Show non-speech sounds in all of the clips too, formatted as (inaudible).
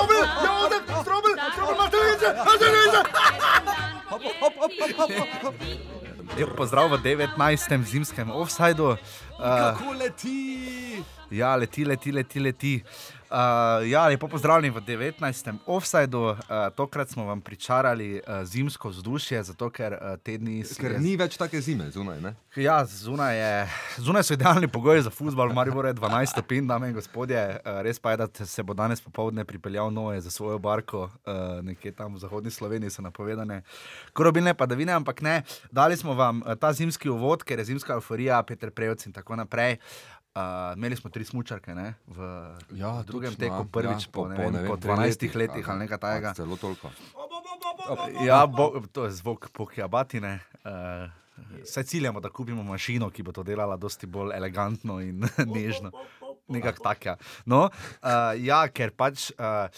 Jozef Strobel, Jozef Strobel, Strobel, Materijce, Materijce. Lep pozdrav v 19. zimskem offsajdu. Uh, Kako leti? ja, leti, leti, leti, leti. Uh, ja, lepo pozdravljeni v 19. offsajdu. Uh, tokrat smo vam pričarali uh, zimsko vzdušje, zato ker uh, tedni Ker ni več take zime zunaj, ne? Ja, zunaj, je, zunaj so idealni pogoji za futbol, Maribor je 12 stopinj, dame in gospodje. Uh, res pa je, da se bo danes popovdne pripeljal Noe za svojo barko, uh, nekje tam v zahodni Sloveniji so napovedane korobilne padavine, ampak ne, dali smo vam uh, ta zimski uvod, ker je zimska euforija, Peter Prejovc in tako naprej. Uh, imeli smo tri smočarke ne, v, Ja, v drugem točno, teku, ja. prvič Ja, po, po- ne po, vem, ne vem, po dveh 12 letih, letih ali- nekaj takega. Celo toliko. Ja, bo, to je zvok pokiabatine. Uh, Vse ciljamo, da kupimo mašino, ki bo to delala dosti bolj elegantno in (laughs) nežno. Nekako tako. No, uh, ja, ker pač uh,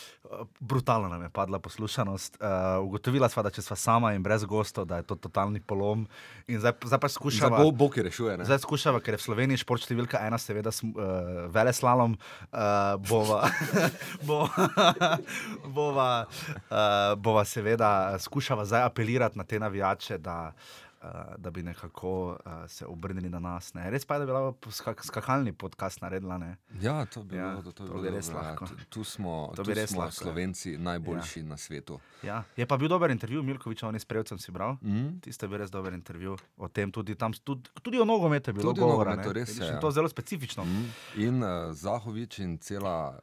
brutalno nam je padla poslušanost. Uh, ugotovila sva, da če sva sama in brez gostov, da je to totalni polom. In zdaj, zdaj pa Zdaj skušava. bo Bog ki rešuje, ne? Zdaj skušava, ker je v Sloveniji šport številka ena, seveda, sm, uh, veleslalom, uh, (laughs) bova, bova, bova, uh, bova seveda skušava zdaj apelirati na te navijače, da, uh, da bi nekako uh, se obrnili na nas. Ne. Res pa je, da bi lahko skak, skakalni podcast naredila. Ne. Ja, to bi Ja, bilo, to, to bi bi bilo res dobro, ja. lahko. Tu- Tu smo, To tu bi smo lahko, ja. Slovenci najboljši ja. na svetu. Ja. Je pa bil dober intervju, Milkovič, on je sprejel, sem si bral. Mm? Tisto je bil res dober intervju o tem, tudi, tam, tudi, tudi o nogometu je bilo Tudi govora. nogometu, ne. res je, ja. To je zelo specifično. Mm. In uh, Zahovič in cela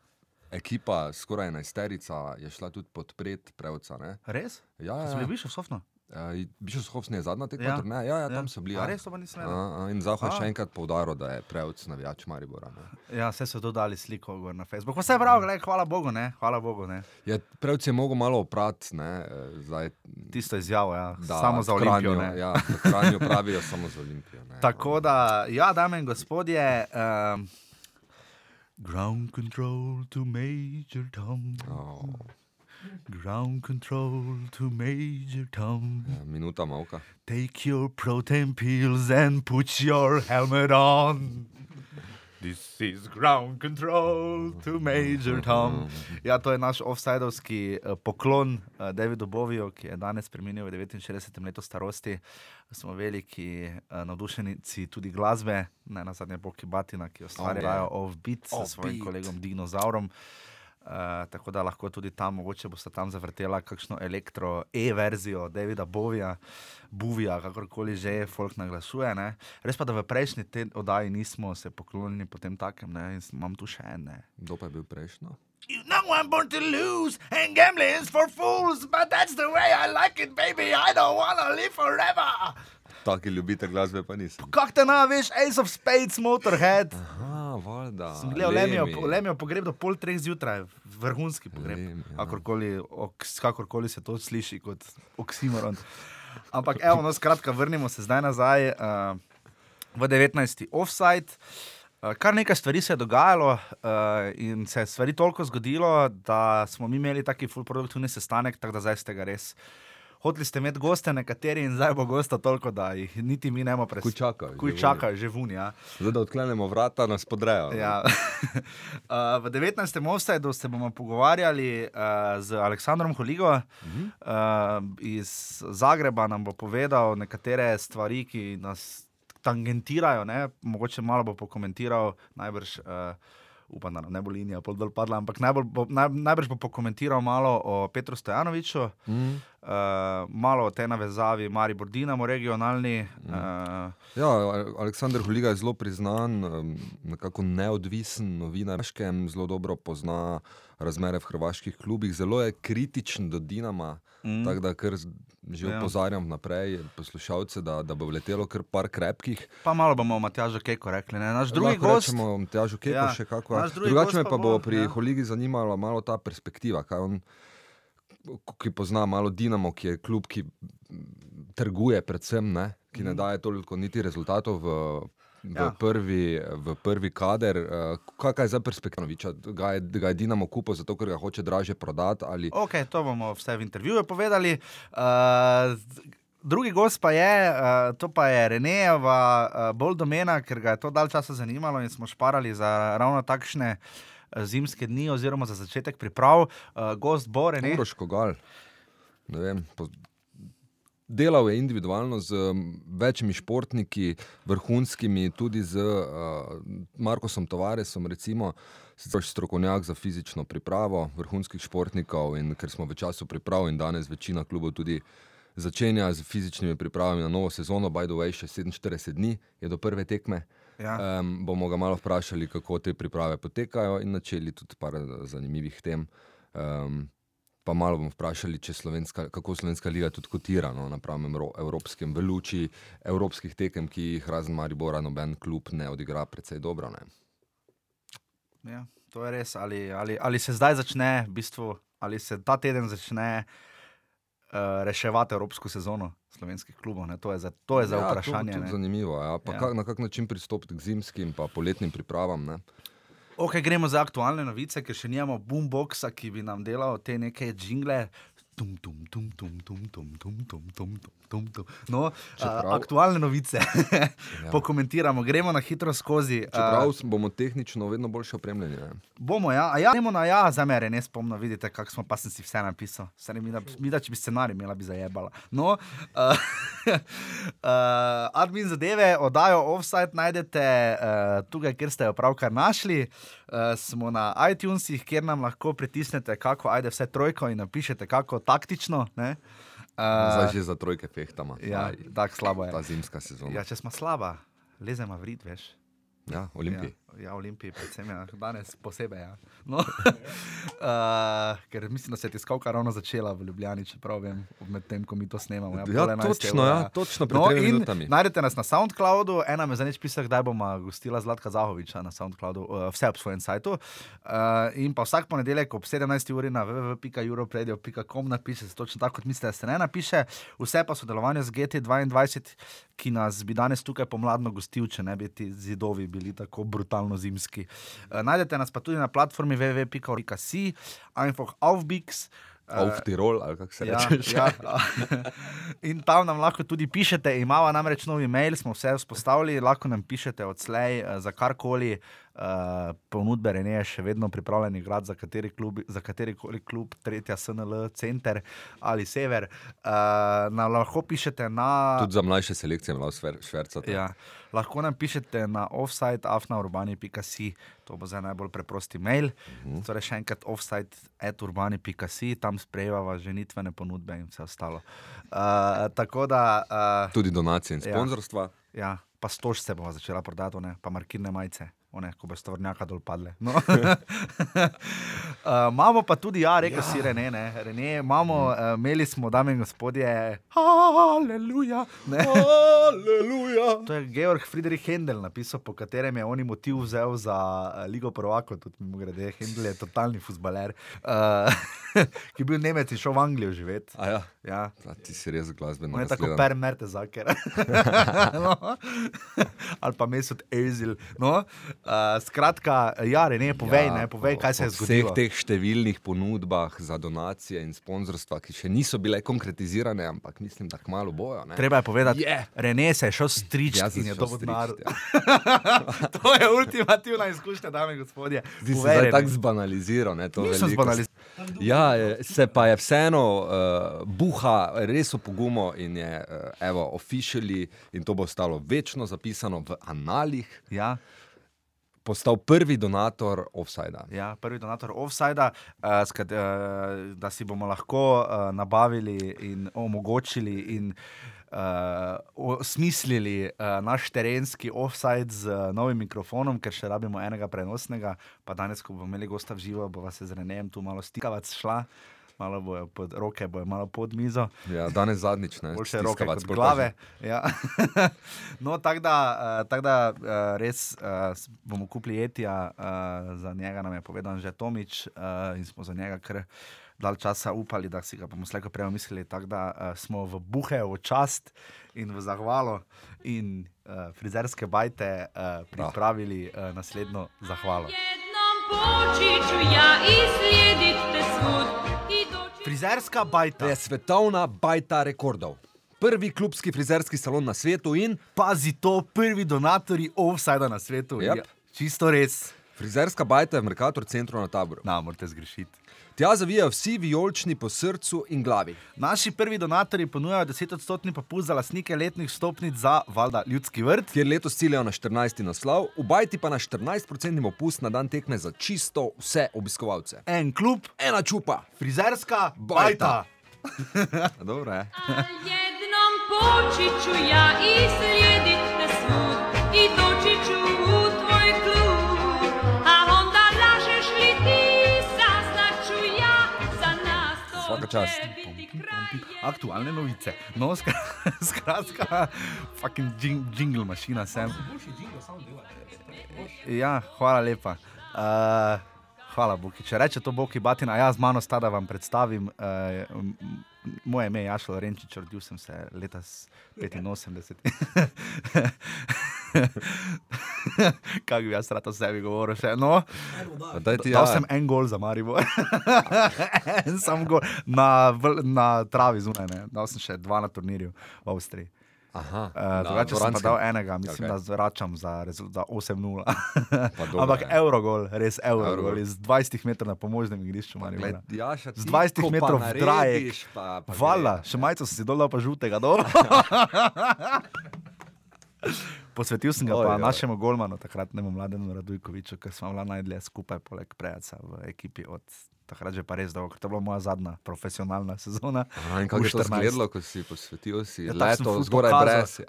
ekipa, skoraj enajsterica, je šla tudi podpreti prevca. Ne? Res? Ja, Ja, ja, sem ja. še sofno. Uh, Bišovskovski je zadnja tekma, Ja. ja. ja, ja, tam so bili. Ja. res A, vedel. a, in Zahod A. še enkrat poudaril, da je prevc navijač Maribora. Ne. Ja, vse so dodali sliko gor na Facebook. Vse je prav, gled, hvala Bogu, ne. Hvala Bogu, ne. Je, prevc je mogel malo oprati, ne, eh, zdaj, Tisto izjavo, ja. da samo za Olimpijo. Ne. Ja, v Kranju pravijo samo za Olimpijo. Ne. Tako da, ja, dame in gospodje. Um, Ground control to Major Tom. Oh, Ground control to Major Tom. ja, minuta malka. Take your protein pills and put your helmet on. This is ground control to Major Tom. Ja, to je naš offsajdovski uh, poklon uh, Davidu Boviju, ki je danes preminil v 69 letu starosti. Smo veliki uh, navdušenici tudi glasbe, ne na zadnje Boki Batina, ki ustvarjajo Offbeat s svojim Offbeat. kolegom Dinozaurom. Uh, tako da lahko tudi tam, mogoče boste tam zavrtela kakšno elektro E-verzijo Davida Bovija, Buvija, kakorkoli že folk naglasuje. Ne. Res pa, da v prejšnji oddaji nismo se poklonili potem takem, ne, in imam tu še ene. Kdo pa je bil prejšnjo? You know I'm born to lose, and gambling is for fools, but that's the way I like it, baby. I don't wanna live forever. Taki ljubitelj glasbe pa nisem. Kak te naveš, Ace of Spades, Motorhead. Aha, valjda. Sem gledal Lemijo, Lemi. Lemijo pogreb do pol treh zjutraj, vrhunski pogreb. Lemi, ja. Kakorkoli, oks, kakorkoli se to sliši kot oksimoron. Ampak, evo, no, skratka, vrnimo se zdaj nazaj uh, v 19. offside. Uh, kar nekaj stvari se je dogajalo uh, in se je stvari toliko zgodilo, da smo mi imeli taki full produktivni sestanek, tako da zdaj ste ga res. Hoteli ste imeti goste, nekateri in zdaj bo gosta toliko, da jih niti mi ne moremo Kuj preskušati. čakajo. Kuj že čakajo, že vunja. Zdaj, da odklenemo vrata, nas podrejo. Ja. uh, (laughs) v 19. offsajdu se bomo pogovarjali uh, z Aleksandrom Holigo uh -huh. uh, iz Zagreba, nam bo povedal nekatere stvari, ki nas tangentirajo. Ne? Mogoče malo bo pokomentiral, najbrž. Uh, Upam, da ne bo linija pol dol padla, ampak najbolj bo, naj, najbrž bo pokomentiral malo o Petru Stojanoviču, Mm. uh, malo o tej navezavi Maribor Dinamo regionalni. Uh, Ja, Aleksandr Huliga je zelo priznan, nekako neodvisen novinar, zelo dobro pozna razmere v hrvaških klubih, zelo je kritičen do Dinama. Mm. Tako da kar že Ja. opozarjam vnaprej poslušalce, da, da bo vletelo kar par krepkih. pa malo bomo o Matjažu Keko rekli. Ne? Naš drugi Lahko gost. Rečemo, Tjažu Kepo Ja, ja, še kako. Drugače me pa bo bo, pri ja. Holigi zanimala malo ta perspektiva, kaj on, ki pozna malo Dinamo, ki je klub, ki mm, trguje predvsem, ne, ki ne daje toliko niti rezultatov v, v. Ja. prvi, v prvi kader. eh, Kakšna je za perspektivoviča? Ga, je- ga je Dinamo kupil zato, ker ga hoče draže prodati? Ali... Ok, to bomo vse v intervjuju povedali. Uh, drugi gost pa je, uh, to pa je Renejeva, uh, bolj domena, ker ga je to dalj časa zanimalo in smo šparali za ravno takšne zimske dni, oziroma za začetek priprav. Uh, gost bo Renej. Uroš Kogal. Ne vem, po- Delal je individualno z večjimi športniki, vrhunskimi, tudi z uh, Markosom Tavaresom, recimo, sicer strokovnjak za fizično pripravo vrhunskih športnikov. In ker smo v času priprav in danes večina klubov tudi začenja z fizičnimi pripravami na novo sezono, by the way, še 47 dni je do prve tekme. Ja. Um, bomo ga malo vprašali, kako te priprave potekajo, in načeli tudi par zanimivih tem. Um, pa malo bomo vprašali, slovenska, kako slovenska liga tudi kotira no, na pravem evro- evropskem, v luči evropskih tekem, ki jih razen Maribora noben klub ne odigra precej dobro. Ne. Ja, to je res. Ali, ali, ali se zdaj začne, v bistvu, ali se ta teden začne uh, reševati evropsko sezono slovenskih klubov? Ne? To je za, to je za ja, vprašanje. To, to zanimivo. Ja. Pa ja. kak, na kak način pristopiti k zimskim in poletnim pripravam. Ne. Ok, gremo za aktualne novice, ker še nimamo boomboxa, ki bi nam delal te neke jingle. Tum, tum, tum, tum, tum, tum, tum, tum, tum, tum, tum. No, uh, Čeprav- aktualne novice ja. pokomentiramo, gremo na hitro skozi. Čeprav Uh, bomo tehnično vedno boljše opremljeni. Ne. bomo, ja, a ja, gremo na ja, za mene, ne spomnim, vidite, kako smo, pa sem si vse napisal. Vse mi, da, mi da, če bi scenarij imela, bi zajebala. No, uh, uh, admin zadeve, oddajo offside najdete uh, tukaj, kjer ste jo pravkar našli. Uh, smo na iTunesih, kjer nam lahko pritisnete, kako ajde vse trojko in napišete, kako taktično. Ne? Zdaj Uh, že za trojke fehtamo. ja, tako slabo je. Ta zimska sezona. Ja, če smo slaba, lezemo v rid, veš. Ja, Olimpiji. Ja, ja Olimpiji, predvsem ja. danes posebej. Ja. No, uh, (laughs) ker mislim, da se je tiskalka ravno začela v Ljubljani, čeprav vem, medtem ko mi to snemamo. Ja, Ja, točno, ura, ja, točno pred No, minutami. Najdete nas na SoundCloudu, ena me zanič pisa, kdaj bomo gostila Zlatka Zahoviča na SoundCloudu, uh, vse ob svojem sajtu. Uh, in pa vsak ponedeljek ob 17. uri na www.europradio.com napiše se točno tako, kot mislite, da se ne napiše. Vse pa sodelovanje z GT22, ki nas bi danes tukaj pomladno gostil, če ne bi ti zidovi bili tako brutalno zimski. Uh, najdete nas pa tudi na platformi www.si, einfach aufbix. Auf Tirol, ali kako se Ja, reče. ja. In tam nam lahko tudi pišete, imamo namreč novi mail, smo vse vzpostavili, lahko nam pišete odslej eh, za karkoli. Uh, ponudbe Rene je še vedno pripravljen igrati za kateri, klub, za kateri koli klub, tretja SNL, center ali sever. Uh, nam lahko pišete na. Tudi za mlajše selekcije je malo šverca. Ja, lahko nam pišete na offside.afnaurbani.si, to bo zdaj najbolj preprosti mail. Uh Mhm. -huh. Torej, še enkrat offside.urbani.si, tam sprejemava ženitvene ponudbe in vse ostalo. Uh, da, uh, Tudi donacije in Ja. sponzorstva. ja, pa stož se bova začela prodati, pa markirne majice. One, ko bo stvornjaka dol padle. No. uh, (laughs) imamo pa tudi, ja, rekel ja. si Rene, ne, Rene, imamo, uh, imeli smo, dame in gospodje, aleluja. ne. Aleluja! (laughs) To je Georg Friedrich Händel napisal, po katerem je oni motiv vzel za uh, Ligo Prvako, tudi mimo grede. Händel je totalni futbaler, uh, (laughs) ki je bil Nemec in šel v Anglijo živeti. Ja, Ja. a ti si res glasbeno. On je tako per merte zaker. (laughs) no. Ali pa mesut Ezil. No. Uh, skratka, ja, ne, povej, ja, ne, povej, po- kaj se je zgodilo. vseh teh številnih ponudbah za donacije in sponzorstva, ki še niso bile konkretizirane, ampak mislim, da kmalo bojo. Ne? Treba je povedati, yeah. Rene se je šel stričiti sem in je dobil denar. ja. (laughs) to je ultimativna izkušnja, dame in gospodje. Se Povej, zdaj tako zbanaliziral. ne, zbanaliziral. Ja, se pa je vseeno uh, buha res opogumo in je uh, evo, officially, in to bo ostalo večno zapisano v analih, Ja. postal prvi donator offsajda. Ja, prvi donator offsajda, uh, skad, uh, da si bomo lahko uh, nabavili in omogočili in uh, osmislili uh, naš terenski offside z uh, novim mikrofonom, ker še rabimo enega prenosnega. Pa danes, ko bomo imeli gosta v živo, bo se z Renem tu malo stikavac šla. Malo bojo pod roke, bojo malo pod mizo, Ja, danes zadnjič, ne, roke stiskavac, kot pol pa glave. Ja. (laughs) no, tako da, uh, tak da uh, res uh, bomo kupili etija, za njega nam je povedal že Tomič in smo za njega kar dal časa upali, da si ga bomo slejko prej mislili. Tako da uh, smo v buhe, v čast in v zahvalo in uh, frizerske bajte uh, pripravili uh, naslednjo zahvalo. jednom poći ću ja i slijedit te svud Frizerska bajta. Je svetovna bajta rekordov. prvi klubski frizerski salon na svetu in Pazi to, prvi donatori offside na svetu. Jep. Ja, čisto res. frizerska bajta je v Merkator centru na taboru. Na, morate zgrešiti. Tja zavijajo vsi vijolični po srcu in glavi. Naši prvi donatori ponujajo 10-odstotni popust za lastnike letnih stopnic za valjda ljudski vrt. Kjer letos ciljajo na 14. naslov, v bajti pa na 14% popust na dan tekme za čisto vse obiskovalce. En klub, Ena čupa. frizerska Bajta. (laughs) Dobro, je. A jednom počiću ja i slijedite svud čast. biti kraj. Aktualne novice. No, skra- (laughs) skratka, fucking jing, jingle mašina sem. Ja, hvala lepa. Uh, hvala, Boki. Če reče to Boki Batina, jaz z mano sta, da vam predstavim. Uh, moje ime je Jašel Renčič, rodil sem se leta s 85. (laughs) Kaj bi jaz rad o sebi govoril? Še? No, Daj ti, Dal ja. sem en gol za Maribor. (laughs) en sam gol na, na travi zunaj. Ne. Dal sem še dva na turnirju v Avstriji. Aha, Uh, drugače sem pa dal enega, mislim, okay. da zvračam za, za 8-0. Pa dobro, Ampak ja. Eurogol, res Eurogol, Eurogol. iz 20 metrov na pomožnem igrišču. Gled, Jaša, Z ti, 20 ko pa metrov v narediš, pa- pa Vala, gre. še majico sem si dol pa žutega. No? (laughs) Posvetil sem ga Oj, pa oj. našemu golmanu, takratnemu mlademu Radujkoviču, ker smo bila najdlje skupaj, poleg Prejaca v ekipi od takrat že pa res dolgo, ker to je bila moja zadnja profesionalna sezona. Aha, kako je to U14. izgledalo, ko si posvetil si Ja, leto zgoraj brez?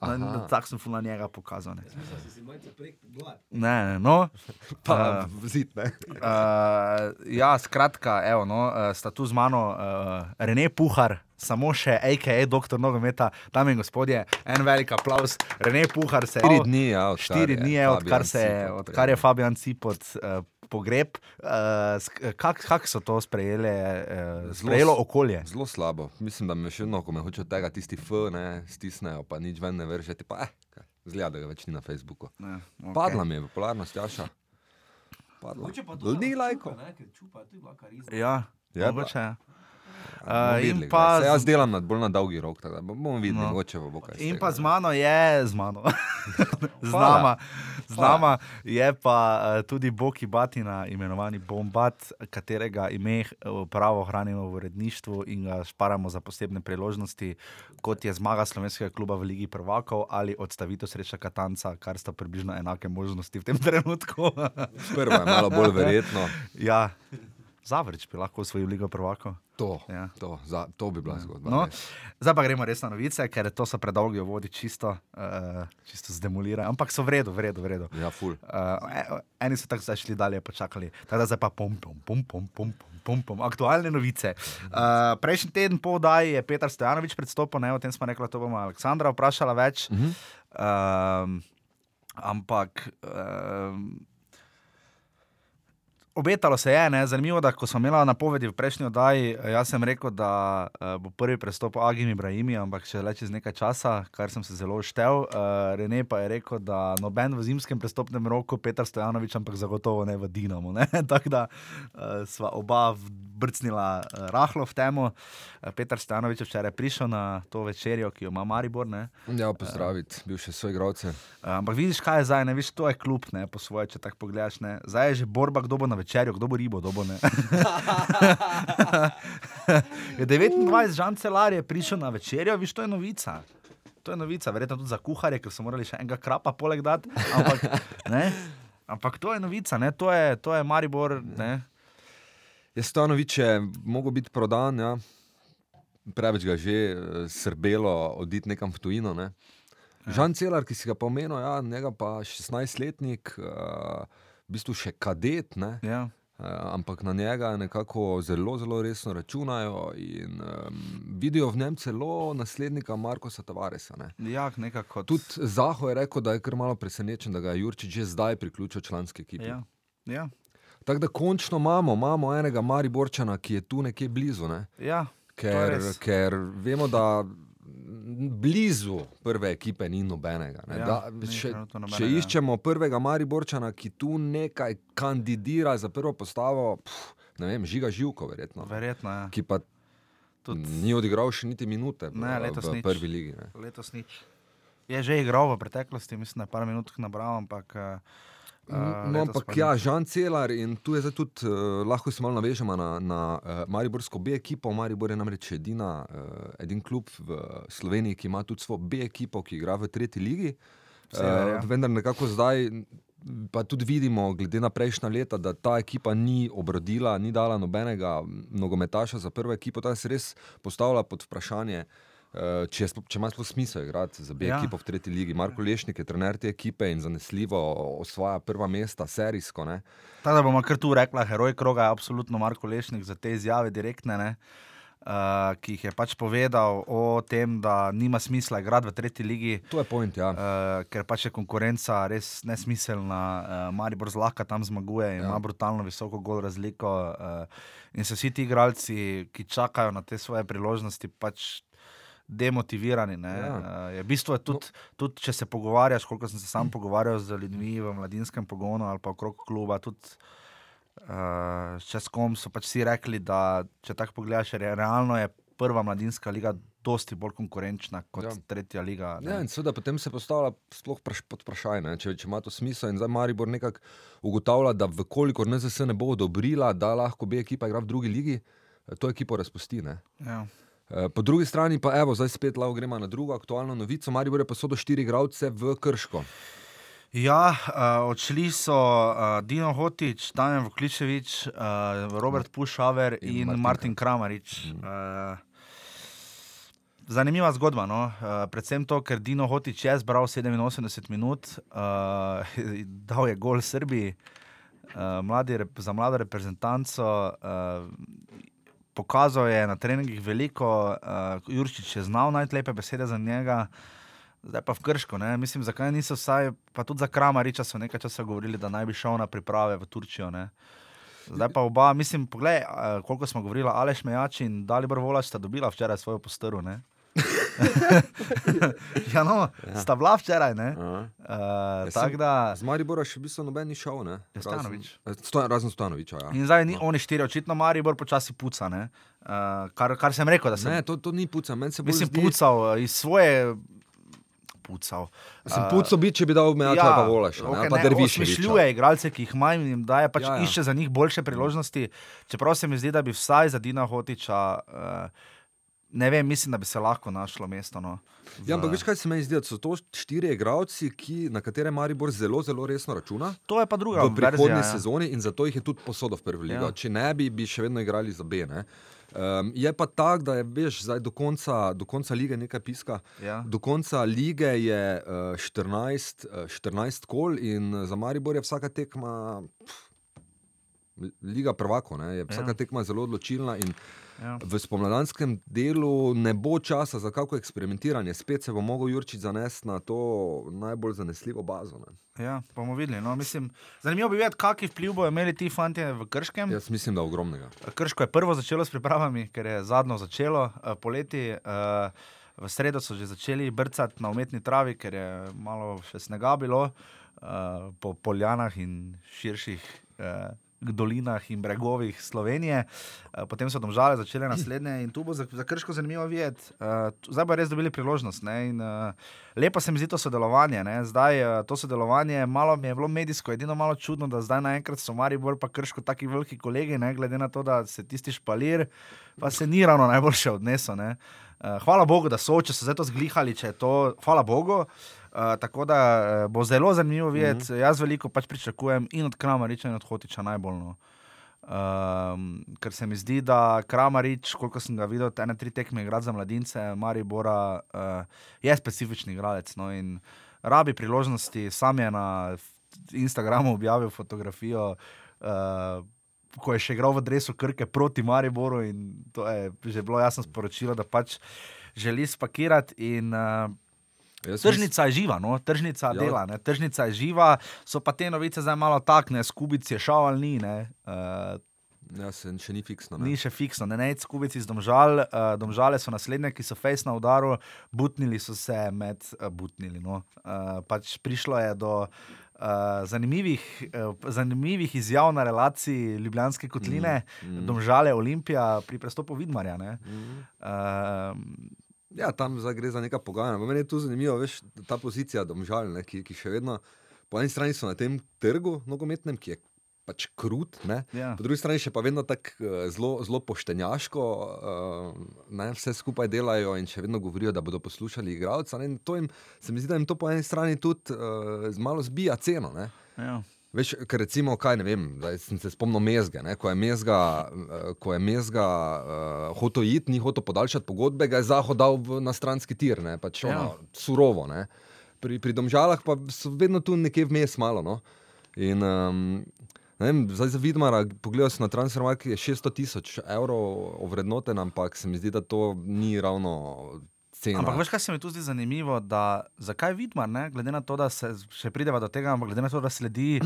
Tako sem ful na njega pokazal. Ne, ne, ne no. (laughs) Pa Uh, zid, ne? Uh, ja, skratka, evo, no, uh, sta tu z mano uh, Rene Puhar, samo še AKA, doktor nogometa, dame in gospodje, en velik aplaus. Rene Puhar se Štiri je dni, ja, odkar štiri dni je, odkar, se, Cipot odkar je. Fabijan Cipot uh, pogreb. Uh, Kako kak so to sprejele, uh, Zelo sprejelo s- okolje? Zelo slabo. Mislim, da me še vedno, ko me hoče od tega tisti F, ne, stisnejo, pa nič ven ne vržeti. Pa, eh, zgleda, da ga več ni na Facebooku. Ja, Okay. Padla mi je popularnost, Jaša. Padla. Ni lajko. Ja, Je pa. mogoče. ja. Uh, videli, pa jaz delam na, bolj na dolgi rok, tako da bomo videli, No. mogoče bo kaj. In tega, pa z mano je, z mano, (laughs) z nama, z nama je pa uh, tudi Boki Batina, imenovani Bombat, katerega ime uh, pravo hranimo v uredništvu in ga šparamo za posebne priložnosti, kot je zmaga slovenskega kluba v Ligi prvakov ali odstavitev sreča Katanca, kar sta približno enake možnosti v tem (laughs) trenutku. Prvo je malo bolj verjetno. ja, Zavrič bi lahko osvojil Ligo prvakov. To, Ja. ja. to, za, to bi bila zgodba. No, res. zdaj pa gremo res na novice, ker to so predolgi vodi, čisto, uh, čisto zdemolirajo. Ampak so v redu, v redu, v redu. Ja, ful. Uh, eni so tako zdaj šli dalje, počakali. Tako da zdaj pa pom, pom, pom, pom, pom, pom, pom, pom. Aktualne novice. Uh, prejšnji teden po oddaji je Petr Stojanovič predstopil, ne, o tem smo rekli, to bomo Aleksandra vprašala več. Uh -huh. Um, ampak um, obetalo se je, ne? zanimivo, da ko smo imeli napovedi v prejšnji oddaji, eh, jaz sem rekel, da uh, bo prvi prestop Agim Ibrahimi, ampak še le čez nekaj časa, kar sem se zelo štev. Uh, Rene pa je rekel, da noben v zimskem prestopnem roku, Petr Stojanovič, ampak zagotovo ne v Dinamo. (laughs) Tako da uh, sva oba brcnila uh, rahlo v temo. Uh, Petr Stojanovič je včeraj prišel na to večerjo, ki jo ima Maribor. Ne? Ja, pozdraviti, bivše svoje igralce. Uh, Ampak vidiš, kaj je zdaj, ne veš, to je klub, ne, po svoje, če tako pogledaš. Ne. Zdaj je že borba, kdo bo na večerjo, kdo bo ribo, kdo bo ne. (laughs) je 29 žan celar je prišel na večerjo, viš, to je novica. To je novica, verjetno tudi za kuharje, ker so morali še enega krapa poleg dati. Ampak, (laughs) ne, ampak to je novica, ne, to je, to je Maribor. Ne. Je Stanovič je mogel biti prodan, ja. preveč ga že eh, srbelo oditi nekam v tujino. Ne. Žan Celar, ki si ga pomenil, ja, njega pa 16-letnik, uh, v bistvu še kadet, ne, Ja. uh, ampak na njega nekako zelo, zelo resno računajo in um, vidijo v njem celo naslednika Markosa Tavaresa. Ne. Ja, nekako. Tudi Zaho je rekel, da je kar malo presenečen, da ga je Jurčič že zdaj priključil članski ekipi. Ja. Ja. Tako da končno imamo, imamo enega Mariborčana, ki je tu nekje blizu. Ne? Ja. Ker, ker vemo, da blizu prve ekipe ni nobenega. ne. Ja, da, ni trenutno nobenega, če iščemo prvega Mariborčana, ki tu nekaj kandidira za prvo postavo, pf, ne vem, žiga živko, verjetno. Verjetno je. Ja. Ki pa Tudi Ni odigral še niti minute v, Ne, letos v nič. prvi ligi. Ne. letos nič. Je že igral v preteklosti, mislim, da je par minut nabral, ampak. Uh, No, ampak ja, Žan Celar in tu je zdaj tudi, uh, lahko se malo navežemo na, na uh, Mariborsko B ekipo. Maribor je namreč edina, uh, edin klub v Sloveniji, ki ima tudi svojo B ekipo, ki igra v tretji ligi. Sever, ja. Uh, vendar nekako zdaj, pa tudi vidimo, glede na prejšnja leta, da ta ekipa ni obrodila, ni dala nobenega nogometaša za prvo ekipo. Ta se res postavlja pod vprašanje. eh, Če, je sploh- če ima sploh smisel igrati za B Ja. ekipo v tretji ligi. Marko Lešnik je trener te ekipe in zanesljivo osvaja prva mesta, serijsko. Ne? Tako da bomo kar tu rekla, heroj kroga je absolutno Marko Lešnik za te izjave direktne. Ne? Uh, ki jih je pač povedal o tem, da nima smisla igrati v tretji ligi, To je point, ja. uh, ker pač je konkurenca res nesmiselna. Uh, Maribor zlahka tam zmaguje in Ja. ima brutalno visoko gol razliko. Uh, in so vsi ti igralci, ki čakajo na te svoje priložnosti, pač demotivirani. ne. Ja. Uh, je, v bistvu je tudi, tudi, če se pogovarjaš, koliko sem se sam pogovarjal z ljudmi v mladinskem pogonu ali pa okrog kluba. Tudi, Uh, čez kom so pač vsi rekli, da če tako pogledaš, je realno je prva mladinska liga dosti bolj konkurenčna kot ja. Ja. tretja liga. ne. Ja, seveda potem se postavlja sploh praš, pod vprašanje, če, če ima to smisel. In zdaj Maribor nekako ugotavlja, da vkolikor NZS ne bo odobrila, da lahko B ekipa igra v drugi ligi, eh, to ekipo razpusti. Ne. Ja. Eh, Po drugi strani pa, evo, zdaj spet lahko gremo na drugo aktualno novico. Maribor je pa so do štiri igralce v Krško. Ja, uh, odšli so uh, Dino Hotič, Damien Vukličevič, uh, Robert Pušaver in, In in Martin Martin Kramarič. Uh, zanimiva zgodba. No? Uh, predvsem to, ker Dino Hotič je zbral 87 minut, uh, (laughs) dal je gol Srbiji, uh, mladi, rep- za mlado reprezentanco. Uh, Pokazal je na treningih veliko, uh, Jurčič je znal najti lepe besede za njega, zdaj pa v Krško. Ne? Mislim, zakaj niso vsaj, pa tudi za Kramariča so nekaj časa govorili, da naj bi šel na priprave v Turčijo. Ne? Zdaj pa oba, mislim, poglej, uh, koliko smo govorili, Aleš Mejač in Dalibor Volač sta dobila včeraj svojo postrv. (laughs) ja, no, ja. sta bila včeraj. ne. Uh, Ja, sem- da. Z Maribora še v bistvu noben ni šel. Ne? Ja, Stanović. Razen, eh, Sto- razen Stanoviča. Ja. In zdaj ni oni štiri, očitno Maribor počasi puca. ne. Uh, kar, kar sem rekel, da sem Ne, to, to ni puca. Meni se bolj Mislim, zdi, pucal iz svoje. Pucal. Sem pucal biti, če bi dal Mejača ja, pa Volaša. okej, Okay, pa ne, Derviševiča. Osmišljuje igralce, ki jih ima in jim daje, pač ja. ja. išče za njih boljše priložnosti. Čeprav se mi zdi, da bi vsaj za Dina Hotiča, uh, ne vem, mislim, da bi se lahko našlo mesto. No, v- Ja, ampak veš, kaj se meni zdi, da so to štiri igralci, ki, na katere Maribor zelo, zelo resno računa. to je pa druga v prihodnji verzija, ja. sezoni in zato jih je tudi posodil v prvi ligo. Ja. Ja. Če ne bi, bi še vedno igrali za B. Ne? Um, je pa tako, da je veš, zdaj do konca, do konca lige nekaj piska. Ja. Do konca lige je uh, 14, uh, 14 kol in za Maribor je vsaka tekma. Pff, Liga prvako, ne, je vsaka Ja. ja. tekma zelo odločilna in Ja. v spomladanskem delu ne bo časa za kako eksperimentiranje. Spet se bo mogel Jurčič zanesti na to najbolj zanesljivo bazo. Ne. Ja, bomo videli. No. Mislim, zanimivo bi videti, kakšen vpliv bodo imeli ti fanti v Krškem. Jaz mislim, da ogromnega. Krško je prvo začelo s pripravami, ker je zadnjo začelo uh, poleti. Uh, v sredo so že začeli brcati na umetni travi, ker je malo še snega bilo uh, po poljanah in širših. Uh, Dolinah in bregovih Slovenije, Uh, potem so domžale začele naslednje, in tu bo za, za krško zanimivo videti. Tu- zdaj pa res dobili priložnost. Ne, in, uh, lepo se mi zdi to sodelovanje. Ne. Zdaj to sodelovanje malo mi je bilo medijsko, edino malo čudno, da zdaj naenkrat so Maribor pa krško taki veliki kolegi, ne, glede na to, da se tisti špalir, pa se ni ravno najboljše odnesel. ne. Hvala Bogu, da so, če so zdaj to zglihali, če je to, hvala Bogu. Uh, tako da uh, bo zelo zanimivo videti. Mm -hmm. Jaz veliko pač pričakujem in od Kramariča in od Hotiča najbolj. No. Um, ker se mi zdi, da Kramarič, koliko sem ga videl, ene tri tekme igra za mladince, Maribora, uh, je specifični igralec. No, in rabi priložnosti, sam je na Instagramu objavil fotografijo. Uh, Ko je še igral v Dresu Krke proti Mariboru, in to je že bilo jasno sporočilo, da pač želi spakirati. In, uh, Jaz Tržnica je živa, no? tržnica ja. Dela, ne? tržnica je živa, so pa te novice zdaj malo takne, skubic je šel ali ni. Ne? Uh, ja, se še ni fiksno. Ne. ni še fiksno, ne nec skubic iz domžal, uh, domžale so naslednje, ki so fejs na udaru, butnili so se med uh, butnili. No? Uh, pač prišlo je do. Uh, zanimivih, uh, zanimivih izjav na relaciji Ljubljanske kotline, mm, mm. Domžale, Olimpija pri prestopu Vidmarja. Mm. Uh, ja, tam gre za neka pogajanja. Meni je tu zanimivo, veš, ta pozicija Domžal, ne, ki, ki še vedno po eni strani so na tem trgu nogometnem, ki je pač krut, ja. po drugi strani pa vedno tako uh, zelo poštenjaško, uh, ne, vse skupaj delajo in še vedno govorijo, da bodo poslušali igralca. Se mi zdi, da jim to po eni strani tudi uh, malo zbija ceno. Ja. Veš, ker recimo, kaj ne vem, da sem se spomnil mezge, ne, ko je mezga, ko je mezga uh, hotel iti, ni hotel podaljšati pogodbe, ga je zahodal v, na stranski tir, ne, pač ono, ja. surovo. Ne. Pri, pri domžalah pa so vedno tu nekje vmes malo. No. In, um, Vem, zdaj za Vidmara, pogledal sem na transfermarkt, je 600 tisoč evrov ovrednoten, ampak se mi zdi, da to ni ravno cena. Ampak veš, kaj se mi tu zdi zanimivo, da zakaj Vidmar, ne? glede na to, da se še prideva do tega, ampak glede na to, da sledi,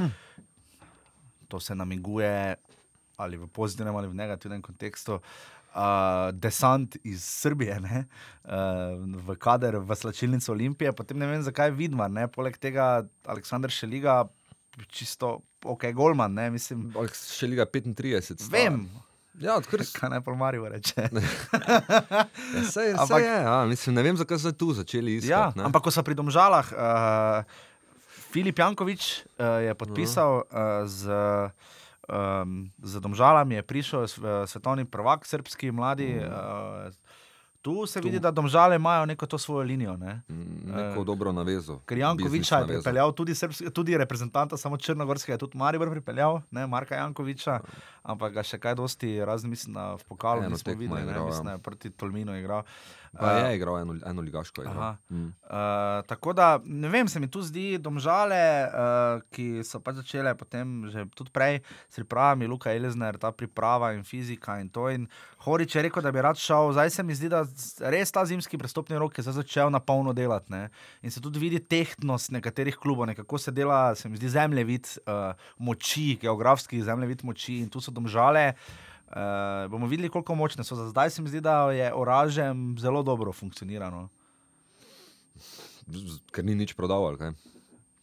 (clears throat) to se namiguje ali v pozitivnem ali v negativnem kontekstu. Uh, desant iz Srbije, uh, v kader, v slačilnico Olimpije, potem ne vem, zakaj vidma. Ne? Poleg tega, Aleksandr Šeliga, čisto ok, Golman, ne mislim. Še liga 35. Sta. Vem. Ja, odkar si. Kaj naj pomarijo reče. ja, sej, (laughs) ampak, sej je, ja. mislim, ne vem, zakaj so tu začeli iskati. Ja, ampak ko so pri domžalah, uh, Filip Jankovič uh, je podpisal uh, z. Um, z domžalami je prišel svetovni prvak, srpski mladi. Uh, Tu se tu. vidi, da domžale imajo neko to svojo linijo. Ne? Mm, neko uh, dobro navezo. Ker Jankoviča je pripeljal tudi, srpski, tudi reprezentanta, samo Črnogorskega, tudi Maribor pripeljal, ne Marka Jankoviča, uh. Ampak ga še kaj dosti razmisli v pokalu, ne smo videli, ne, mislim, ja. proti Tolminu igral. Uh, Pa je uh, igral eno, eno ligaško. Mm. Uh, tako da, ne vem, se mi tu zdi, domžale, uh, ki so pač začele potem že tudi prej s pripravami, Luka Elizner, ta priprava in fizika in to. In Horič je rekel, da bi rad šel. Zdaj se mi zdi, da res ta zimski prestopni rok je začel na polno delati. Ne? In se tudi vidi tehtnost nekaterih klubov, kako se dela, se mi zdi zemljevid uh, moči, geografski zemljevid moči in tu so domžale. Uh, bomo videli, koliko močne so. Zdaj se mi zdi, da je oražem zelo dobro funkcionirano. Ker ni nič prodal?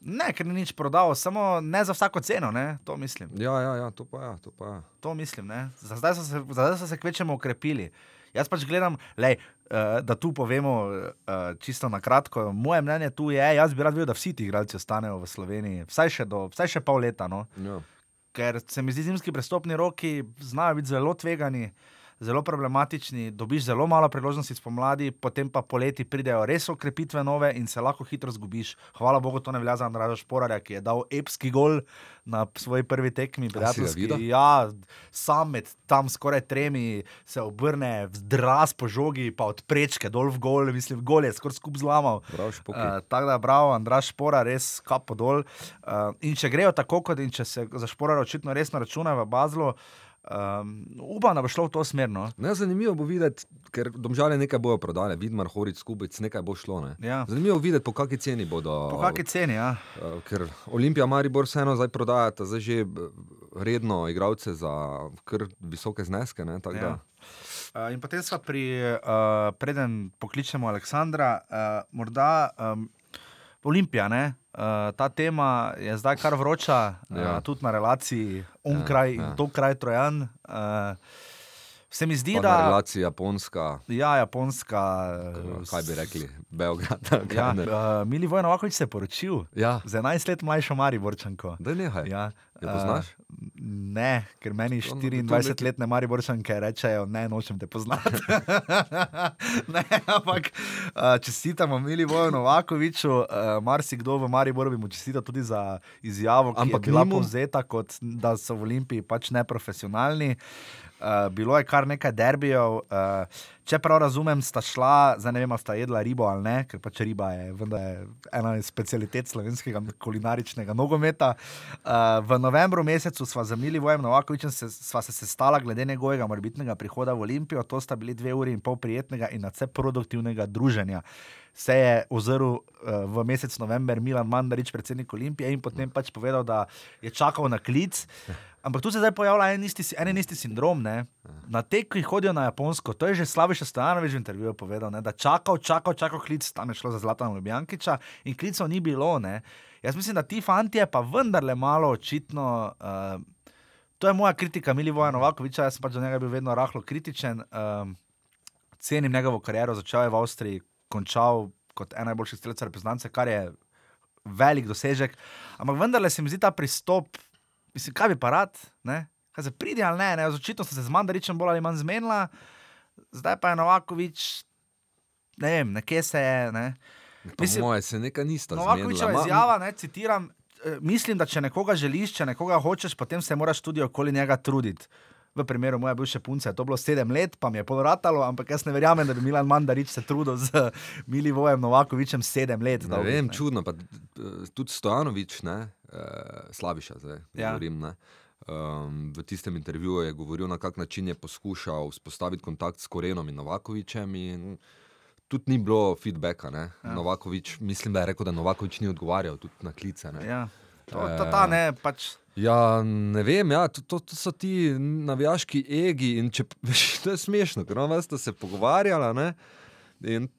Ne, ker ni nič prodal, samo ne za vsako ceno, ne? to mislim. Ja, ja, ja to pa je. To, pa je. to mislim, za zdaj so se, zdaj so se kvečemo ukrepili. Jaz pač gledam, lej, uh, da tu povemo uh, čisto na kratko. Moje mnenje tu je, jaz bi rad videl, da vsi ti igralci ostanejo v Sloveniji, vsaj še, do, vsaj še pol leta. No? Ja ker se mi zdi, zimski prestopni roki znajo biti zelo tvegani. Zelo problematični, dobiš zelo malo priložnosti spomladi, potem pa poleti pridejo res okrepitve nove in se lahko hitro zgubiš. Hvala Bogu, to ne velja za Andraža Šporarja, ki je dal epski gol na svoji prvi tekmi. Ja, sam med tam skoraj tremi se obrne, zdras po žogi, pa od prečke dol v gol, mislim, gol je skoraj skup zlamal. Uh, tako da, bravo, Andraž Šporar, res kapo dol. Uh, in če grejo tako, kot in če se za Šporar očitno resno računa v Bazlu. Um, upam, da bo šlo v to smer. No. Ne, zanimivo bo videti, ker domžale nekaj bojo prodali, vidmar, horic, skupic, nekaj bo šlo. Ne. Ja. Zanimivo bo videti, po kakšni ceni bodo. Po kakšni ceni, ja. Uh, ker Olimpija, Maribor, vseeno zdaj prodajata, zdaj že redno igravce za kar visoke zneske. Ne, ja. uh, in potem smo pri, uh, preden pokličemo Aleksandra, uh, morda um, Olimpija. Ne? Uh, ta tema je zdaj kar vroča, ja. uh, tudi na relaciji onkraj ja, ja. in to kraj Trojan. Uh, Se mi zdi, pa da je relacija japonska. Ja, japonska. Kaj bi rekli, Beograd. Ja, uh, Mili Vojna Vakovič se je poročil. Ja. Za 11 let mlajšo Mari Borčanko. Da ne, ja. Poznaš? Uh, ne, ker meni 24-letne Mari Borčanke rečejo, ne, nočem te poznati. (laughs) ne, ampak uh, čestitamo Mili Vojna Vakoviču, uh, marsikdo v Mari Boru bi mu čestital tudi za izjavo, ki ampak je bila povzeta, kot da so v Olimpiji pač neprofesionalni. Uh, bilo je kar nekaj derbijev, uh, če prav razumem, sta šla, zdaj ne vem, sta jedla ribo ali ne, ker pač riba je, je ena iz specialitet slovenskega kulinaričnega nogometa. Uh, v novembru mesecu sva za Mili Vojem Novakovičem se, sva se sestala glede njegovega morbitnega prihoda v Olimpijo, to sta bili dve uri in pol prijetnega in nadvse produktivnega druženja. Se je ozrl uh, v mesec november Milan Mandarič, predsednik Olimpije, in potem pač povedal, da je čakal na klic. Ampak tu se zdaj pojavlja en isti, en isti sindrom. Ne? Na te, ki hodijo na Japonsko, to je že Slaviš Stojanovič v intervjuju povedal, ne? da čakal, čakal, čakal klic, tam je šlo za Zlatan Ljubljankiča in klicov ni bilo. Ne? Jaz mislim, da ti fanti pa vendarle malo očitno. Uh, to je moja kritika, Mili Voja Novakoviča, jaz sem pač do njega bil vedno rahlo kritičen. Um, cenim njegovo kariero, začel je v Avstriji, končal kot en najboljših streljcev reprezentance, kar je velik dosežek. Ampak vendarle se mi zdi ta pristop, mislim, kaj bi pa rad, ne? kaj se pridi ali ne, ne? očitno se z Mandaričem bolj ali manj zmenila, zdaj pa je Novakovič, ne vem, nekje se je. Ne? Mislim, moje se nekaj nista. Novakovičeva izjava, ne, citiram, eh, mislim, da če nekoga želiš, če nekoga hočeš, potem se moraš tudi okoli njega truditi. V primeru moje bivše punce je to bilo sedem let, pa mi je polratalo, ampak jaz ne verjamem, da bi Milan Mandarič se trudil z Milivojem Novakovičem sedem let. Ne dolgo, vem, ne. čudno. Pa, eh, tudi Stojanovič, ne, Slaviša, zdaj Ja. govorim. Ne, um, v tistem intervjuju je govoril, na kak način je poskušal vzpostaviti kontakt s Korenom in Novakovičem. In tudi ni bilo feedbacka. Ja. Novakovič, mislim, da je rekel, da Novakovič ni odgovarjal tudi na klice. Ne. Ja. To, to, ta, ne, pač, Ja, ne vem, ja, to, to, to so ti navijaški egi. in Če, veš, (laughs) to je smešno, ker no, ste se pogovarjali. ne, in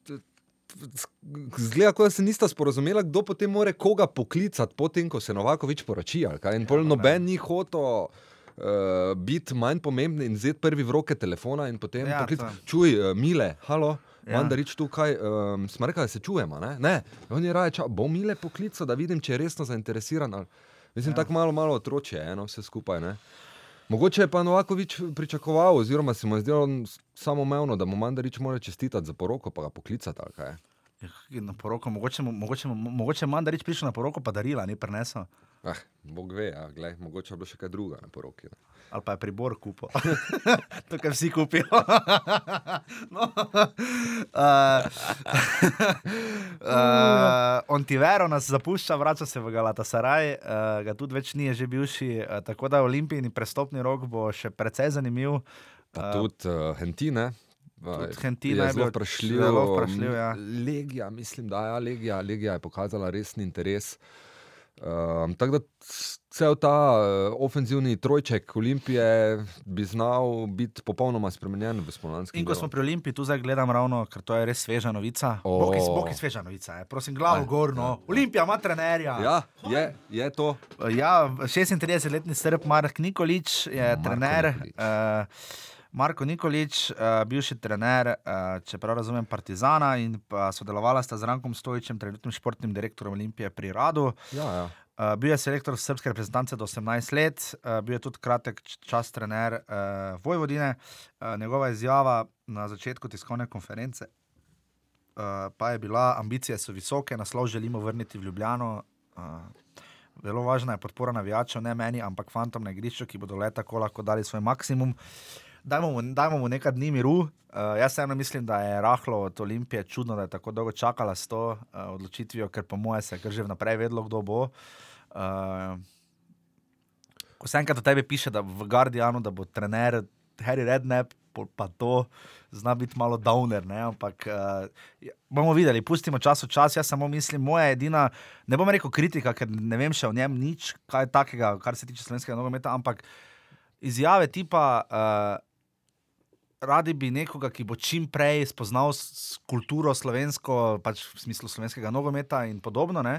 Zgleda, kot da se nista sporozumela, kdo potem more koga poklicati, potem ko se Novakovič poroči. In pol noben ni hotel uh, biti manj pomemben in vzeti prvi v roke telefona in potem Ja, ja, poklicati. Čuj, uh, mile, halo. Ja. Ja. Mandarič tukaj, um, smo rekli, da se čujemo. Ne, ne. on je raje, bo mile poklical, da vidim, če je resno zainteresiran. Ali. Mislim, ja. tako malo, malo otroče eno, vse skupaj. Ne. Mogoče je pa Novakovič pričakoval, oziroma se mu je zdelo samoumevno, da mu Mandarič mora čestitati za poroko, pa ga poklicati. ali kaj. na poroko, mogoče, mogoče, mogoče Mandarič prišel na poroko, pa darila ni prenesel. Ah, Bog ve, ja, glej, mogoče je bilo še kaj druga na poroki. Ne. Ali pa je pribor kupil. (laughs) to, kar vsi kupijo. (laughs) no. uh, (laughs) uh, Ontivero nas zapušča, vrača se v Galatasaraj, uh, ga tudi več ni, je že bivši. Uh, tako da olimpijski prestopni rok bo še precej zanimiv. Pa Uh, tudi uh, Hentine. Tudi je zelo vprašljiv. ja. Legija, mislim, da ja, Legija, Legija je pokazala resni interes. Um, tako da cel ta uh, ofenzivni trojček Olimpije bi znal biti popolnoma spremenjen v spomladskem In ko smo pri Olimpiji, tu zdaj gledam ravno, ker to je res sveža novica. O. Bog iz, bog iz sveža novica, je. prosim, glavo gorno. Olimpija ima trenerja. Ja, je, je to. Ja, 36-letni Srb Mark Nikolič je Marko trener. Nikolić. Uh, Marko Nikolič, uh, bivši trener, uh, če prav razumem, Partizana in pa sodelovala sta z Rankom Stojičem, trenutnim športnim direktorjem Olimpije pri Radu. Ja, ja. Uh, bil je selektor srpske reprezentance do 18 let, uh, bil je tudi kratek čas trener uh, Vojvodine. Uh, njegova izjava na začetku tiskovne konference uh, pa je bila: ambicije so visoke, naslov želimo vrniti v Ljubljano. Uh, Zelo važna je podpora navijačev, ne meni, ampak fantom na igrišču, ki bodo le tako lahko dali svoj maksimum. Dajmo mu, dajmo mu nekaj dni miru. Uh, jaz vseeno mislim, da je rahlo od Olimpije čudno, da je tako dolgo čakala s to uh, odločitvijo, ker po moje se je že vnaprej vedlo, kdo bo. Uh, ko se enkrat o tebi piše, da v Guardianu, da bo trener Harry pol pa to zna biti malo downer, ne? ampak uh, bomo videli, pustimo čas v čas. Jaz samo mislim, moja edina, ne bom rekel kritika, ker ne vem še o njem nič, kaj takega, kar se tiče slovenskega nogometa, ampak izjave tipa. Uh, Radi bi nekoga, ki bo čim prej spoznal kulturo slovensko, pač v smislu slovenskega nogometa in podobno. Ne?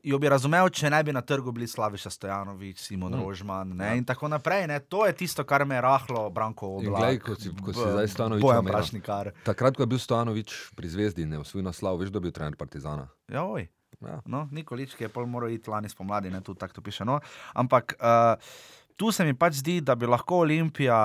Jo bi razumel, če ne bi na trgu bili Slaviša Stojanovič, Simon mm. Rožman ne, Ja. in tako naprej. Ne. To je tisto, kar me je rahlo, Branko glej, ko si- ko si zdaj Stanoviča Bojan omenil. Prašnikar. Takrat, ko je bil Stojanovič pri Zvezdi, ne osvojil naslov, veš, da je bil trener Partizana. Ja, oj. Ja. No, Nikolič, ki je pol moral iti lani spomladi, ne tu tako to piše. No. Ampak uh, tu se mi pač zdi, da bi lahko Olimpija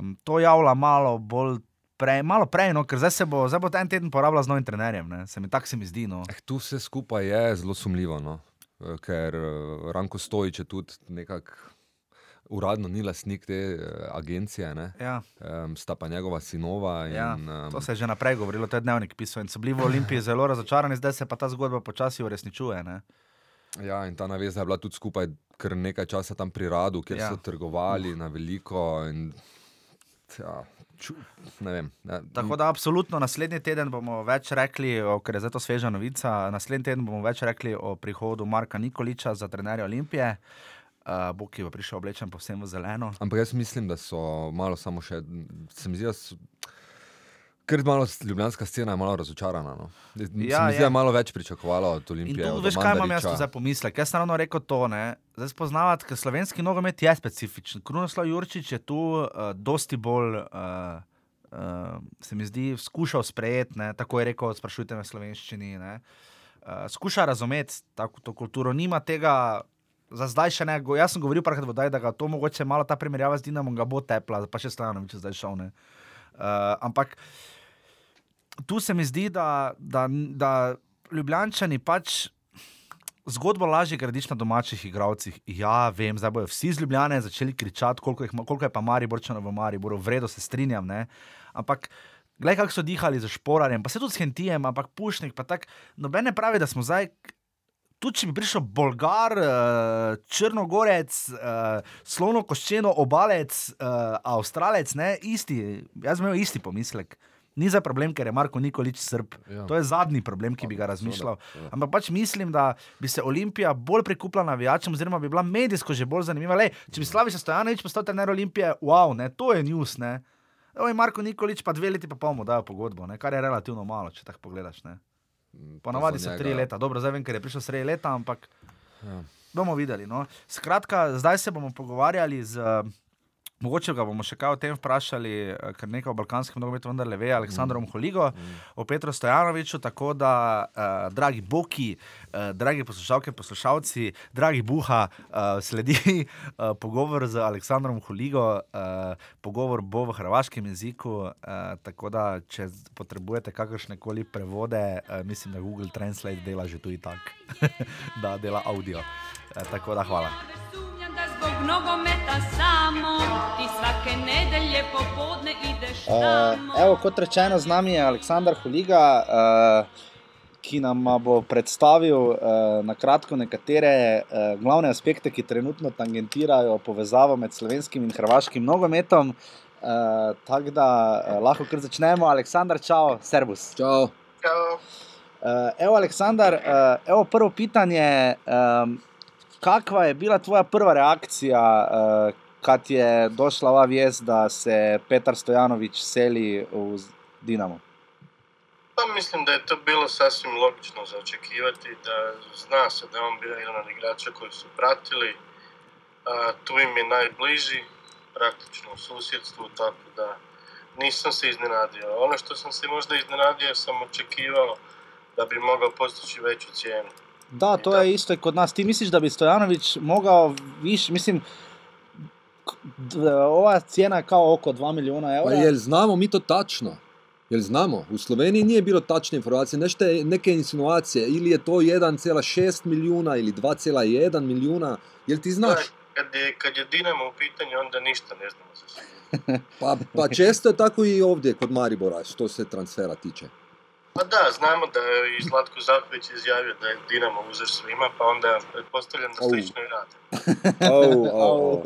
um, to javila malo bolj. Prej, malo prej, no, ker zdaj, se bo, zdaj bo ta en teden porabila z novim trenerjem. Ne. Se mi tako se mi zdi. No. Eh, tu vse skupaj je zelo sumljivo, no? Eh, ker eh, Ranko Stojič je tudi nekako uradno ni lastnik te eh, agencije, ne? Ja, um, sta pa njegova sinova. In, ja, em, to se je že naprej govorilo, to je dnevnik pisal in so bili v Olimpiji zelo razočarani, zdaj se pa ta zgodba počasi uresničuje. Ne. Ja, in ta naveza je bila tudi skupaj kar nekaj časa tam pri Radu, kjer Ja. so trgovali uh. na veliko. In, ja, ču, vem. Ja, Tako da, absolutno, naslednji teden bomo več rekli, o, ker je zdaj to sveža novica. Naslednji teden bomo več rekli o prihodu Marka Nikoliča za trenerja Olimpije. Uh, Bog je prišel oblečen povsem v zeleno. Ampak jaz mislim, da so malo samo še, se mi zdi, da so, Ker malo s- ljubljanska scena je malo razočarana. No. Ja, Ja, se mi zdi, ja. da je malo več pričakovalo od Olimpije. tu veš, kaj imam jaz za pomislek. Jaz sem ravno rekel to, ne. Zdaj spoznavati, ker slovenski nogomet je specifičen. Krunoslav Jurčič je tu uh, dosti bolj, uh, uh, se mi zdi, skušal sprejeti, ne. tako je rekel, sprašujte me v slovenščini. Ne. Uh, skuša razumeti tako to kulturo, nima tega. Za zdaj še ne, Go- jaz sem govoril parkrat vodaj, da ga to mogoče malo ta primerjava z Dinamom ga bo tepla, pa še Stojanovič je zdaj šel. Uh, ampak tu se mi zdi, da, da, da Ljubljančani pač zgodbo lažje gradiš na domačih igralcih. Ja, vem, zdaj bodo vsi z Ljubljane začeli kričati, koliko, jih, koliko je pa Mariborčano v Mariboru, vredno se strinjam. Ne? Ampak. Glej, kako so dihali za šporarjem, pa se tudi s Hentijem, ampak Pušnik, pa tako. Noben ne pravi, da smo zdaj. Tudi če bi prišel Bolgar, uh, Črnogorec, uh, slonokoščeno obalec, uh, Avstralec, ne, isti, jaz imel isti pomislek. Ni za problem, ker je Marko Nikolič srb. Ja. To je zadnji problem, ki bi ga razmišljal. seveda. Ampak pač mislim, da bi se Olimpija bolj prikupila navijačem, oziroma bi bila medijsko že bolj zanimiva. Lej, če bi Slaviša Stojanovič postal trener Olimpije, wow, ne, to je news. Ne. Oj, Marko Nikolič pa dve leti pa pol mu dajo pogodbo, ne, kar je relativno malo, če tako pogledaš. Ne. Ponavadi za so tri ja. leta, dobro, zdaj vem, ker je prišel sredi leta, ampak Ja. bomo videli. No. Skratka, zdaj se bomo pogovarjali z. Mogoče ga bomo še kaj o tem vprašali, eh, ker nekaj o balkanskem nogometu vendarle ve, Aleksandrom mm. Holigo, mm. o Petru Stojanoviču. Tako da, uh, dragi Boki, uh, dragi poslušalke, poslušalci, dragi Buha, uh, sledi uh, pogovor z Aleksandrom Holigo. Uh, pogovor bo v hrvaškem jeziku, uh, tako da, če potrebujete kakršne koli prevode, uh, mislim, da Google Translate dela že tu in tako, (laughs) da dela audio. Uh, tako da, hvala. Nogometa samo ti svake nedelje popodne ideš tamo. Uh, evo, kot rečeno, z nami je Aleksandar Huliga, uh, ki nam bo predstavil uh, na kratko nekatere uh, glavne aspekte, ki trenutno tangentirajo povezavo med slovenskim in hrvaškim nogometom. Uh, Tako da uh, lahko kar začnemo. Aleksandar, čau, servus. Čau. Uh, evo, Aleksandar, uh, evo prvo pitanje. Um, kakva je bila tvoja prva reakcija, uh, kad je došla ova vijest da se Petar Stojanović seli u Dinamo? Pa mislim da je to bilo sasvim logično za očekivati, da zna se da je on bio jedan od igrača koji su pratili, a, tu im je najbliži, praktično u susjedstvu, tako da nisam se iznenadio. Ono što sam se možda iznenadio sam očekivao da bi mogao postići veću cijenu. Da, to je isto i kod nas. Ti misliš da bi Stojanović mogao više, mislim, ova cijena je kao oko 2 milijuna Pa eura. jel znamo mi to tačno? Jel znamo? U Sloveniji nije bilo tačne informacije, nešto je- neke insinuacije, ili je to 1,6 milijuna ili 2,1 milijuna, jel ti znaš? Da, Kad je, kad je Dinamo u pitanju, onda ništa ne znamo za. Pa, pa često je tako i ovdje kod Maribora, što se transfera tiče. Pa da, znamo da je i Zlatko Zaković izjavio da je Dinamo uzor svima, pa onda pretpostavljam da slično i rade. (laughs) Au, Au,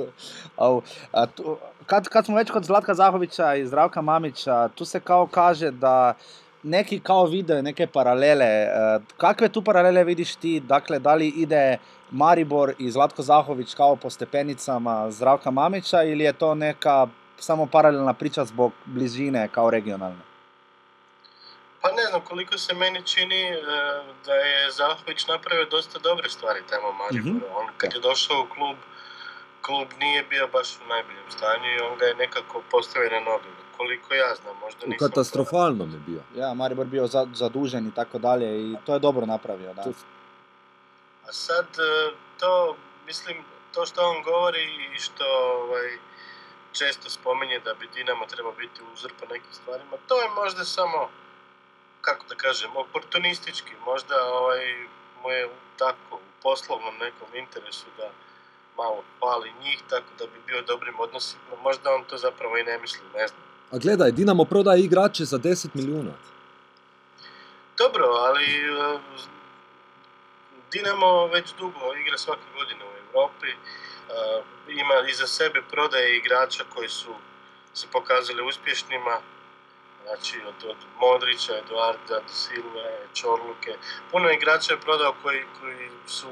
au. A tu, kad, kad smo već kod Zlatka Zahovića i Zdravka Mamića, tu se kao kaže da neki kao vide neke paralele. E, Kakve tu paralele vidiš ti? Dakle, da li ide Maribor i Zlatko Zahović kao po stepenicama Zdravka Mamića ili je to neka samo paralelna priča zbog blizine kao regionalne? Pa ne znam, koliko se meni čini e, da je Zahović napravio dosta dobre stvari tamo u Mariboru. On kad je došao u klub, klub nije bio baš u najboljem stanju i on ga je nekako postavio na noge. Koliko ja znam, možda U nisam... katastrofalnom je bio. Ja, Maribor bio za, zadužen i tako dalje i to je dobro napravio. Da. A sad e, to, mislim, to što on govori i što ovaj, često spominje da bi Dinamo trebao biti uzor po nekim stvarima, to je možda samo, kako da kažem, oportunistički. Možda ovaj, mu je tako u poslovnom nekom interesu da malo hvali njih, tako da bi bio dobrim odnosima. Možda on to zapravo i ne misli, ne znam. A gledaj, Dinamo prodaje igrače za 10 milijuna. Dobro, ali e, Dinamo već dugo igra svake godine u Europi. E, Ima iza sebe prodaje igrača koji su se pokazali uspješnima. Znači od, od Modrića, Eduarda, do Silve, Čorluke. Puno igrača je prodao koji, koji su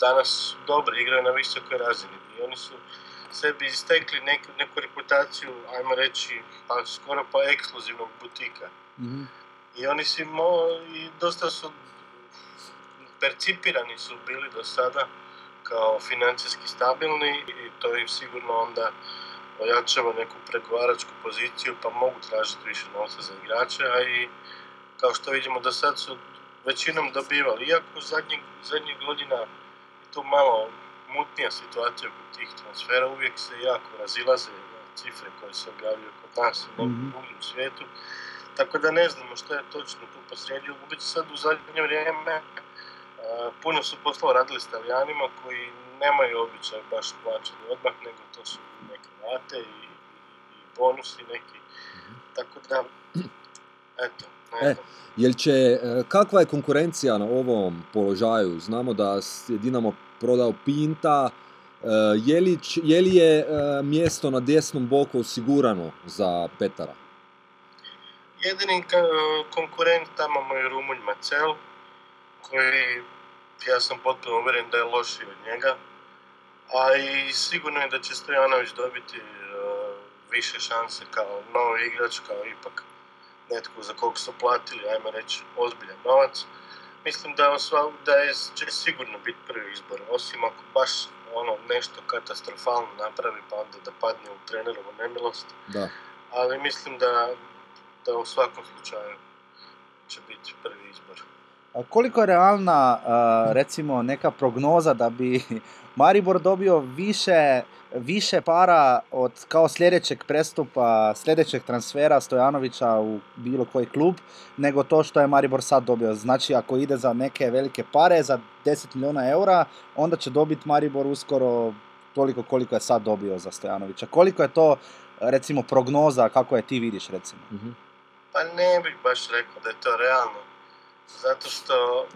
danas dobri, igraju na visokoj razini. I oni su sebi istekli neku, neku reputaciju, ajmo reći, pa skoro pa ekskluzivnog butika. Mhm. I oni si mo, i dosta su percipirani su bili do sada kao financijski stabilni i to im sigurno onda ojačava neku pregovaračku poziciju pa mogu tražiti više novca za igrače, a i kao što vidimo do sad su većinom dobivali. Iako zadnjih, zadnjih godina je tu malo mutnija situacija kod tih transfera, uvijek se jako razilaze cifre koje se objavljuju kod nas i Mhm. negdje u svijetu. Tako da ne znamo što je točno tu posrijedio. U sad u zadnje vrijeme a, puno su poslova radili s Talijanima koji nemaju običaj baš plaćati odmah, nego to su neke rate i, i, bonusi neki. Tako da, eto, ne E. Jel će, e, kakva je konkurencija na ovom položaju? Znamo da je Dinamo prodao Pinta. E, Je li, je li je e, mjesto na desnom boku osigurano za Petara? Jedini ka- konkurent tamo je Rumunj Macel, koji ja sam potpuno uvjeren da je lošiji od njega. A i sigurno je da će Stojanović dobiti e, više šanse kao novi igrač, kao ipak netko za kog su platili, ajmo reći, ozbiljan novac. Mislim da, osva, da je, će sigurno biti prvi izbor, osim ako baš ono nešto katastrofalno napravi, pa onda da padne u trenerovu nemilost. Da. Ali mislim da, da u svakom slučaju će biti prvi izbor. Koliko je realna, recimo, neka prognoza da bi (laughs) Maribor dobio više, više para od kao sljedećeg prestupa, sljedećeg transfera Stojanovića u bilo koji klub, nego to što je Maribor sad dobio. Znači, ako ide za neke velike pare, za 10 milijuna eura, onda će dobiti Maribor uskoro toliko koliko je sad dobio za Stojanovića. Koliko je to, recimo, prognoza, kako je ti vidiš, recimo? Mhm. Pa ne bih baš rekao da je to realno. Zato što,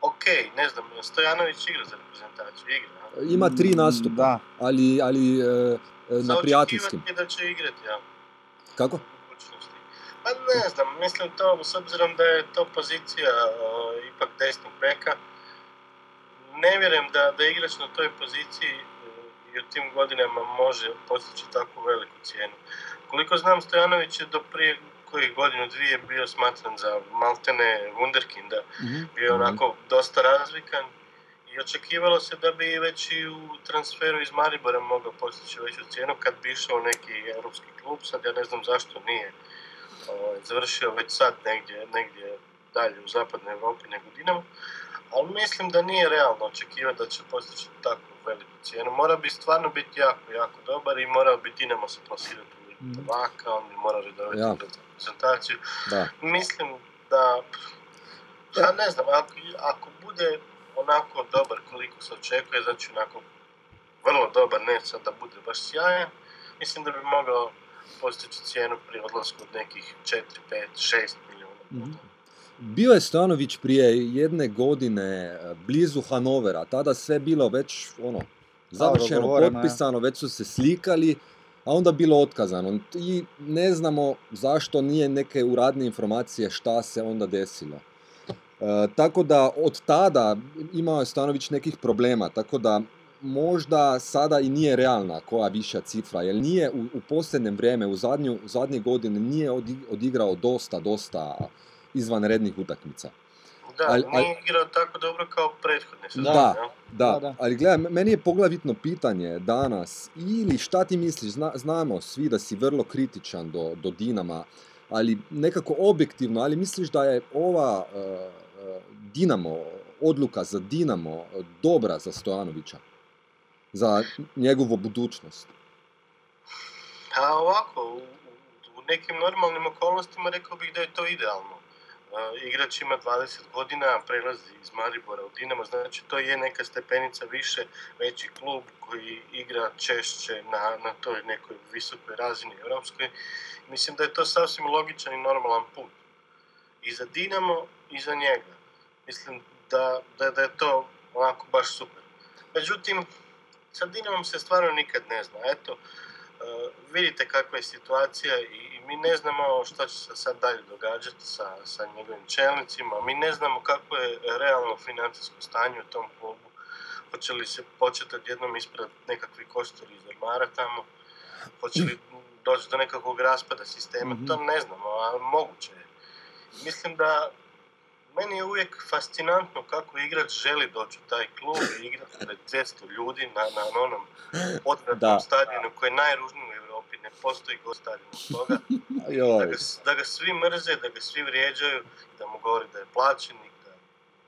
ok, ne znam, Stojanović igra za reprezentaciju, igra. Ima tri nastupa, Da. ali, ali e, e, Za na prijateljskim. očekivati je da će igrati, ja. Kako? Pa ne znam, mislim to, s obzirom da je to pozicija o, ipak desnog beka, ne vjerujem da, da igrač na toj poziciji e, i u tim godinama može postići takvu veliku cijenu. Koliko znam, Stojanović je do prije kojih godinu dvije bio smatran za maltene wunderkinda, Mhm. bio je onako dosta razlikan i očekivalo se da bi već i u transferu iz Maribora mogao postići veću cijenu kad bi išao neki europski klub, sad ja ne znam zašto nije ovaj, završio već sad negdje, negdje dalje u zapadnoj Europi nego Dinamo, ali mislim da nije realno očekivati da će postići takvu veliku cijenu. Mora bi stvarno biti jako, jako dobar i morao bi Dinamo se plasirati Ligu Mhm. on bi morao redoviti Ja. igrati reprezentaciju. Da. Mislim da, ja ne znam, ako, ako bude onako dobar koliko se očekuje, znači onako vrlo dobar, ne sad da bude baš sjajan, mislim da bi mogao postići cijenu pri odlasku od nekih 4, 5, 6 milijuna. Mhm. Bio je Stojanović prije jedne godine e, blizu Hanovera, tada sve bilo već ono, završeno, potpisano, već su se slikali, a onda bilo otkazano. I ne znamo zašto nije neke uradne informacije šta se onda desilo. E, tako da od tada imao je Stanović nekih problema, tako da možda sada i nije realna koja viša cifra, jer nije u, u posljednjem vrijeme, u zadnju, zadnje godine nije odi- odigrao dosta, dosta izvanrednih utakmica. Da, Ali- ali- nije igrao tako dobro kao prethodne sezone. Da. Da, Da, ali gledaj, meni je poglavitno pitanje danas, ili šta ti misliš, zna- znamo svi da si vrlo kritičan do, do Dinama, ali nekako objektivno, ali misliš da je ova e, Dinamo, odluka za Dinamo dobra za Stojanovića? Za njegovu budućnost? Pa ovako, u- u nekim normalnim okolnostima rekao bih da je to idealno. Igrač ima 20 godina, prelazi iz Maribora u Dinamo, znači to je neka stepenica više, veći klub koji igra češće na, na toj nekoj visokoj razini europskoj. Mislim da je to sasvim logičan i normalan put. I za Dinamo i za njega. Mislim da, da, da je to onako baš super. Međutim, sa Dinamom se stvarno nikad ne zna. Eto, vidite kakva je situacija i, i mi ne znamo šta će se sad dalje događati sa, sa njegovim čelnicima, mi ne znamo kako je realno financijsko stanje u tom klubu. Hoće li se početi odjednom ispred nekakvi kosturi iz ormara tamo, hoće li doći do nekakvog raspada sistema, Mhm. to ne znamo, a moguće je. mislim da meni je uvijek fascinantno kako igrač želi doći u taj klub i igrati pred 200 ljudi na, na onom odvratnom stadionu koji je najružniji u Europi, ne postoji go stadion od toga. (laughs) Da ga, da ga svi mrze, da ga svi vrijeđaju, da mu govori da je plaćenik. Da,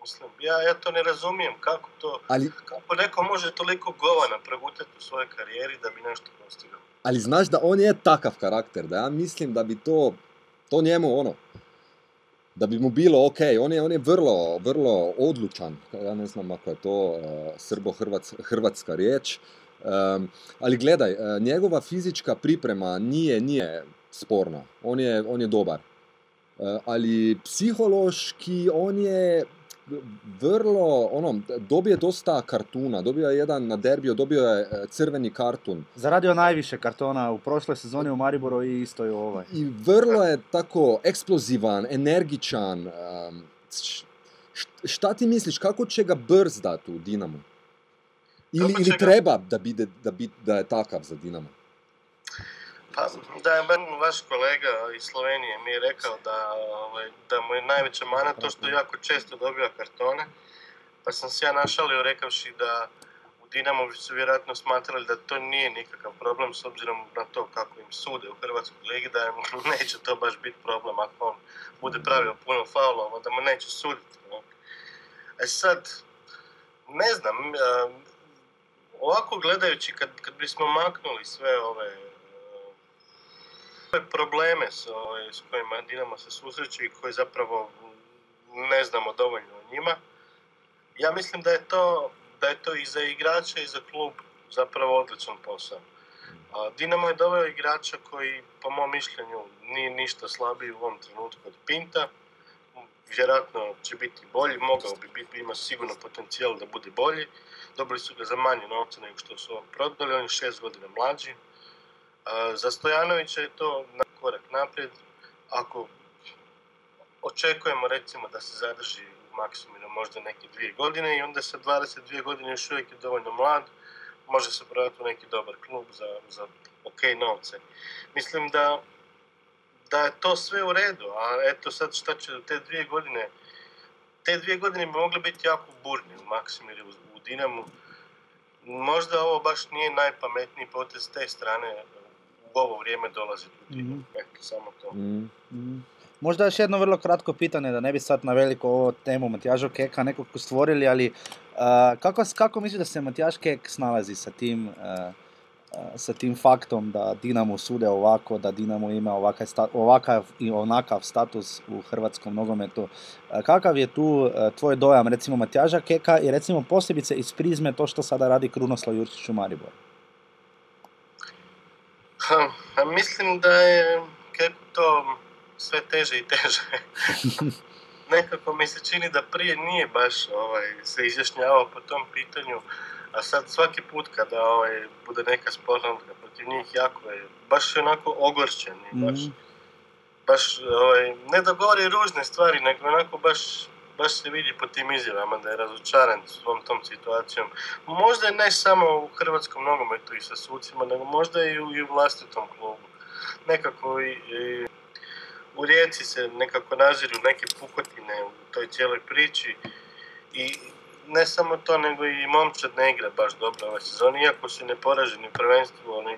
mislim, ja, ja to ne razumijem kako to, Ali, kako neko može toliko govana progutati u svojoj karijeri da bi nešto postigao. ali znaš da on je takav karakter, da ja mislim da bi to, to njemu ono, da bi mu bilo ok, on je, on je vrlo, vrlo odlučan, ja ne znam ako je to uh, srbo-hrvatska riječ, Um, ali gledaj, uh, njegova fizička priprema nije, nije sporna, on je, on je dobar. Uh, ali psihološki on je vrlo, ono, dobije dosta kartuna, dobio je jedan na derbiju, dobio je uh, crveni kartun. Zaradio najviše kartona u prošloj sezoni u Mariboru i isto i u ovoj. I vrlo je tako eksplozivan, energičan. Šta ti misliš, kako će ga brzdat u Dinamo? Ili, ili treba da, bide, da, bi, da je takav za Dinamo? Pa, da vaš kolega iz Slovenije mi je rekao da, ovaj, da mu je najveća mana to što jako često dobiva kartone. Pa sam se ja našalio rekavši da u Dinamo bi su vjerojatno smatrali da to nije nikakav problem s obzirom na to kako im sude u Hrvatskoj ligi, da im (laughs) neće to baš biti problem ako on bude pravio puno faulova, da mu neće suditi. ne. E sad, ne znam, ovako gledajući kad, kad bismo maknuli sve ove probleme s, ove, s kojima Dinamo se susreće i koji zapravo ne znamo dovoljno o njima, ja mislim da je to, da je to i za igrača i za klub zapravo odličan posao. Dinamo je doveo igrača koji, po mom mišljenju, nije ništa slabiji u ovom trenutku od Pinta. Vjerojatno će biti bolji, mogao bi biti, ima sigurno potencijal da bude bolji. Dobili su ga za manje novca nego što su prodali, on je šest godina mlađi. Za Stojanovića je to na korak naprijed. Ako očekujemo recimo da se zadrži u maksimumu možda neke dvije godine i onda sa 22 godine još uvijek je dovoljno mlad, može se prodati u neki dobar klub za, za ok novce. Mislim da, da je to sve u redu, a eto sad šta će te dvije godine, te dvije godine bi mogle biti jako burne u Maksimiru, u, u Dinamu. Možda ovo baš nije najpametniji potez s te strane ovo vrijeme dolaziti u Dinamo. Mhm. Eto, samo to. Mm. Mhm. Možda još jedno vrlo kratko pitanje, da ne bi sad na veliko ovo temu Matijaža Keka nekako stvorili, ali uh, kako, kako misliš da se Matijaš Kek snalazi sa tim, uh, sa tim faktom da Dinamo sude ovako, da Dinamo ima ovakav, sta- ovakav i onakav status u hrvatskom nogometu. Kakav je tu tvoj dojam recimo Matijaža Keka i recimo posebice iz prizme to što sada radi Krunoslav Jurčić u Mariboru? Ha, a mislim da je kako to sve teže i teže. (laughs) Nekako mi se čini da prije nije baš ovaj, se izjašnjavao po tom pitanju, a sad svaki put kada ovaj, bude neka sporna protiv njih jako je, baš je onako ogorčen i baš, Mhm. baš ovaj, ne da govori ružne stvari, nego onako baš, baš se vidi po tim izjavama da je razočaran svom tom situacijom. Možda ne samo u hrvatskom nogometu i sa sucima, nego možda i u, i u vlastitom klubu. Nekako i, i u Rijeci se nekako naziru neke pukotine u toj cijeloj priči i ne samo to, nego i momčad ne igra baš dobro ove sezone, iako su neporaženi prvenstvu, oni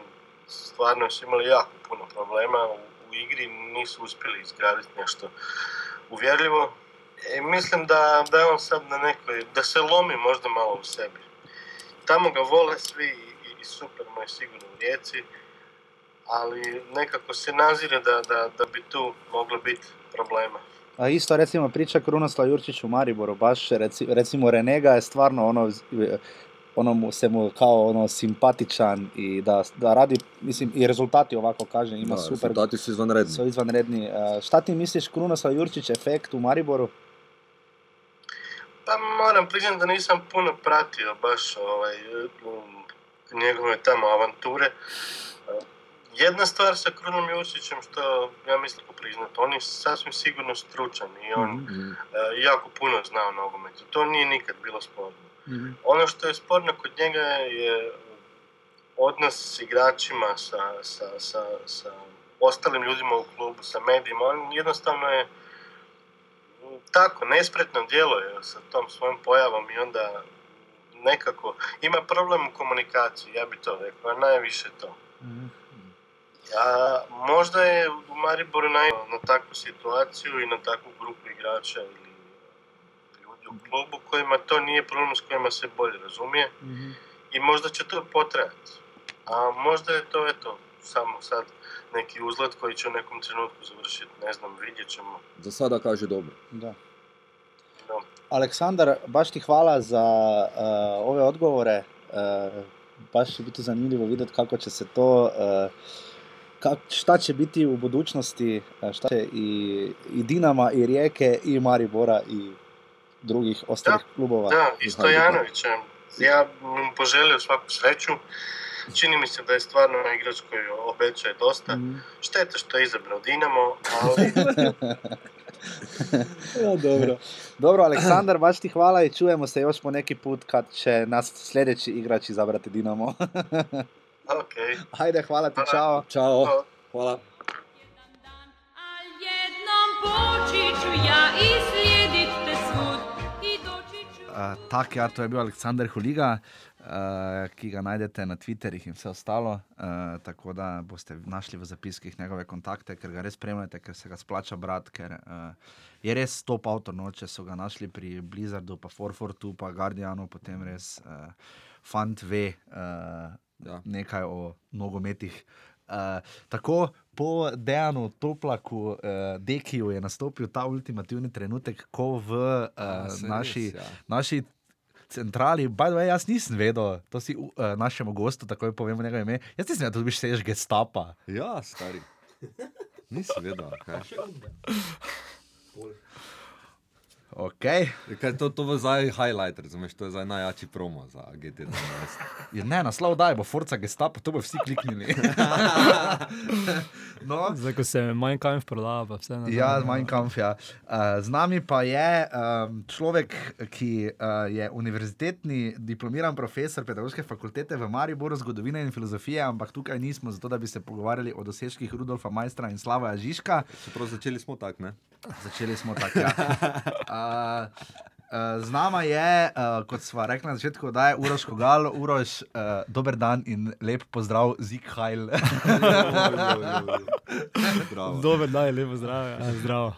stvarno su imali jako puno problema u, u igri, nisu uspjeli izgraditi nešto uvjerljivo. I mislim da, da je on sad na nekoj, da se lomi možda malo u sebi. Tamo ga vole svi i, i super mu je sigurno u Rijeci, ali nekako se nazire da, da, da bi tu moglo biti problema. A isto recimo priča Krunoslav Jurčić u Mariboru, baš reci, recimo Renega je stvarno ono, ono mu, se mu kao ono simpatičan i da, da radi, mislim i rezultati ovako kaže, ima Da, super, rezultati su izvanredni. su izvanredni. A, šta ti misliš Krunoslav Jurčić efekt u Mariboru? Pa moram priznati da nisam puno pratio baš ovaj, njegove tamo avanture. Jedna stvar sa Krunom Jurčićem što ja mislim priznat, on je sasvim sigurno stručan i on Mhm. Mm. e, jako puno zna o nogometu. To nije nikad bilo sporno. Ono što je sporno kod njega je odnos s igračima, sa, sa, sa, sa ostalim ljudima u klubu, sa medijima. On jednostavno je tako nespretno djeluje sa tom svojom pojavom i onda nekako ima problem u komunikaciji, ja bi to rekao, a najviše to. A možda je u Mariboru naj na takvu situaciju i na takvu grupu igrača ili ljudi u klubu kojima to nije problem s kojima se bolje razumije i možda će to potrajati. A možda je to eto samo sad neki uzlet koji će u nekom trenutku završiti, ne znam, vidjet ćemo. Za sada kaže dobro. Da. No. Aleksandar, baš ti hvala za uh, ove odgovore. Uh, baš će biti zanimljivo vidjeti kako će se to, uh, kak, šta će biti u budućnosti, uh, šta će i, i Dinama, i Rijeke, i Maribora, i drugih ostalih klubova. Da, i Stojanovića. Ja mu poželio svaku sreću. Čini mi se da je stvarno igrač koji obećaje dosta. Mhm. Šteta što je izabrao Dinamo, ali (laughs) Ja, dobro. Dobro, Aleksandar, baš ti hvala i čujemo se još po neki put kad će nas sljedeći igrač izabrati Dinamo. (laughs) ok. Ajde, hvala ti, čao. Ćao. Hvala. Jedan dan, al jednom poći ću ja i slijedit te svud i doći ću... Uh, tak, ja, to je bil Aleksandar Huliga, uh, ki ga najdete na Twitterih in vse ostalo. Uh, tako da boste našli v zapiskih njegove kontakte, ker ga res spremljate, ker se ga splača brati, ker uh, je res top avtor. No, če so ga našli pri Blizzardu, pa Forfortu, pa Guardianu, potem res uh, fant ve uh, Ja. nekaj o nogometih. Uh, tako po Dejanu Toplaku, uh, Dekiju je nastopil ta ultimativni trenutek, ko v uh, A, saj naši, res, ja. naši centrali, by the way, jaz nisem vedel, to si uh, našemu gostu takoj povemo njegove ime. Jaz nisem vedel, da dobiš sež gestapa. Ja, stari. Nisem vedel, kaj. Okay. Kaj to, to bo zdaj highlight, razumeš, to je zdaj najjači promo za GT12. Je, ne, naslov daj, bo Forca gestapa, to bo vsi kliknili. (laughs) no, Zdaj, ko se Mein Kampf prodaja, pa vse na Ja, Mein Kampf. Ja. Uh, z nami pa je um, človek, ki uh, je univerzitetni diplomiran profesor pedagoške fakultete v Mariboru, zgodovine in filozofije, ampak tukaj nismo zato, da bi se pogovarjali o dosežkih Rudolfa Majstra in Slava Žižka. Čeprav začeli smo tako, ne? Začeli smo tako. Ja. Uh, (laughs) uh, z nama je, uh, kot smo rekli na začetku, da je Uroš Kogal, Uroš, uh, dober dan in lep pozdrav, Zik Hajl. (laughs) Dober dan, lepo zdrav. Ja, zdrav. Uh,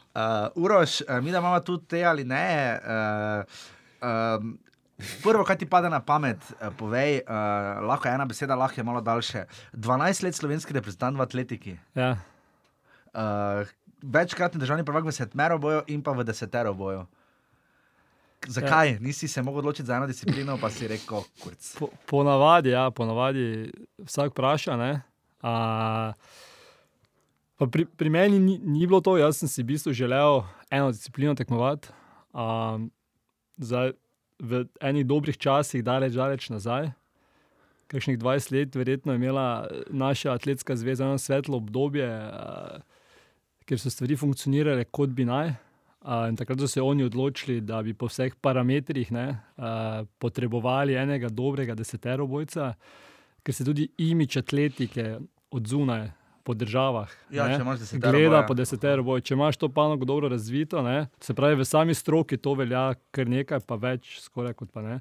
Uroš, uh, mi da imamo tudi te ali ne. Uh, um, prvo, kaj ti pade na pamet, uh, povej, uh, lahko je ena beseda, lahko je malo daljše. 12 let slovenski reprezentant v atletiki. Ja. Uh, večkratni državni prvak v sedmero boju in pa v desetero boju. Zakaj? Ja. Nisi se mogel odločiti za eno disciplino, pa si rekel, kurc. Po, ponavadi, ja, ponavadi vsak vpraša. ne. A, pri, pri meni ni, ni bilo to, jaz sem si v bistvu želel eno disciplino tekmovati. A, zdaj, v enih dobrih časih, daleč, daleč nazaj, kakšnih 20 let, verjetno je imela naša atletska zveza eno svetlo obdobje, a, kjer so stvari funkcionirale kot bi naj. Uh, in takrat so se oni odločili, da bi po vseh parametrih ne, uh, potrebovali enega dobrega deseterobojca, ker se tudi imič atletike od zunaj po državah Ja, ne, gleda boja. po deseteroboj. Če imaš to panogo dobro razvito, ne, se pravi, v sami stroki to velja kar nekaj, pa več, skoraj kot pa ne.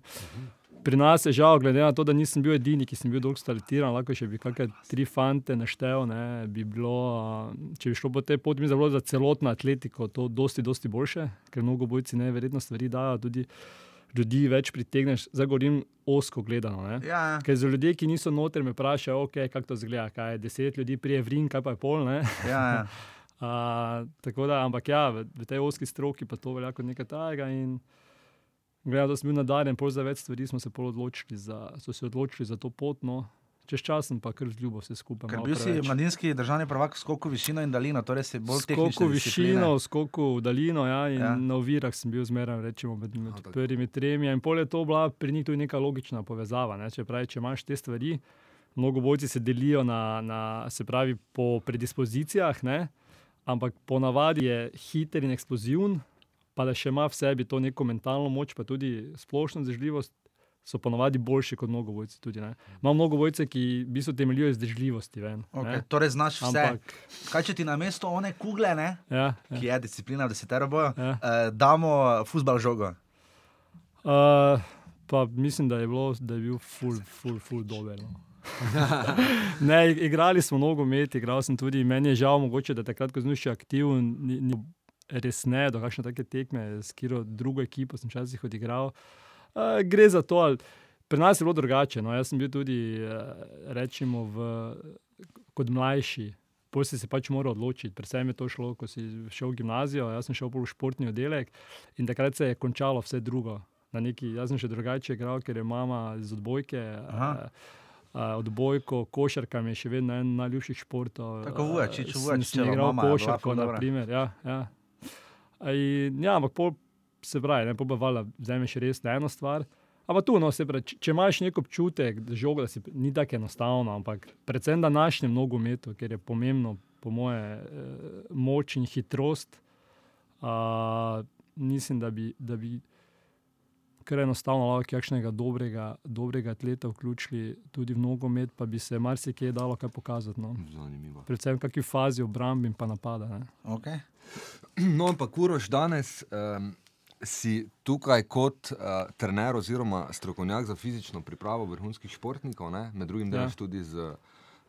Pri nas je žal, glede na to, da nisem bil edini, ki sem bil dolgo stalitiran, lahko še bi kakšne tri fante naštel, ne, bi bilo, če bi šlo po tej poti, mi zelo za celotno atletiko, to dosti, dosti boljše, ker mnogo bojci neverjetno stvari dajo, tudi ljudi več pritegneš, zdaj govorim osko gledano. Ne. Ja, ja. Ker za ljudi, ki niso noter, me vprašajo, okay, kako to zgleda, kaj je deset ljudi prije vrin, kaj pa je pol. Ne. ja, ja. (laughs) A, tako da, ampak ja, v, v tej oski stroki pa to velja kot nekaj tajega. Gledano, da sem bil nadarjen, pol za več stvari smo se pol odločili za, so se odločili za to pot. No. Čez čas sem pa kar zljubo vse skupaj. Ker bil si preveč. mladinski državni prvak v skoku višino in daljino, torej si bolj tehničen. Skoku v višino, skoku v daljino, ja, in Ja. ja. na ovirah sem bil zmeraj rečemo, med, med tako. prvimi tremi. In pol je to bila pri njih tudi neka logična povezava. Ne? Če, pravi, če imaš te stvari, mnogo bojci se delijo na, na, se pravi, po predispozicijah, ne? ampak ponavadi je hiter in eksploziven, pa da še ima v sebi to neko mentalno moč, pa tudi splošno zažljivost. so ponovadi boljši kot mnogovojci. Tudi, ne. Imamo mnogovojce, ki v bistvu temeljijo izdržljivosti. Ven, Okay, ne. torej, znaš vse. Ampak, Kaj če ti na mesto one kugle, ne, ja, ja. ki je disciplina, da se tero bojo, Ja. eh, damo futbal žogo. Uh, pa mislim, da je, bilo, da je bil full, full, full dober. No. ne, igrali smo nogomet, igral sem tudi. Meni je žal, mogoče, da takrat, ko sem še aktiven, ni, ni res ne, do kakšne take tekme, s katero drugo ekipo sem včasih odigral. Uh, gre za to, ali pri nas je bilo drugače. No. Jaz sem bil tudi, uh, rečemo, v, kot mlajši. Pol si se pač moral odločiti. Predvsem je to šlo, ko si šel v gimnazijo, jaz sem šel v športni oddelek in takrat se je končalo vse drugo. Na Neki, jaz sem še drugače igral, ker je mama iz odbojke. Aha. Uh, odbojko, košarka mi je še vedno en najljubših športov. Tako Vujačič, Eh, Vujačičeva sem igral košarko, na primer. Ja, ja. A In, ja, ampak pol se pravi, ne pobavala, vzameš res na eno stvar. Ampak tu, no, pravi, če, če imaš nek občutek, da žoga, da si, ni tako enostavno, ampak predvsem današnjem nogometu, ker je pomembno, po moje, eh, moč in hitrost, uh, mislim, da bi, da bi kar enostavno lahko kakšnega dobrega, dobrega atleta vključili tudi v nogomet, pa bi se marsikje dalo kaj pokazati. No. Zanimivo. Predvsem v kakšni fazi obrambe in pa napada. Ne. Okay. (clears throat) No, ampak Uroš, danes um, si tukaj kot uh, trener oziroma strokovnjak za fizično pripravo vrhunskih športnikov, ne? med drugim Ja. delaš tudi z,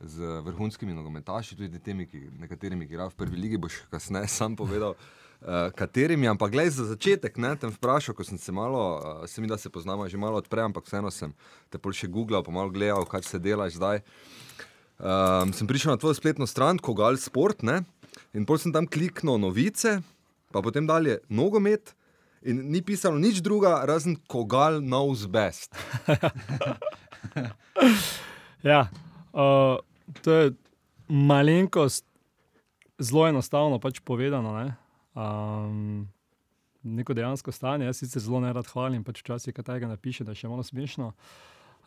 z vrhunskimi nogometaši, tudi temi, ki, nekaterimi, ki igrajo v prvi ligi, boš kasneje sam povedal. Uh, katerimi, ampak gledaj, za začetek ne, tem vprašal, ko sem se malo, uh, se mi da se poznamo že malo odprej, ampak vseeno sem te pol še googlal, pa malo gledal, kaj se delaš zdaj. Um, sem prišel na tvojo spletno stran, Kogal Sport, ne? in potem sem tam kliknil novice, pa potem dalje nogomet, in ni pisalo nič druga, razen Kogal knows best. (laughs) Ja, uh, to je malenkost, zelo enostavno pač povedano. Ne? Um, neko dejansko stanje, jaz sicer zelo ne rad hvalim, pač včasih kaj tega napiše, da je še malo smešno.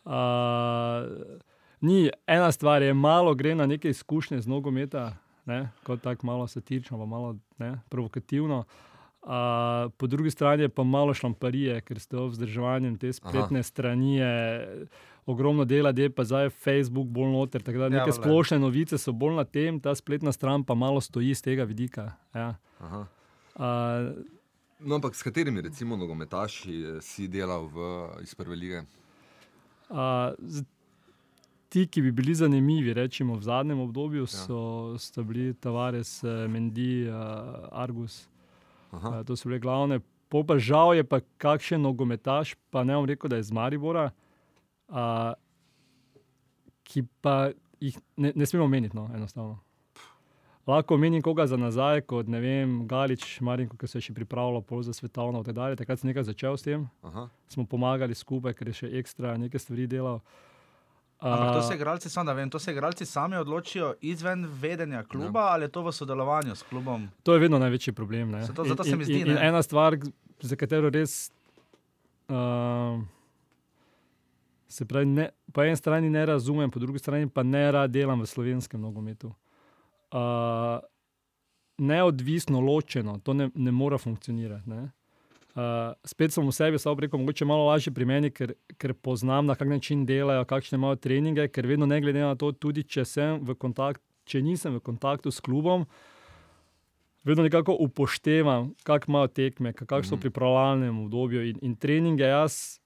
Uh, ni ena stvar, je malo gre na neke izkušnje z nogometa, ne? kot tako malo satirično, pa malo ne, provokativno. Uh, po drugi strani je pa malo šlamparije, ker s to vzdrževanjem te spletne Aha. strani je ogromno dela, da je pa zdaj Facebook bolj noter. Da Ja, neke valjda. splošne novice so bolj na tem, ta spletna stran pa malo stoji z tega vidika. Ja. Aha. Uh, No, ampak s katerimi, recimo, nogometaši eh, si delal v, iz prve lige? Uh, z- ti, ki bi bili zanimivi, rečemo v zadnjem obdobju, so, so bili Tavares, eh, Mendy, uh, Argus. Aha. Uh, to so bile glavne. Pol pa žal je pa kakšen nogometaš, pa ne bom rekel, da je iz Maribora, uh, ki pa jih ne, ne smemo meniti, no, enostavno. Lahko menim koga za nazaj, kot ne vem, Galič, Marinko, ki se je še pripravljal pol za svetovno in tako dalje. Takrat sem nekaj začel s tem Aha. smo pomagali skupaj, ker je še ekstra nekaj stvari delal. Ampak to se igralci, samo da vem, to se igralci sami odločijo izven vedenja kluba ja. ali je to v sodelovanju s klubom? to je vedno največji problem. ne. Zato- zato In- se mi zdi, In, in ena stvar, za katero res. Uh, se pravi, ne, po eni strani ne razumem, po drugi strani pa ne rad delam v slovenskem nogometu. Uh, neodvisno, ločeno, to ne, ne more funkcionirati. Ne? Uh, spet sem v sebi, samo rekel, mogoče malo lažje pri meni, ker, ker poznam, na kak način delajo, kakšne imajo treninge, ker vedno ne glede na to, tudi če, kontakt, če nisem v kontaktu s klubom, vedno nekako upoštevam, kako imajo tekme, kako so v pripravljalnem obdobju in, in treninge. Jaz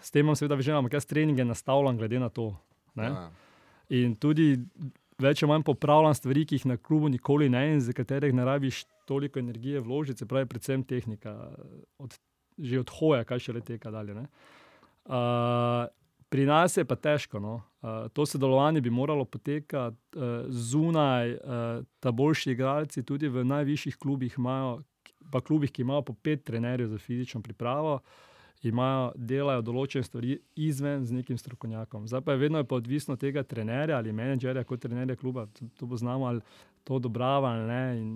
s tem imam seveda vežen, ampak jaz treninge nastavljam glede na to. Ne? Ja. In tudi več ali manj popravljam stvari, ki jih na klubu nikoli ne in za katerih ne rabiš toliko energije vložiti, se pravi, predvsem tehnika, od, že od hoja, kaj še le teka dalje. ne. Uh, pri nas je pa težko. No. Uh, to sodelovanje bi moralo potekati uh, zunaj, uh, ta boljši igralci, tudi v najvišjih klubih, imajo, pa klubih, ki imajo po pet trenerjev za fizično pripravo. Imajo, delajo določene stvari izven z nekim strokovnjakom. Zdaj pa je vedno je pa odvisno od tega trenerja ali menedžerja, kot trenerja kluba. To, to bo znamo ali to odobrava ali ne. In,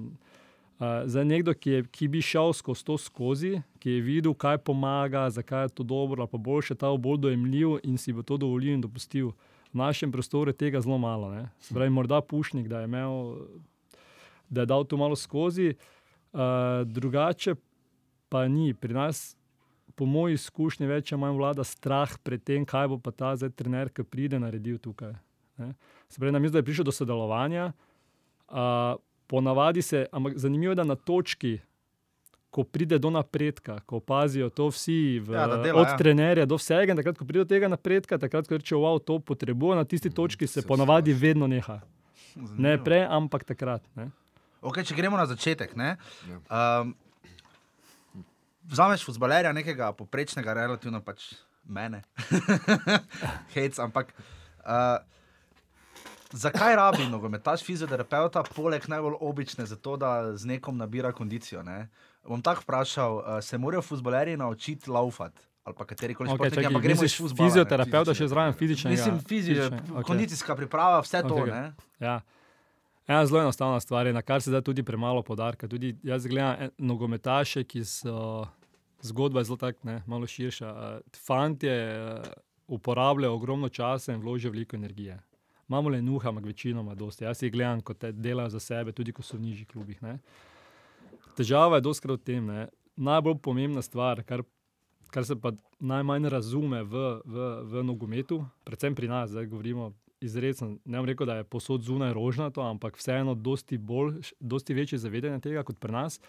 uh, za nekdo, ki, je, ki bi šel skozi to skozi, ki je videl, kaj pomaga, zakaj je to dobro, pa boljše ta bolj dojemljiv in si bo to dovolil in dopustil. V našem prostoru je tega zelo malo. Pravi, morda Pušnik, da je, imel, da je dal to malo skozi, uh, drugače pa ni. Pri nas po moji izkušnji več ali manj vlada strah pred tem, kaj bo pa ta zdaj trener, ki pride, naredil tukaj. Ne. Se pravi, namesto da je prišel do sodelovanja, uh, ponavadi se, ampak zanimivo je, da na točki, ko pride do napredka, ko opazijo to vsi, v, Ja, dela, od ja. trenerja do vsega, takrat, ko pride do tega napredka, takrat, ko rečejo, wow, to potrebuje, na tisti točki se se ponavadi usmeš. vedno neha. Ne prej, ampak takrat. Ne. Okay, če gremo na začetek. Ne, Ja. um, vzameš futbalerja, nekega poprečnega, relativno pač mene, (laughs) hec, ampak. Uh, Zakaj rabi nogometaš fizioterapeuta, poleg najbolj obične, zato da z nekom nabira kondicijo? Ne? Bom tako vprašal, uh, se morajo futbalerji naučiti laufati ali pa katerikoli Okay, športniki, čakaj, ampak gremo iz ne. Fizioterapeuta še zraven fizičnega. Mislim, fizične, kondicijska priprava, vse to. Okej. ne. Ja. Ena zelo enostavna stvar je, na kar se da tudi premalo podarka. Tudi jaz gledam nogometaše, ki so zgodba je zelo tak, ne, malo širša. Fantje uporabljajo ogromno časa in vložijo veliko energije. Imamo le nuha, ampak večinoma dosti. Jaz jih gledam, kot delajo za sebe, tudi ko so v nižjih klubih. Ne. Težava je doskrat v tem. Ne. Najbolj pomembna stvar, kar, kar se pa najmanj razume v, v, v nogometu, predvsem pri nas, zdaj govorimo izredno, ne bom rekel, da je posod zunaj rožnato, ampak vseeno dosti, bolj, dosti večje zavedanje tega kot pri nas,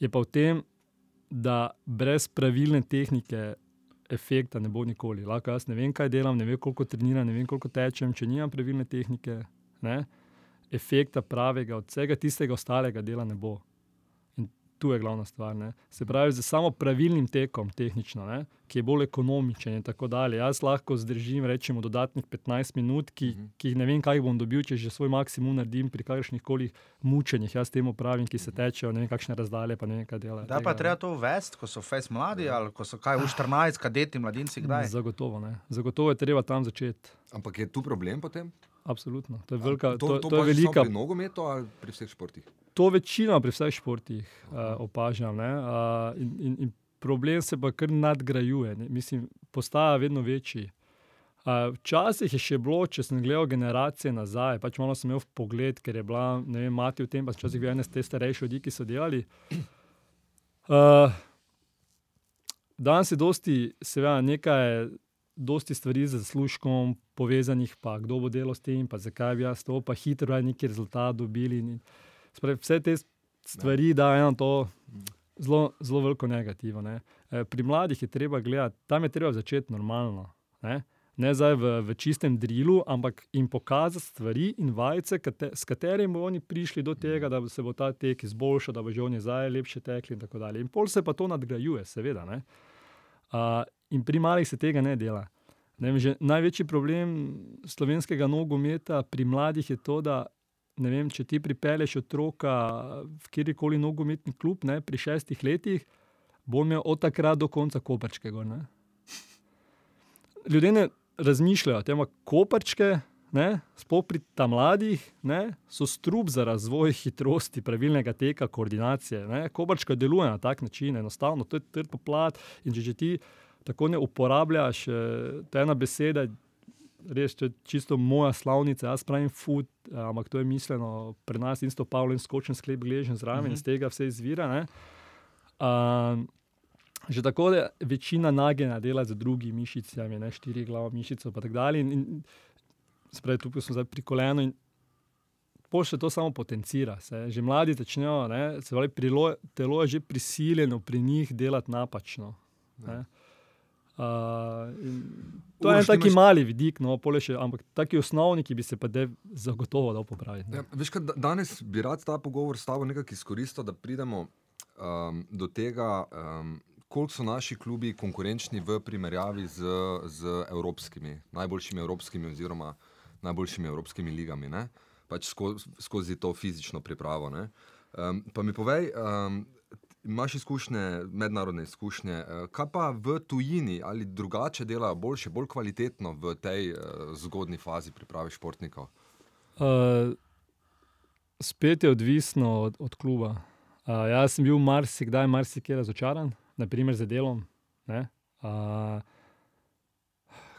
je pa v tem, da brez pravilne tehnike efekta ne bo nikoli. Lahko jaz ne vem, kaj delam, ne vem, koliko treniram, ne vem, koliko tečem, če nimam pravilne tehnike, ne, efekta pravega od vsega tistega ostalega dela ne bo. Tu je glavna stvar. Ne. Se pravi, z samo pravilnim tekom, tehnično, ne, ki je bolj ekonomičen in tako dalje. Jaz lahko zdržim, rečemo, dodatnih 15 minut, ki, Mhm. ki jih ne vem, kaj bom dobil, če že svoj maksimum naredim pri kakršnih koli mučenjih. Jaz temu pravim, ki se tečejo, ne vem, kakšne razdalje, pa ne vem, kaj delajo. Da pa je treba to uvesti, ko so fez mladi ali ko so kaj v 14, kadeti, mladinci, kdaj. Zagotovo, ne. Zagotovo je treba tam začeti. Ampak je tu problem potem? Absolutno. To je, velika, to, to, to, to je velika Pri nogometu ali pri vseh športih? To večino pri vseh športih uh, opažam. ne, Uh, in, in, in problem se pa kar nadgrajuje, ne, mislim, postaja vedno večji. Uh, včasih je še bilo, če sem gledal generacije nazaj, pač malo sem imel pogled, ker je bila ne vem, mati v tem, pa včasih bil ene te starejše ljudi, ki so delali. Uh, danes je dosti, seveda, nekaj, dosti stvari z zaslužkom povezanih, pa kdo bo delal s tem, pa zakaj bi jaz to, pa hitro je neki rezultat dobili. Spravi, vse te stvari dajo eno to zelo, zelo veliko negativo. Ne. Eh, Pri mladih je treba gledati, tam je treba začeti normalno. Ne. Ne zdaj v, v čistem drilu, ampak jim pokazati stvari in vajce, kate, s katerimi bodo oni prišli do tega, da se bo ta tek izboljšal, da bo že oni zdaj lepše tekli in tako dalje. In pol se pa to nadgrajuje, seveda. ne. Uh, in pri malih se tega ne dela. Ne vem, že največji problem slovenskega nogometa pri mladih je to, da ne vem, če ti pripelješ otroka v kjerkoli nogometni klub ne, pri šestih letih, bo imel od takrat do konca koprčke. Gor, ne. Ljudje ne razmišljajo o tem, ampak koprčke, ne, sploh pri ta mladih, ne, so strup za razvoj hitrosti, pravilnega teka, koordinacije. Ne. Koprčka deluje na tak način, enostavno, to je trd plat. In če, če ti tako ne uporabljaš, eh, je ena beseda, res je čisto moja slavnica, jaz pravim food, ampak to je mišljeno pri nas isto Pavlo in skočen sklep gležen zraven, -hmm. iz tega vse izvira. Ne. Um, Že tako je večina nagena dela z drugimi mišicami, ne štiri glavo mišico, pa tako dalje. In, in spravi, tukaj smo zdaj pri kolenu in pol še to samo potencira. Se. Že mladi začnejo, ne, se pravi, prilo, telo je že prisiljeno pri njih delati napačno. Ne. Uh, to je Uroš, en ti taki imaš- mali vidik, no, je še, ampak taki osnovni, ki bi se pa de, zagotovo dal popraviti. Ja, veš, kaj, da- danes bi rad ta pogovor s tabo nekako izkoristil, da pridemo um, do tega, um, koliko so naši klubi konkurenčni v primerjavi z, z evropskimi, najboljšimi evropskimi oziroma najboljšimi evropskimi ligami, ne? pač skozi, skozi to fizično pripravo. ne. Um, pa mi povej, um, imaš izkušnje, mednarodne izkušnje, eh, kaj pa v tujini ali drugače delajo boljše, bolj kvalitetno v tej uh, zgodni fazi priprave športnikov? Uh, spet je odvisno od, od kluba. Uh, jaz sem bil marsikdaj, marsikaj razočaran, naprimer z delom. ne. Uh,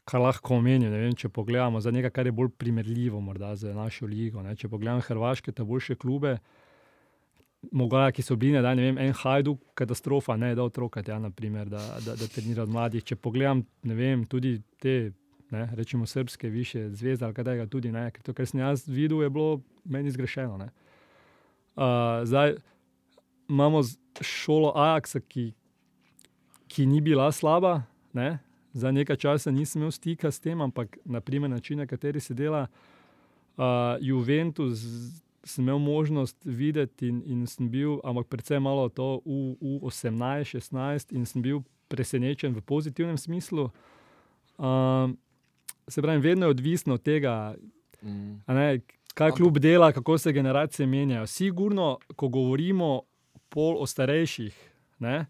kar lahko omenim, vem, če pogledamo za nekaj, kar je bolj primerljivo morda z našo ligo. Ne. Če pogledam Hrvaške, te boljše klube, Mogoče, ki so bili na dan, ne vem, en hajduk, katastrofa, ne da otroka, ja, naprimer, da, da, da trenira mladih. Če pogledam, ne vem, tudi te, ne, rečemo, srpske, više zvezde ali kaj takega, tudi ne, ker to, kar sem jaz videl, je bilo meni zgrešeno. ne. Uh, zdaj imamo šolo Ajaxa, ki, ki ni bila slaba, ne. Za nekaj časa nisem imel stika s tem, ampak naprimer način, na kateri se dela uh, Juventus, sem imel možnost videti in, in sem bil, ampak predvsem malo to v, v 18, 16 in sem bil presenečen v pozitivnem smislu. Um, se pravi, vedno je odvisno od tega, Mm. ne, kaj klub dela, kako se generacije menjajo. Sigurno, ko govorimo pol o starejših, ne,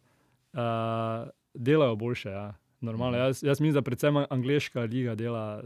uh, delajo boljše. Ja. Normalno. Jaz, jaz mislim, da predvsem angliška liga dela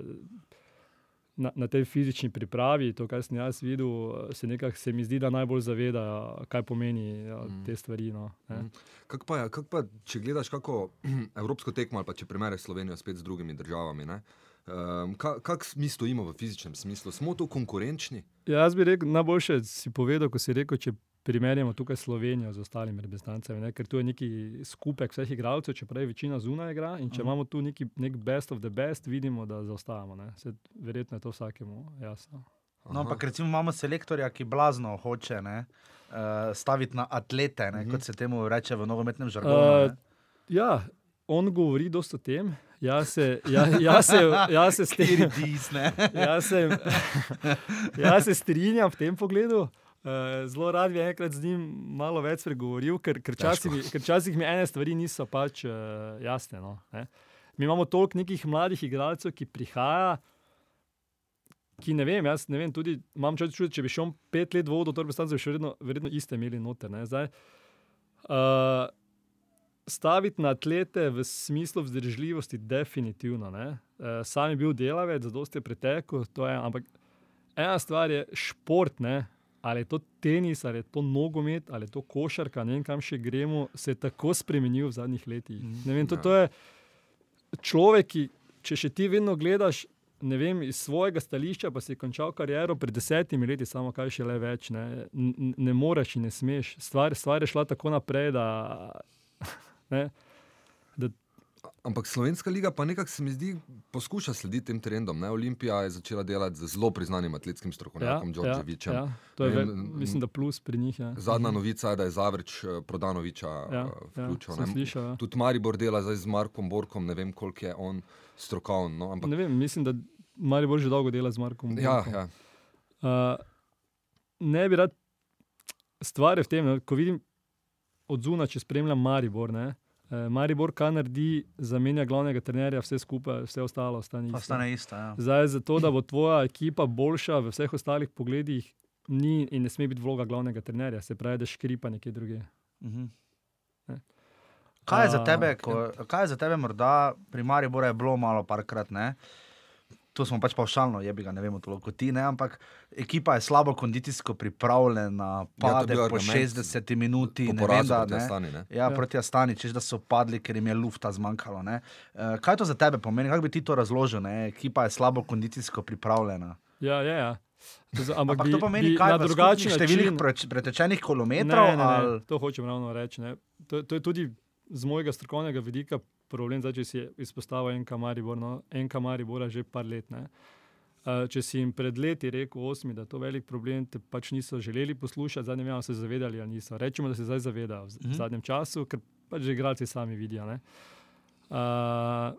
na, na tej fizični pripravi. To, kar sem jaz videl, se, nekak, se mi zdi, da najbolj zavedajo, kaj pomeni mm. te stvari. No, ne. Kak pa, kak pa, če gledaš kako (clears throat) evropsko tekmo ali pa če primerjaš Slovenijo spet z drugimi državami, ne, um, kako kak mi stojimo v fizičnem smislu? Smo tu konkurenčni? Ja, jaz bi rekel, najboljše si povedal, ko si rekel, če primerjamo tukaj Slovenijo z ostalimi reprezentancami, ne? ker tu je neki skupek vseh igralcev, čeprav je večina zunaj igra in če imamo tu neki nek best of the best, vidimo, da zaostajamo. ne. Saj Verjetno je to vsakemu jasno. No, ampak recimo imamo selektorja, ki blazno hoče ne, uh, staviti na atlete, ne, kot se temu reče v nogometnem žargonu. Uh, ja, on govori dosta o tem. Jaz se, ja, jaz se, jaz se (laughs) s tem jaz se, jaz se strinjam v tem pogledu. Uh, zelo rad bi enkrat z njim malo več spregovoril, ker, ker, včasih, ker včasih mi ene stvari niso pač uh, jasne. No, ne. Mi imamo toliko nekih mladih igralcev, ki prihaja. Ki ne vem, jaz ne vem, tudi imam čas čuti, če bi šel pet let vodo, to bi stali še verjetno, verjetno iste imeli noter. Ne. Zdaj, uh, staviti na atlete v smislu vzdržljivosti, definitivno. Ne. Uh, sam je bil delavec, zadosti je pretekel, ampak ena stvar je šport, ne. Ali je to tenis, ali je to nogomet, ali je to košarka, ne vem, kam še gremo, se je tako spremenil v zadnjih letih. Ne vem, to, to je človek, ki, če še ti vedno gledaš. Ne vem, iz svojega stališča pa si končal kariero pred desetimi leti, samo kaj še le več. Ne, ne moreš in ne smeš. Stvar, stvar je šla tako naprej, da. (laughs) Ne, Ampak slovenska liga pa nekako se mi zdi, poskuša slediti tem trendom. Ne? Olimpija je začela delati z zelo priznanim atletskim strokovnjakom, ja, Đorđevićem. ja, to je, ve, mislim, da plus pri njih. Ja. Zadnja novica je, da je Zavrič eh, Prodanoviča Ja, ja, ja, vključil. ne. slišal, ja. Tudi Maribor dela zdaj z Markom Borkom, ne vem, koliko je on strokoven. No? Ampak, Ne vem, mislim, da Mari bolj že dolgo dela z Markom. ja, Borkom. ja. Uh, ne bi rad, stvar je v tem, ne, ko vidim od zunaj, če spremljam Maribor. Ne, Maribor, kar naredi, zamenja glavnega trenerja, vse skupaj, vse ostalo ostane isto. Ostane isto. Ja. Zdaj, zato, da bo tvoja ekipa boljša v vseh ostalih pogledih, ni in ne sme biti vloga glavnega trenerja, se pravi, da škripa nekje druge. Mhm. Ne. Kaj je tebe, ko, kaj je za tebe morda pri Mariboru je bilo malo parkrat, ne? To smo pač pavšalno, je bi ga ne vemo toliko kot ti, ne? ampak ekipa je slabo kondicijsko pripravljena, Ja, pade bil po argument 60 minuti, Po ne vem, porazu da, proti ne. Astani, ne. Ja, Ja. proti Astani, češ da so padli, ker jim je lufta zmanjkalo. ne. Eh, Kaj to za tebe pomeni? Kako bi ti to razložil? Ne? Ekipa je slabo kondicijsko pripravljena. Ja, ja, ja. To za- Ampak, Ampak bi, to pomeni, bi kaj na drugačen način. pretečenih kilometrov? Ne, ne, ne, ali- to hočem ravno reči. ne. To, to je tudi z mojega strokovnega vidika problem, zdaj, če si izpostavil en kamaribor, no, en kamaribor že par let. Ne. Uh, če si jim pred leti rekel, osmi, da je to velik problem, te pač niso želeli poslušati, zdaj ne vem, ali se zavedali ali niso. Rečemo, da se zdaj zavedajo v, mm -hmm. zadnjem času, ker pač že igralci sami vidijo. ne. Uh,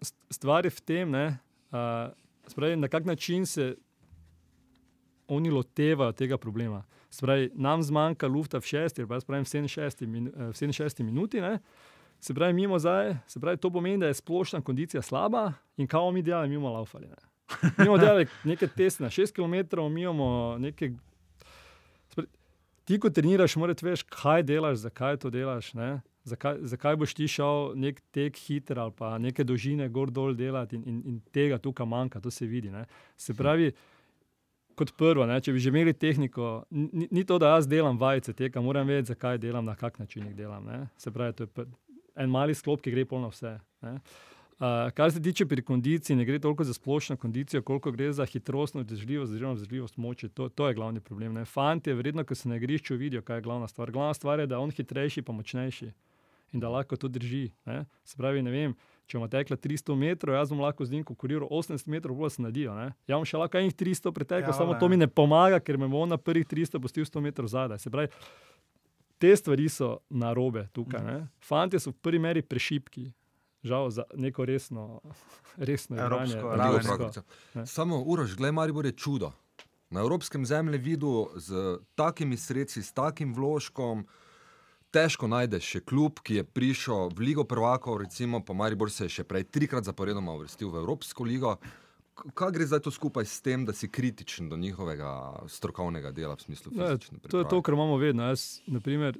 st- stvar je v tem, ne, uh, spravi, na kak način se oni lotevajo tega problema. Spravi, nam zmanjka lufta v šesti, pa jaz pravim v 67, min, eh, v 67 minuti. Ne? Se pravi, mimo zdaj, se pravi, to pomeni, da je splošna kondicija slaba in kao mi delali, mimo laufali. Ne? (laughs) Mi imamo delali neke teste na 6 km, mi imamo neke. Ti, ko treniraš, moraš veš, kaj delaš, zakaj to delaš. ne. Zakaj, zakaj boš ti šel nek tek hiter ali pa neke dolžine gor dol delati in, in, in tega tukaj manjka, to se vidi. Ne. Se pravi, kot prvo, ne, če bi že imeli tehniko, ni, ni to, da jaz delam vajce teka, moram vedeti, zakaj delam, na kak način jih delam. Ne. Se pravi, to je pr- en mali sklop, ki gre polno vse. Ne. Uh, kar se tiče pri kondiciji, ne gre toliko za splošno kondicijo, koliko gre za hitrostno vzdržljivost, oziroma vzdržljivost moči. To, to je glavni problem. Ne. Fanti, vredno, ko se na igrišču vidijo, kaj je glavna stvar. Glavna stvar je, da je on hitrejši, pa močnejši in da lahko to drži. Ne. Se pravi, ne vem, če bomo tekli 300 metrov, jaz bom lahko z njim konkuriral 80 metrov, bolj se nadijo. Ne. Ja, bom še lahko enih 300 pretekel, Ja, ja, samo ne. to mi ne pomaga, ker me bo na prvih 300 pustil 100 metrov zadaj. Se pravi, te stvari so na robe tukaj. Ne. Fantje so v prvi meri prešipki. Žal za neko resno, (laughs) resno igranje. Evropsko Ligo raven. prvakov. Ne. Samo urož, gledaj, Maribor je čudo. Na evropskem zemljevidu z takimi sredstvi, s takim vložkom. Težko najdeš še klub, ki je prišel v Ligo prvakov, recimo, pa Maribor se je še prej trikrat zaporedoma uvrstil v Evropsko ligo. K- Kaj gre zdaj to skupaj s tem, da si kritičen do njihovega strokovnega dela v smislu Ne, fizične to je to, kar imamo vedno. Jaz, naprimer,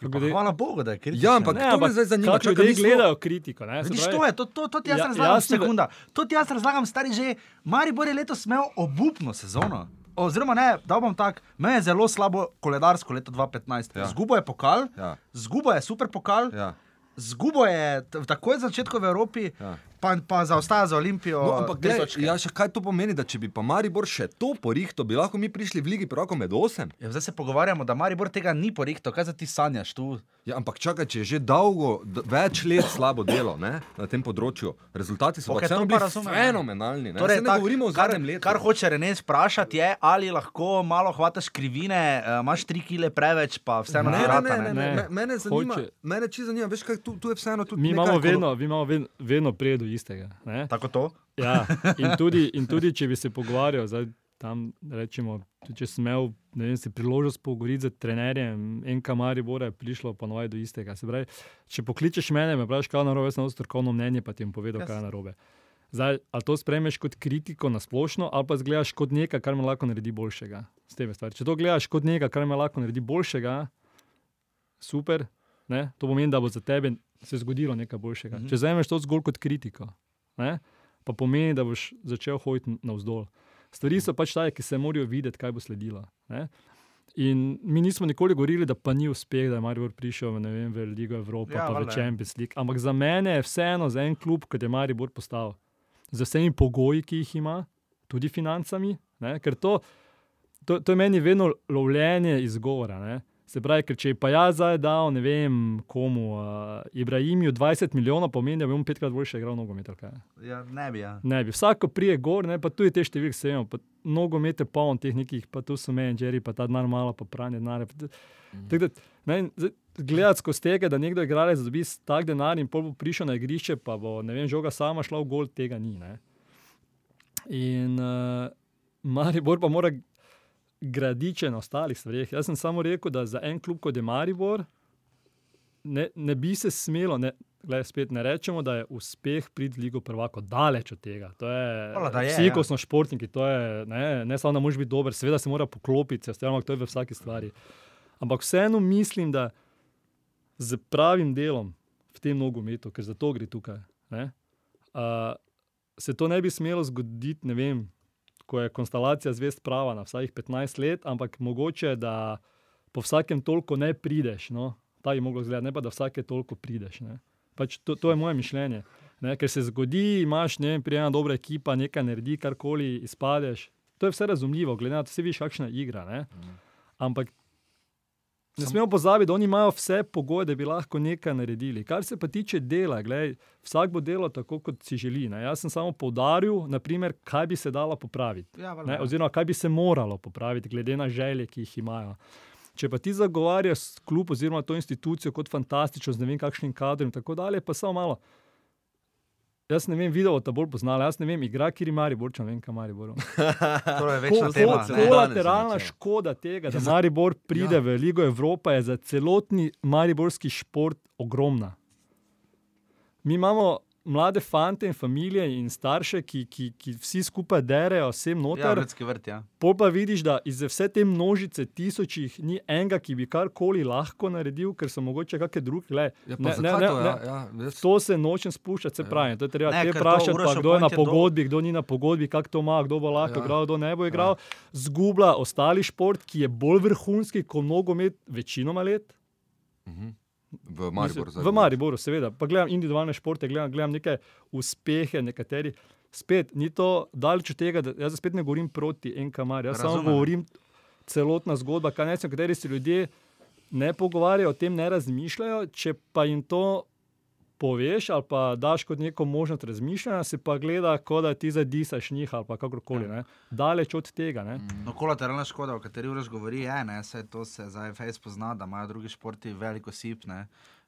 Pa glede- Hvala Bogu, da je kritičen. Ja, ampak to me zdaj zanima. Čakaj, ljudje gledajo kritiko. Ne, se Vidiš, pravi- to je, to, to, to ti jaz Ja, razlagam, da- sekunda. To ti jaz razlagam, stari že. Maribor je letos imel obupno sezono. Oziroma, ne, da bom tak, me je zelo slabo koledarsko leto 2015. Ja. Ja. Zgubo je pokal, Ja, zgubo je super pokal, ja. ja. zgubo je takoj na začetku v Evropi, Ja. Pa, pa zaostaja za Olimpijo. No, ampak točke. ja, še kaj to pomeni, da če bi pa Maribor še to porihto, bi lahko mi prišli v Ligi prvakov med osem? Ja, zdaj se pogovarjamo, da Maribor tega ni porihto, kaj za ti sanjaš tu? Ja, ampak čakaj, če je že dolgo, več let slabo delo ne, na tem področju, rezultati so okay, to vseeno pa bili razumem, fenomenalni. Ne, Torej, ne tak, govorimo o zadnjem letu. kar hoče Renes vprašati, je, ali lahko malo hvataš krivine, uh, imaš tri kile preveč, pa vseeno Ne, rata. ne, ne, ne. ne, mene zanima, Hoče- mene čisto zanima, veš kaj, tu, tu je vseeno tudi Mi imamo ekolo- vedno, mi imamo vedno, vedno predo istega. Ne? Tako to? Ja, in, tudi, in tudi, če bi se pogovarjal, zdaj, tam rečemo, če sem imel vem, si priložnost pogovoriti z trenerjem, en kamari bora je prišlo ponovadi do istega. Se Pravi, če pokličeš mene, me vprašaš, kaj je narobe, sem strokovno mnenje, pa ti bom povedal, kaj je narobe. Zdaj, ali to spremeš kot kritiko na splošno, ali pa zgledaš kot nekaj, kar me lahko naredi boljšega. Če to gledaš kot nekaj, kar me lahko naredi boljšega, super, ne? to pomeni, da bo za tebe se zgodilo nekaj boljšega. Mm -hmm. Če vzameš to zgolj kot kritiko, ne? pa pomeni, da boš začel hoditi navzdol. Stvari so pač take, ki se morajo videti, kaj bo sledilo. Ne? In mi nismo nikoli govorili, da pa ni uspeh, da je Maribor prišel v, vem, v Ligo Evrope, Ja, pa v valjda, ja. Champions League. Ampak za mene je vseeno za en klub, kot je Maribor postal, z vsemi pogoji, ki jih ima, tudi financami. Ne? Ker to, to, to je meni vedno lovljenje izgovora. Ne? Se pravi, ker če je pa jaz zdaj dal, ne vem komu, uh, Ibrahimiju 20 milijonov, pomeni, da bi on petkrat boljše igral nogomet. Ja, ne bi. Ja. Ne bi, vsako prije gor, ne, pa tudi te številke se pa nogomet je poln teh nekih, pa tu so menedžeri, pa ta denar malo, pa pranje denarja. t- tako da, ne, zdaj Gledati skozi tega, da nekdo igralec dobi tak denar in pol bo prišel na igrišče, pa bo ne vem, žoga sama šla v gol, tega ni. Ne. In uh, Maribor pa mora graditi še na ostalih stvareh. Jaz sem samo rekel, da za en klub kot je Maribor, ne, ne bi se smelo, ne, gled, spet ne rečemo, da je uspeh prid v Ligo prvako daleč od tega. To je, Hvala, je, vsi, ja. ko smo športniki, to je, ne, ne samo da moraš biti dober, seveda se mora poklopiti, se, ampak to je v vsaki stvari. Ampak vseeno mislim, da z pravim delom v tem nogometu, ker za to gre tukaj, ne, uh, se to ne bi smelo zgoditi, ne vem, ko je konstelacija zvest prava na vsakih 15 let, ampak mogoče, da po vsakem toliko ne prideš. No? Ta je moglo izgledati, ne pa da vsake toliko prideš. Ne? Pač to, to je moje mišljenje. Ne? Ker se zgodi, imaš ne vem, prijena dobra ekipa, nekaj naredi, karkoli izpadeš. To je vse razumljivo, glede na to, vsi viš, kakšna igra. Ne? Ampak ne smemo pozabiti, da oni imajo vse pogoje, da bi lahko nekaj naredili. Kar se pa tiče dela, glej, vsak bo delal tako, kot si želi. Ne? Jaz sem samo poudaril, naprimer, kaj bi se dalo popraviti. Ja, Ne, ja. oziroma, kaj bi se moralo popraviti, glede na želje, ki jih imajo. Če pa ti zagovarjaš klub oziroma to institucijo kot fantastično, z ne vem kakšnim kadrom in tako dalje, pa samo malo. Jaz ne vem, video ta bolj poznala, jaz ne vem, igra kjer ima Maribor, če ne vem, kam Maribor. (laughs) To je večna Ko- tema. ko- ne. Kolateralna je škoda tega, da Maribor pride Ja. v Ligo Evrope, je za celotni mariborski šport ogromna. Mi imamo mlade fante in družine in starše, ki, ki, ki vsi skupaj derejo, vsem Ja, noter. Ljudski vrt, ja. Pol pa vidiš, da iz vse te množice tisočih ni enega, ki bi karkoli lahko naredil, ker so mogoče kakšne druge. Le, Ja, ne, ne, ne, to? Ja, ja, jaz- To se nočem spuščati, se pravi. To je treba te vprašati, kdo je na je do- pogodbi, kdo ni na pogodbi, kako to ima, kdo bo lahko Ja. ja. igral, kdo ne bo igral. Ja. Zgublja ostali šport, ki je bolj vrhunski kot nogomet, večinoma let. Mhm. V Mariboru. Mislim, v Mariboru, seveda. Pa gledam individualne športe, gledam, gledam neke uspehe, nekateri. Spet ni to daleč od tega, da jaz spet ne govorim proti NKMR. Jaz samo Razumem. govorim celotna zgodba, kaj se, o kateri se ljudje ne pogovarjajo, o tem ne razmišljajo. Če pa jim to poveš ali pa daš kot neko možnost razmišljanja, se pa gleda, kot da ti zadisaš njih ali kakorkoli. Ne. Daleč od tega. Ne. No, kolateralna škoda, o kateri uraš govori, je, ne, saj to se za FS pozna, da imajo drugi športi veliko sip, ne,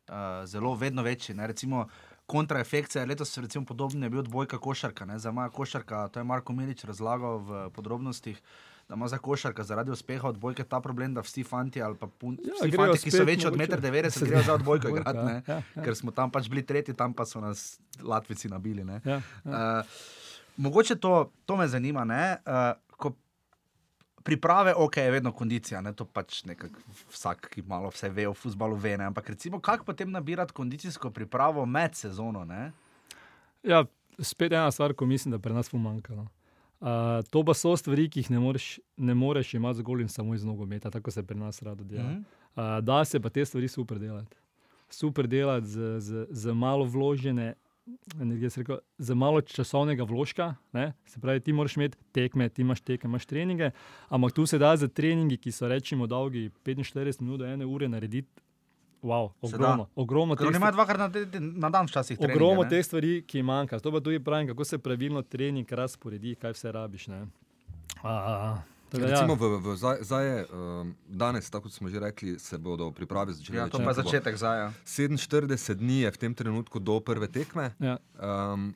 uh, zelo vedno večji. Ne, recimo, kontraefekt je letos recimo, podoben je bil odbojka košarka. Ne, za moja košarka, to je Marko Milič razlagal v podrobnostih. Da ima za košarka zaradi uspeha odbojke ta problem, da vsi fanti ali pa punci, Ja, vsi fanti, ki so večji od mogoče. 1,90 m, Se grejo za odbojko (laughs) ja, ne, ja, ja. ker smo tam pač bili tretji, tam pa so nas Latvici nabili. Ne. Ja, ja. Uh, mogoče to, to me zanima. Ne? Uh, priprave, ok, je vedno kondicija, ne? to pač nekak vsak, ki malo vse ve o futbalu, ve. Ne? Ampak recimo, kako potem nabirati kondicijsko pripravo med sezono? Ne? Ja, spet ena stvar, ko mislim, da pri nas pomanjka. No. Uh, to pa so stvari, ki jih ne moreš, ne moreš imeti zgolj in samo iz nogometa, tako se pri nas rado dela. Mhm. Uh, da se pa te stvari super delati. Super delati z, z, z malo vložene energije, rekel, z malo časovnega vložka. Ne? Se pravi, ti moraš imeti tekme, ti imaš tekme, imaš treninge, ampak tu se da za treningi, ki so rečemo dolgi 45 minut do ene ure narediti. Wow, ogromno, ogromno Ker teh oni stvari- imajo dvakrat na, na dan včasih. treninge, Ogromno teh stvari, ki manjka. To pa tudi pravim, kako se pravilno trening razporedi, kaj vse rabiš. ne. A, a, a. Tako da ja. Recimo, v, v, zdaj, zdaj je, um, danes, tako kot smo že rekli, se bodo priprave začele. Ja, to pa je začetek zaja. 47 dni je v tem trenutku do prve tekme. Ja. Um,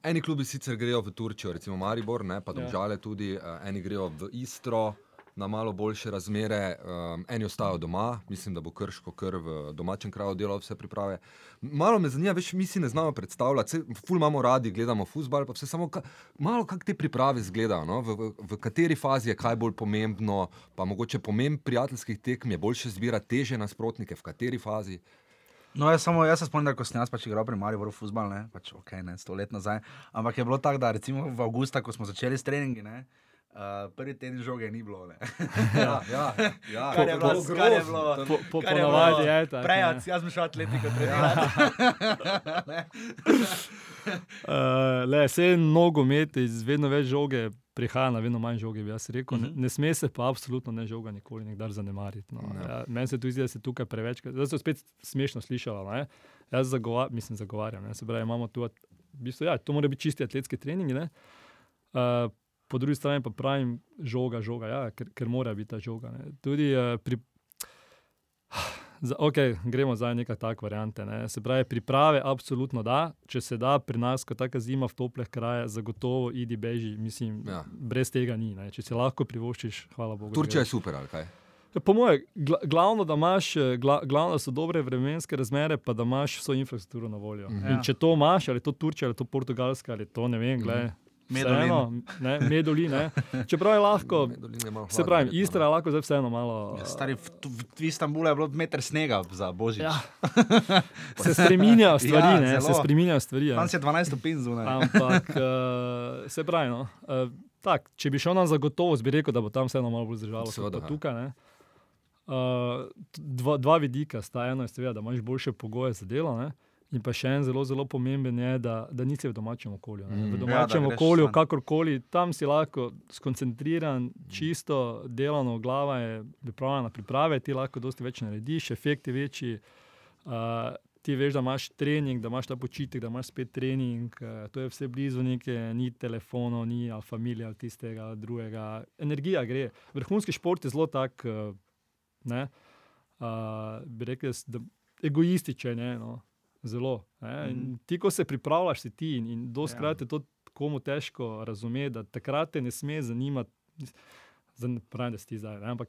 eni klubi sicer grejo v Turčijo, recimo Maribor, ne, pa Ja. Domžale tudi, uh, eni grejo v Istro na malo boljše razmere, um, eni ostajajo doma, mislim, da bo krško kar v domačem kraju delal vse priprave. Malo me zanima, veš, mi si ne znamo predstavljati, saj ful imamo radi, gledamo futbal, pa vse samo ka, malo kako te priprave izgledajo, no? v, v, v kateri fazi je kaj bolj pomembno, pa mogoče pomemb prijateljskih tekem je boljše zbirati teže nasprotnike, v kateri fazi. No, jaz, samo, jaz se spomnim, da ko sem jaz pač igral pri Mariboru futbal, ne, pač ok, ne, sto let nazaj. Ampak je bilo tako, da recimo v avgusta, ko smo začeli s treningi, ne, prvi teden žoge ni bilo. Ne. (laughs) Ja, ja, ja. (laughs) Kar je bilo, je bilo. Po, po, ponavadi je tako. Prej, ne. jaz sem šel atletiko (laughs) trenirati. Uh, le, vse nogomet iz vedno več žoge prihaja na vedno manj žoge, bi jaz rekel. Uh -huh. ne, ne sme se pa absolutno ne žoga nikoli nikdar zanemariti. No. Ne. Ja, meni se tu zdi, da se tukaj preveč, zdaj se spet smešno slišalo. Ne? Jaz zagova, mislim, zagovarjam, ne? se pravi, imamo tu, v bistvu, ja, to mora biti čisti atletski treningi. ne. Uh, po drugi strani pa pravim, žoga, žoga, ja, ker, ker mora biti ta žoga. Ne. Tudi uh, pri. Za, okay, gremo za neka taka varianta. Ne. Se pravi, priprave, absolutno da. Če se da, pri nas, ko taka zima v toplih krajih, zagotovo idi beži. Mislim, Ja. ja. brez tega ni. Ne. Če si lahko privoščiš, hvala Bogu. Turčija je super, ali kaj? Ja, Po mojem, gla, glavno, da imaš, eh, gla, glavno, da so dobre vremenske razmere, pa da imaš vso infrastrukturo na voljo. Mhm. Mm Ja. -hmm. Če to imaš, ali je to Turčija, ali je to Portugalska, ali je to ne vem, gledaj. Medulin. Vseeno, ne, meduli, ne. Čeprav je lahko, se pravi, Istra je lahko zdaj vseeno malo. Ja, stari, v, v, v Istanbulu je bilo meter snega za božič. Ja. (laughs) Se spreminjajo stvari, Ja, ne, se zelo. spreminjajo stvari. ja. Tam se je 12 stopinj zunaj. Ampak, uh, (laughs) se pravi, no, uh, tak, če bi šel na zagotovost, bi rekel, da bo tam vseeno malo bolj zdržalo. kot Seveda, ja. tukaj. Ne. Uh, dva, dva vidika sta. Eno je, seveda, da imaš boljše pogoje za delo. Ne. In pa še en zelo, zelo pomemben je, da, da nisi v domačem okolju. Ne. Mm. V Ja, domačem ja, greš okolju, ven. kakorkoli, tam si lahko skoncentriran, čisto delano, glava je pripravljena na priprave, ti lahko dosti več narediš, efekt je večji. Uh, ti veš, da imaš trening, da imaš ta počitek, da imaš spet trening, uh, to je vse blizu, neke, ni telefonov, ni ali tistega drugega. Energija gre. Vrhunski šport je zelo tak, uh, ne, uh, bi rekel, egoističen. Je, no, zelo. In ti, ko se pripravljaš, si ti in, in doskrat Ja. je to komu težko razumeti, da takrat te ne sme zanimati. Zdaj pravim, da si ti zdaj, ne, ampak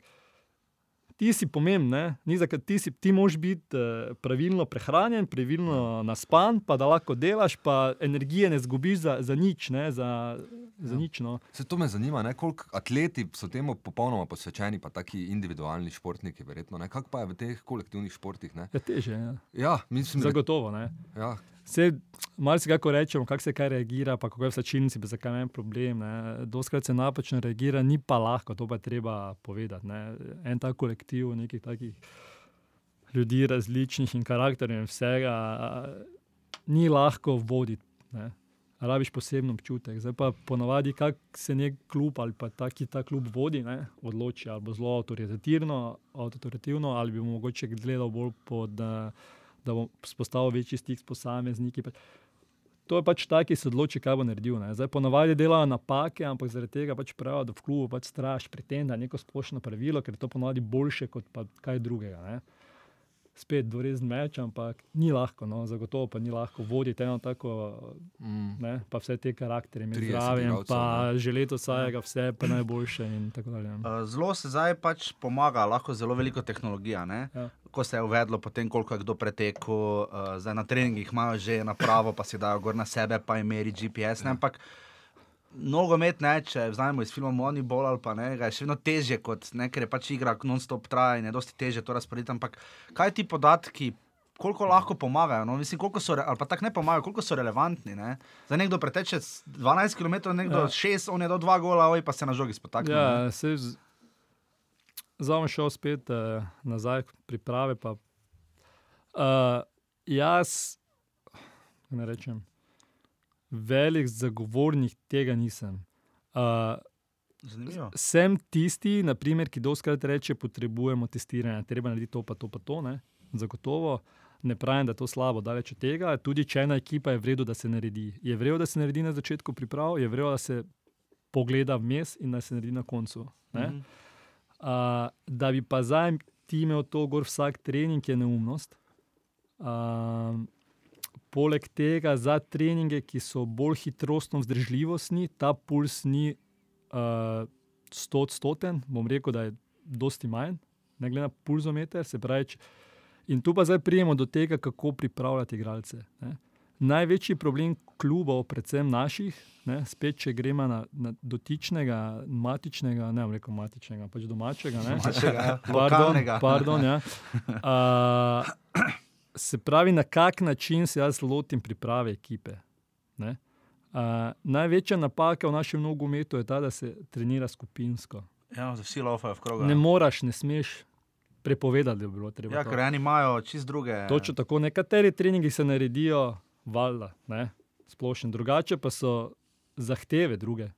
ti si pomemben, ti, si- ti moraš biti uh, pravilno prehranjen, pravilno naspan, pa da lahko delaš, pa energije ne zgubiš za, za nič. Ne? Za, za Ja. nič no. Se to me zanima, ne, koliko atleti so temu popolnoma posvečeni, pa taki individualni športniki, verjetno. ne. Kako pa je v teh kolektivnih športih? Ne? Je teže. Ja. Ja, mislim, Zagotovo. Ne? ja, Vse, malo si kako rečemo, kako se kaj reagira, pa kako je v sačilnici, pa zakaj en problem. Doskrat se napačno reagira, ni pa lahko, to pa treba povedati. Ne. En tak kolektiv, nekih takih ljudi različnih in karakterjev in vsega, ni lahko voditi. Ne. Rabiš poseben občutek. Zdaj pa ponovadi, kako se nek klub ali pa ta, ki ta klub vodi, ne, odloči ali bo zelo avtoritativno, ali bi mogoče gledal bolj pod, da, da bo spostavil večji stik s posamezniki. To je pač ta, ki se odloči, kaj bo naredil. Ne. Zdaj ponovadi delajo napake, ampak zaradi tega pač pravijo, da v klubu pač straš pri tem, da je neko splošno pravilo, ker je to ponovadi boljše kot pa kaj drugega. Ne. Spet dvorezen meč, ampak ni lahko, no, zagotovo pa ni lahko voditi eno tako, Mm. ne, pa vse te karakterje, imeti 30 zraven, igralcev, pa ne. želeti od vsega vse, pa najboljše in tako dalje. Uh, Zelo se zdaj pač pomaga, lahko zelo veliko tehnologija. ne. Ja. Ko se je uvedlo, potem koliko je kdo pretekel, uh, zdaj na treningih imajo že napravo, pa si dajo gor na sebe, pa jim meri GPS. Ne, ampak nogomet, ne, če vzamemo iz filma Moneyball ali pa ne, je še vedno težje, kot, ne, ker je pač igra non-stop traja in je dosti težje to razporediti. Ampak kaj ti podatki? Koliko lahko pomagajo, no? Mislim, koliko so, ali pa tako ne pomagajo, koliko so relevantni. Ne? Zdaj nekdo preteče s 12 km, nekdo Ja. 6, on je do 2 gola, oj pa se na žogi spotakne. ne. Ja, se. Zdaj bom šel spet uh, nazaj k priprave. Pa, uh, jaz, kako naj rečem, velik zagovornik tega nisem. Uh, Zanimivo. sem tisti, naprimer, ki doskrat reče, potrebujemo testiranje, treba narediti to, pa to, pa to. Ne? Zagotovo. Ne pravim, da je to slabo, daleč od tega. Tudi če ena ekipa je vredno, da se naredi. Je vredno, da se naredi na začetku priprav, je vredno, da se pogleda vmes in da se naredi na koncu. Ne? Mhm. Uh, da bi pa zdaj ti imel to gor vsak trening, je neumnost. Uh, poleg tega, za treninge, ki so bolj hitrostno vzdržljivostni, ta puls ni uh, 100 odstoten, bom rekel, da je dosti manj, ne glede na pulzometer. pravi, če- In tu pa zdaj prijemo do tega, kako pripravljati igralce. Ne. Največji problem klubov, predvsem naših, ne, spet če gremo na, na dotičnega, matičnega, ne bom rekel matičnega, pač domačega. Ne, Domačega, ja, (laughs) pardon, lokalnega. pardon, ja. (laughs) uh, se pravi, na kak način se jaz lotim priprave ekipe. Ne? Uh, največja napaka v našem nogometu je ta, da se trenira skupinsko. Ja, za vsi laufajo v krogu. Ne moreš, ne smeš prepovedati, da bi bilo treba. Ja, ker eni imajo čist druge. Točno tako, nekateri treningi se naredijo, valjda, ne, splošno, drugače pa so zahteve druge.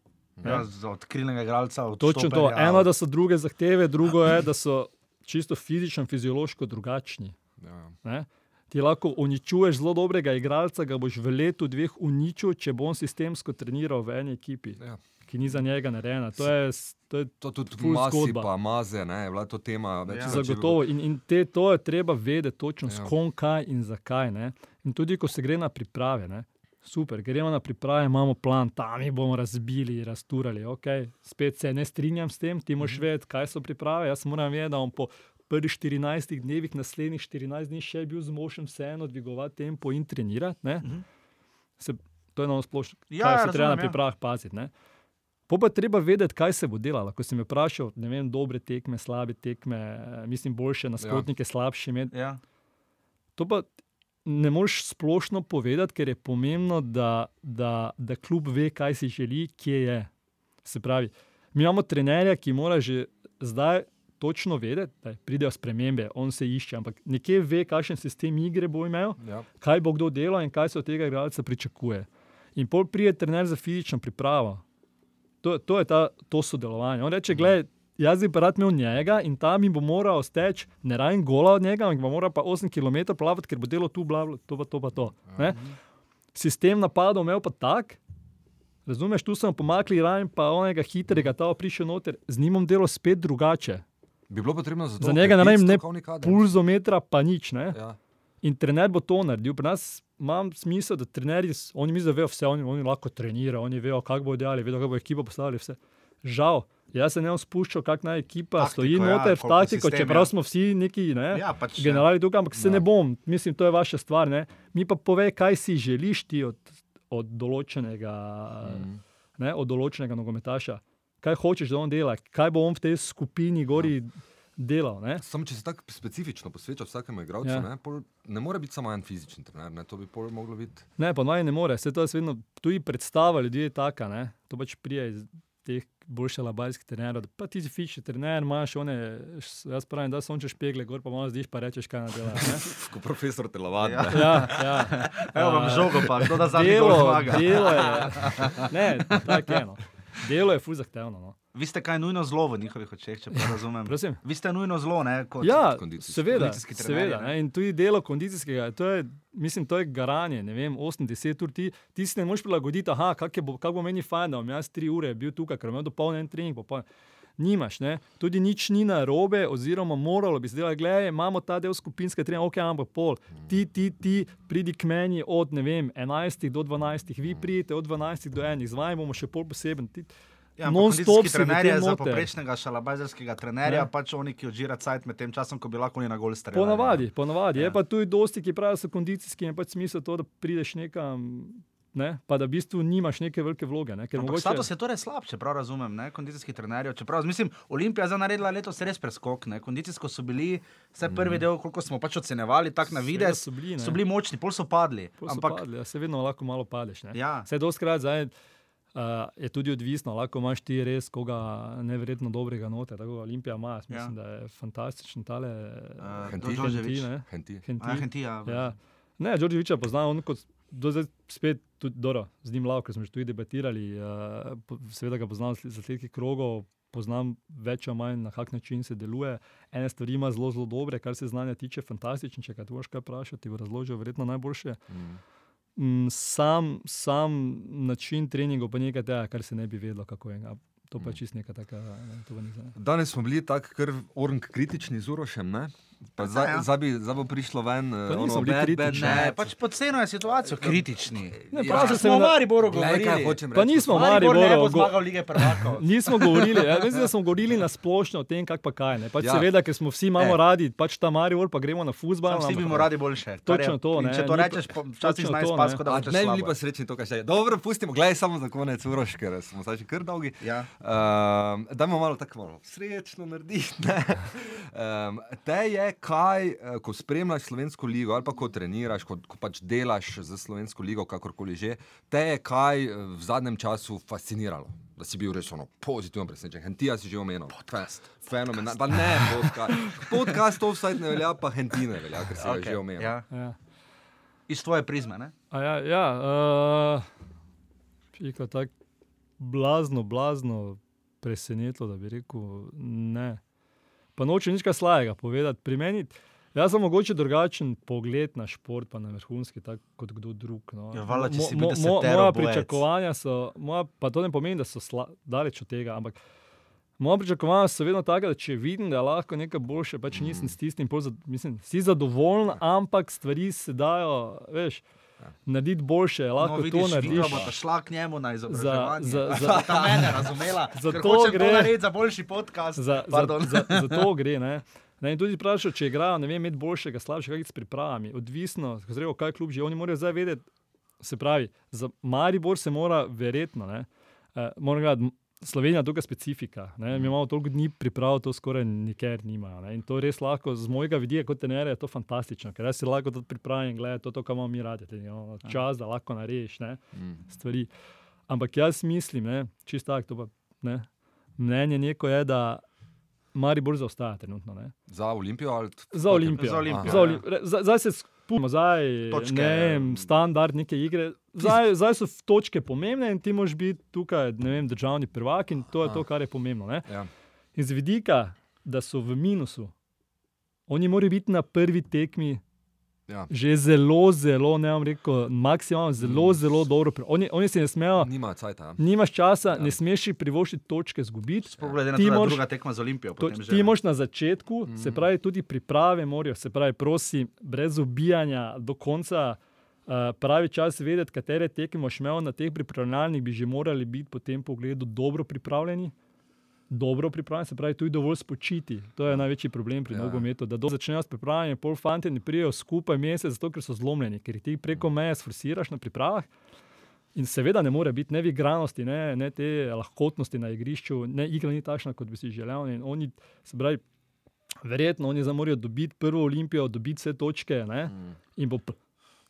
Ja, za odkrilnega igralca. od Točno to. Eno, da so druge zahteve, drugo je, da so čisto fizično, fiziološko drugačni. Ja. Ne? Ti lahko uničuješ zelo dobrega igralca, ga boš v letu, dveh uničil, če bo on sistemsko treniral v eni ekipi, Ja. Ki ni za njega narejena. To je, to je To tudi masi, zgodba. pa maze, ne, je bila to tema. več Ja. Zagotovo. In, in te, to je treba vedeti točno, Ja. s kom, kaj in zakaj. Ne? In tudi, ko se gre na priprave, ne? super, gremo na priprave, imamo plan, tam jih bomo razbili, razturali. Okay. Spet se ne strinjam s tem, ti moraš vedeti, kaj so priprave. Jaz moram vedeti, da bom po prvih 14 dnevih, naslednjih 14 dni še bil zmožen vseeno dvigovati tempo in trenirati. ne. Se, to je na splošno, Ja, kaj ja, se treba na razumem, ja. pripravah paziti. ne. Po pa treba vedeti, kaj se bo delalo. Ko si me vprašal, ne vem, dobre tekme, slabe tekme, mislim, boljše nasprotnike, ja. slabše imeti. Ja. To pa ne moreš splošno povedati, ker je pomembno, da, da, da klub ve, kaj si želi, kje je. Se pravi, mi imamo trenerja, ki mora že zdaj točno vedeti, da pridejo spremembe, on se išče, ampak nekje ve, kakšen sistem igre bo imel, Ja. kaj bo kdo delal in kaj se od tega igralca pričakuje. In pol pride trener za fizično pripravo. To, to je ta, to sodelovanje. On reče, gledaj, jaz bi rad imel njega in tam mi bo moral steči, ne rajem gola od njega, ampak bo moral pa 8 km plavati, ker bo delo tu, bla, bla, to pa to. Pa to ne? Sistem napadov imel pa tak. Razumeš, tu sem pomaknil rajem, pa onega hitrega, ta prišel noter, z njim delo spet drugače. Bi bilo potrebno za to, Za njega ne vem, ne pulzometra, pa nič. Ne? Ja. In trener bo to naredil. Pri nas imam smisel, da trenerji, oni mislijo, da vejo vse, oni, oni lahko trenirajo, oni vejo, kako bodo delali, vedo, kako bo ekipa postavili vse. Žal, jaz se ne bom spuščal, kako naj ekipa Taktiko, stoji ja, noter v koliko taktiko, sistem, čeprav ja. smo vsi neki ne, Ja, pač, ja. generali tukaj, ampak se Ja. ne bom, mislim, to je vaša stvar. Ne. Mi pa povej, kaj si želiš ti od, od določenega. Mm. Ne, od določenega nogometaša, kaj hočeš, da on dela, kaj bo on v tej skupini gori delal. Ne? Samo če se tako specifično posveča vsakemu igralcu, Ja. ne, pol, ne more biti samo en fizični trener, ne, to bi pol moglo biti. Ne, pa naj ne more, se to jaz vedno, tudi predstava ljudi je taka, ne? to pač prije iz teh boljši labajski trener. Pa ti si fični trener, imaš one, jaz pravim, da sonče špegle, gor pa malo zdiš, pa rečeš, kaj na dela. ne. (laughs) Kot profesor telovadi. Ja. Ja, (laughs) ja. Evo vam A, žogo, pa kdo da zadnji Delo, delo je, (laughs) ne, tako je. No. Delo je fuz zahtevno. No. Vi ste kaj nujno zlo v njihovih očeh, če prav razumem. Prosim. Vi ste nujno zlo, ne? Kot, Ja, kondicijski- seveda, kondicijski trenerji, seveda ne. ne. In tudi delo kondicijskega, to je, mislim, to je garanje, ne vem, 8-10 ur. Ti, ti si ne moreš prilagoditi, aha, kak, je bo, kak bo meni fajn, da bom jaz 3 ure bil tukaj, ker imam dopolnjen trening. Popoln. Nimaš, ne? tudi nič ni na robe, oziroma moralo bi se delati, gledaj, imamo ta del skupinske treninga, ok, ampak pol. Ti, ti, ti, pridi k meni od ne vem, 11 do 12, vi pridete od 12 do 1, z vami bomo še pol poseben. Ti, Ja, non-stop kondicijski trener je tem za noter. poprečnega šalabajzerskega trenerja, Ne. pač oni, ki odžira cajt med tem časom, ko bi lahko oni na gol streljali. Ponavadi, ponavadi. Ja. Ja. Je pa tudi dosti, ki pravijo, da so kondicijski in je pač smisel to, da prideš nekam, ne, pa da v bistvu nimaš neke velike vloge. Ne, mogoče, status je torej slab, če prav razumem, ne? kondicijskih trenerjev. Čeprav, mislim, Olimpija je zdaj naredila letos res preskok. Ne? Kondicijsko so bili, vse prvi del, koliko smo pač ocenjevali, tako na videz, so bili, ne. so bili močni, pol so padli. pol so Ampak padli, ja, se vedno lahko malo padeš. Ne. Ja. Vse doskrat zdaj. Uh, je tudi odvisno, lahko imaš ti res koga neverjetno dobrega noter. Tako Olimpija ima, jaz mislim, Ja. ja. da je fantastičen tale uh, Henti. Đorđević. ne. Henti. Henti. A, Hentija. Ja. Ne, Đorđeviča poznam, on kot do zdaj spet tudi dobro, z njim lavo, ker smo že tudi debatirali. Uh, seveda ga poznam z zasledki krogov, poznam več ali manj na kak način se deluje. Ene stvari ima zelo, zelo dobre, kar se znanja tiče, fantastične. Če kaj boš kaj vprašati, ti bo razložil verjetno najboljše. Mm. Mm, Sam, sam način treningov pa nekaj tega, kar se ne bi vedelo, kako je. To pa je čist neka taka, ne. Danes smo bili tako orang kritični z Urošem, ne? Pa zdaj, ja. zdaj, bi, zdaj bo prišlo ven. eh, ono, bad, bad. Ne, pač podceno je situacijo, kritični. Ne, Ja, se smo o Mariboru kaj govorili. hočem Pa nismo Maribor ne bo Mariboru, go- zmagal lige prvakov. (laughs) Nismo govorili, ja, mislim, da smo (laughs) govorili na splošno o tem, kak pa kaj. Ne. Pač Ja. ja. Seveda, ker smo vsi imamo Ne. radi, pač ta Maribor, pa gremo na futbal. Sam vsi mu radi boljše. kar Točno to, ne, Če to rečeš, včasih ne. kot da A hočeš ne bi bili pa srečni to, kar še je. Dobro, pustimo, gledaj samo za konec Uroš, ker smo zdaj že kar dolgi. Ja. Um, dajmo malo tako malo srečno narediti. ne. Um, (laughs) te je, kaj, eh, ko spremljaš slovensko ligo ali pa ko treniraš, ko, ko pač delaš za slovensko ligo, kakorkoli že, te je kaj eh, v zadnjem času fasciniralo. Da si bil res ono pozitivno presenečen. Hentija si že omenil. Podcast. Fenomenalno. Pa ne, podcast. Podcast to vsaj ne velja, pa Hentija ne velja, ker si okay. že omenil. Ja. Ja. Iz tvoje prizme, ne? A Ja, ja uh, pika tako blazno, blazno presenetilo, da bi rekel ne. Pa nočem nič kaj slabega povedati. Pri meni, jaz sem mogoče drugačen pogled na šport, pa na vrhunski, tako kot kdo drug. No. Ja, valjda, če si mo- mo- Moja bojec. pričakovanja so, moja, pa to ne pomeni, da so sla, daleč od tega, ampak Moja pričakovanja so vedno taka, da če vidim, da je lahko nekaj boljše, pač nisem s tistim, mislim, si zadovoljen, ampak stvari se dajo, veš, narediti boljše, lahko no, to vidiš, narediš. Vinka bo šla k njemu na izobraževanje. za- za, za- ta mene razumela. (laughs) za to gre. to za boljši podcast. Za, za, Pardon. za, za to (laughs) gre. Ne? Ne, in tudi vprašal, če igrajo, ne vem, med boljšega, slabšega, kaj s pripravami. Odvisno, zrejo, kaj klub že, oni morajo zdaj vedeti. Se pravi, za Maribor se mora verjetno, ne, eh, mora gledati, Slovenija je tukaj specifika. Ne, mi imamo toliko dni priprav, to skoraj nikjer nimajo. Ne, in to res lahko, z mojega vidika kot trenerja, je to fantastično, ker jaz si lahko to pripravim in gledam to, to, kar imamo mi radi. te, no, Čas, da lahko narediš ne, stvari. Ampak jaz mislim, ne, čisto tako, to pa ne, mnenje neko je, da Maribor zaostaja trenutno. Ne. Za Olimpijo ali t- Za Olimpijo. Za Olimpijo, Za ja. Olim- re- za- Zdaj se spustimo, zdaj Točke. ne vem, standard neke igre. Zdaj, zdaj so točke pomembne in ti moraš biti tukaj, vem, državni prvak in to je to, kar je pomembno. Ne. Ja. In z vidika, da so v minusu, oni morajo biti na prvi tekmi Ja. že zelo, zelo, ne bom rekel, maksimalno, zelo, zelo dobro. Oni, oni se ne smejo, Nima cajta. nimaš časa, ja. ne smeš si privoščiti točke zgubiti. Sploh glede na to, da je druga tekma z Olimpijo. To, potem že, ti moš na začetku, mm. se pravi, tudi priprave morajo, se pravi, prosim, brez ubijanja do konca. Uh, pravi čas vedeti, katere tekme boš imel na teh pripravljalnih, bi že morali biti po tem pogledu dobro pripravljeni. Dobro pripravljeni, se pravi, tudi dovolj spočiti. To je največji problem pri Ja. nogometu, da do začnejo s pripravljanjem, pol fanti ne prijejo skupaj mesec, zato ker so zlomljeni, ker ti preko meje sforsiraš na pripravah. In seveda ne more biti ne igranosti, ne, ne te lahkotnosti na igrišču, ne igra ni takšna, kot bi si želel. In oni, se pravi, verjetno oni zdaj morajo dobiti prvo olimpijo, dobiti vse točke ne, Mm. in bo.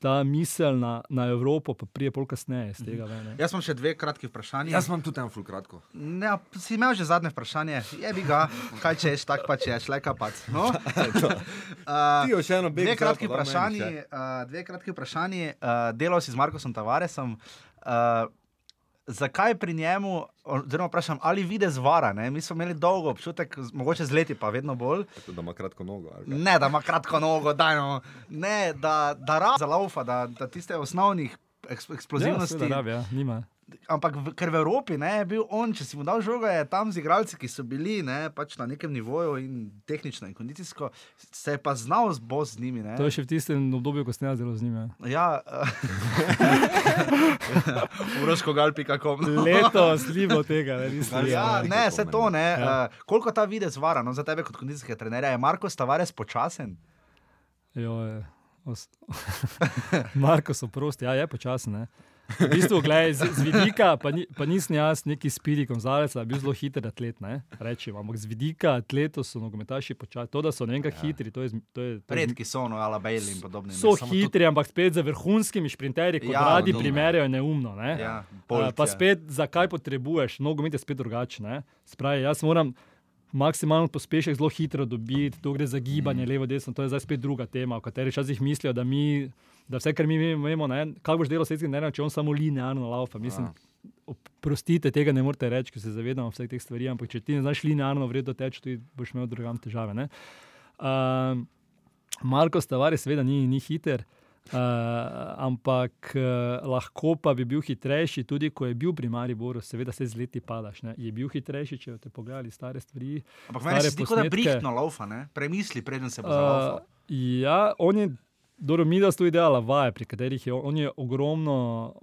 Ta misel na, na Evropo pa prije pol kasneje iz tega. Ven. Jaz imam še dve kratki vprašanji. Jaz imam tudi eno ful kratko. Ne, si imel že zadnje vprašanje, je bi ga, kaj češ, tak pa češ, le kapac. No? (laughs) Uh, Ti jo še eno beg dve kratki vprašanji, uh, dve kratki vprašanji. Uh, delal si z Markosom Tavaresom. Uh, zakaj pri njemu, oziroma vprašam, ali vidi zvara? Ne? Mi smo imeli dolgo občutek, z- mogoče z leti pa vedno bolj. Tako da ima kratko nogo. ali kaj? Ne, da ima kratko nogo, da, no. ne, da, da rabi za laufa, da, da tiste osnovnih Ja, eksplozivnosti. seveda, rabi, ja, nima. Ampak v, ker v Evropi ne, je bil on, če si mu dal žogo, je tam z igralci, ki so bili ne, pač na nekem nivoju in tehnično in kondicijsko, se je pa znal zbos z njimi. Ne. To je še v tistem obdobju, ko sem jaz zelo z njim. Ja. Ja, (laughs) uroško galpi.com. Leto slimo tega, ne, nisem Ja, Galpi. ne, vse to ne. Ja. Ja. Uh, koliko ta videz vara, no, za tebe kot kondicijskega trenerja, je Marko Stavares počasen? Jo, je, os... (laughs) Marko so prosti, ja, je počasen. Ne. V bistvu, glej, z, z vidika, pa, ni, pa nisem jaz neki spiri Gonzalec, bil zelo hiter atlet. Ne, rečem, ampak z vidika atletov so nogometaši počasni. To, da so ne vem, ja. hitri, to je, to je, to je Redki so, no, Ala Bailey in podobni. ne. So samo hitri, ampak spet za vrhunskimi šprinterji, kot Ja, ja, radi no, primerjajo, je neumno. Ne? Ja, Bolt, pa ja. spet, zakaj potrebuješ, nogomet je spet drugačen. Spravi, jaz moram maksimalno pospešek zelo hitro dobiti, tu gre za gibanje, mm. levo, desno, to je zdaj spet druga tema, o kateri včasih mislijo, da, mi, da vse, kar mi vemo, ne, kaj boš delal s tem, če on samo linearno laufa. Mislim, Prostite, tega ne morete reči, ker se zavedamo vseh teh stvari, ampak če ti ne znaš linearno vredno teči, tudi boš imel drugam težave. ne. Um, Marko Stavari seveda ni, ni hiter, uh, ampak uh, lahko pa bi bil hitrejši, tudi ko je bil pri Mariboru, seveda se z leti padaš. Ne. Je bil hitrejši, če ste pogledali stare stvari. Ampak meni se zdi, da posnetke. brihtno laufa, ne? premisli, preden se bo zalaufal. Uh, ja, on je, dobro, mi da so tudi delali vaje, pri katerih je on, on je ogromno,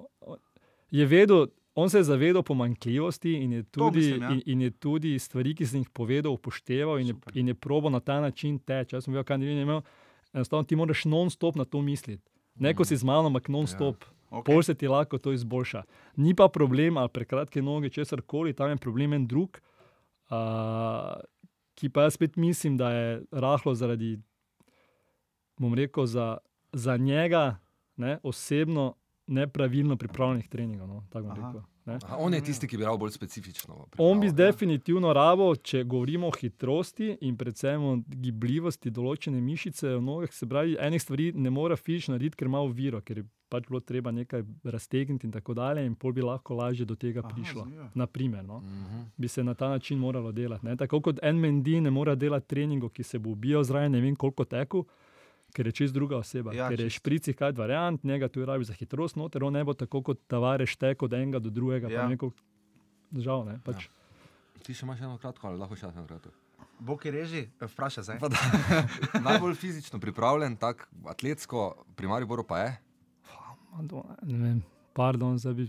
je vedel. On se je zavedal pomanjkljivosti in je, tudi, mislim, ja. in, in je tudi stvari, ki sem jih povedal, upošteval in je, Super. in je probo na ta način teči. Jaz sem bil, kaj ne vem, imel, enostavno ti moraš non-stop na to misliti. Ne, ko si z mano, ampak non-stop. Ja. Ok. Pol se ti lahko to izboljša. Ni pa problem, ali prekratke noge, česar koli, tam je problem en drug, uh, ki pa jaz spet mislim, da je rahlo zaradi, bom rekel, za, za njega ne, osebno nepravilno pripravljenih treningov. No, rekel, ne. Aha, on je tisti, ki bi rad bolj specifično. On bi ne? definitivno rabo, če govorimo o hitrosti in predvsem o gibljivosti določene mišice v nogah, se pravi, enih stvari ne more fizično narediti, ker ima oviro, ker je pač bilo treba nekaj raztegniti in tako dalje, in pol bi lahko lažje do tega Aha, prišlo. zanimivo. Naprimer, no, Mhm. bi se na ta način moralo delati. Ne? Tako kot en Mendy ne more delati treningov, ki se bo ubijal zraven, ne vem koliko teku. Ker je čist druga oseba. Ja, ker je šprici kaj variant, njega tu rabi za hitrost, noter on ne bo tako kot tavareš tek od enega do drugega. Ja. Neko, žal, ne, pač. Ja. Ti še imaš eno kratko, ali lahko še eno kratko? Bog je reži, eh, vprašaj zdaj. (laughs) Najbolj fizično pripravljen, tako atletsko, pri Mariboru pa je. Madonna, Ne vem, pardon, zdaj bi.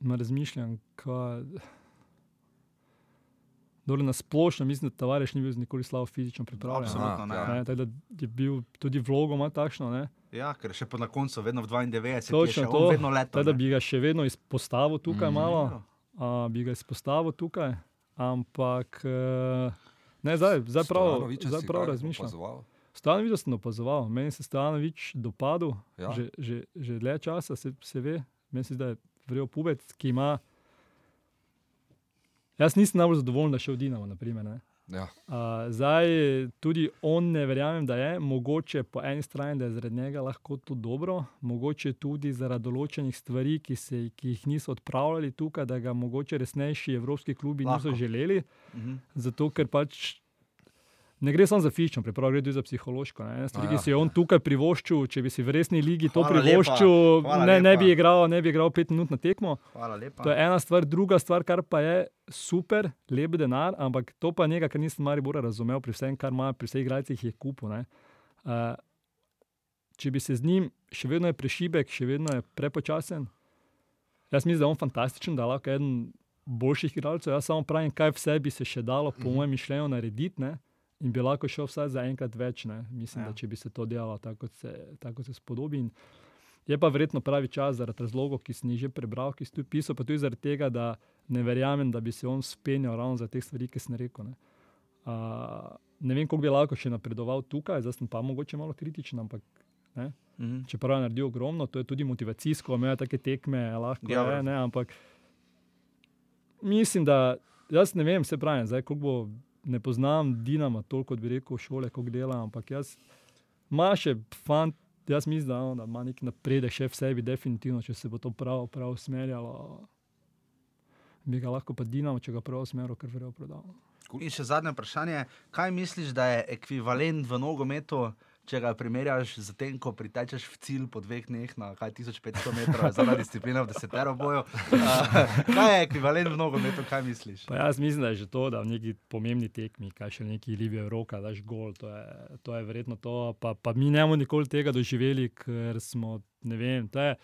Ma razmišljam, kaj. Dole na splošno mislim, da Tavares ni bil nikoli slabo fizično pripravljen. Absolutno ne. ja. Ne, tako da je bil tudi vlogo ima takšno. Ne? Ja, ker še na koncu, vedno v 92, je še to. vedno leto. Tako da ne. bi ga še vedno izpostavil tukaj Mhm. malo. A, bi ga izpostavil tukaj, ampak eh, ne, zdaj, zdaj prav, zdaj prav razmišljam. opazoval? Stojanovič sem opazoval, meni se Stojanovič dopadel, Ja. ja. že, že, že dlje časa se, se ve, meni se je vrel pubec, ki ima. Jaz nisem najbolj zadovoljen, da še v Dinamo. Naprimer, ne. Ja. Uh, zdaj, tudi on ne verjamem, da je. Mogoče po eni strani, da je zaradi njega lahko to dobro, mogoče tudi zaradi določenih stvari, ki, se, ki jih niso odpravljali tukaj, da ga mogoče resnejši evropski klubi Lahko. niso želeli. Mhm. Zato, ker pač ne gre samo za fizično pripravo, gre tudi za psihološko. Ne. Ena stvar, A ki ja, si jo on tukaj privoščil, če bi si v resni ligi to Hvala lepa, privoščil, hvala ne, ne, lepa. bi igral, ne bi igral pet minut na tekmo. Lepa. To je ena stvar, druga stvar, kar pa je super, lep denar, ampak to pa nekaj, kar nisem Maribora razumel pri vsem, kar ima pri vseh igralcih, je kupo. Uh, če bi se z njim, še vedno je prešibek, še vedno je prepočasen. Jaz mislim, da je on fantastičen, da je lahko eden boljših igralcev. Jaz samo pravim, kaj vse bi se še dalo, po mojem mišljenju, narediti. Ne? In bi lahko šel vsaj za enkrat več. Ne? Mislim, Ja. da če bi se to delalo tako, kot se, tako kot se spodobi. In je pa verjetno pravi čas zaradi razlogov, ki sem jih že prebral, ki sem tudi pisal, pa tudi zaradi tega, da ne verjamem, da bi se on spenjal ravno za te stvari, ki sem rekel. ne. Uh, ne vem, koliko bi lahko še napredoval tukaj, zdaj sem pa mogoče malo kritičen, ampak ne, Mhm. čeprav je naredil ogromno, to je tudi motivacijsko, imajo take tekme, lahko Ja, je, ne, ampak mislim, da jaz ne vem, se pravi, zdaj, koliko bo, ne poznam Dinama toliko, kot bi rekel, šole, koliko dela, ampak jaz, ima še fant, jaz mislim, da, ono, da ima neki napredek še v sebi, definitivno, če se bo to prav, prav usmerjalo. Bi ga lahko pa Dinamo, če ga prav usmeril, kar verjetno prodal. In še zadnje vprašanje. Kaj misliš, da je ekvivalent v nogometu, če ga primerjaš z tem, ko pritečeš v cilj po dveh dneh na kaj 1500 metrov, zadnja disciplina v desetero boju? Uh, (laughs) kaj je ekvivalent v nogometu, kaj misliš? Pa jaz mislim, da je že to, da v neki pomembni tekmi, kaj še neki Libijo roka, daš gol, to je, to je verjetno to. Pa, pa mi ne bomo nikoli tega doživeli, ker smo, ne vem, to je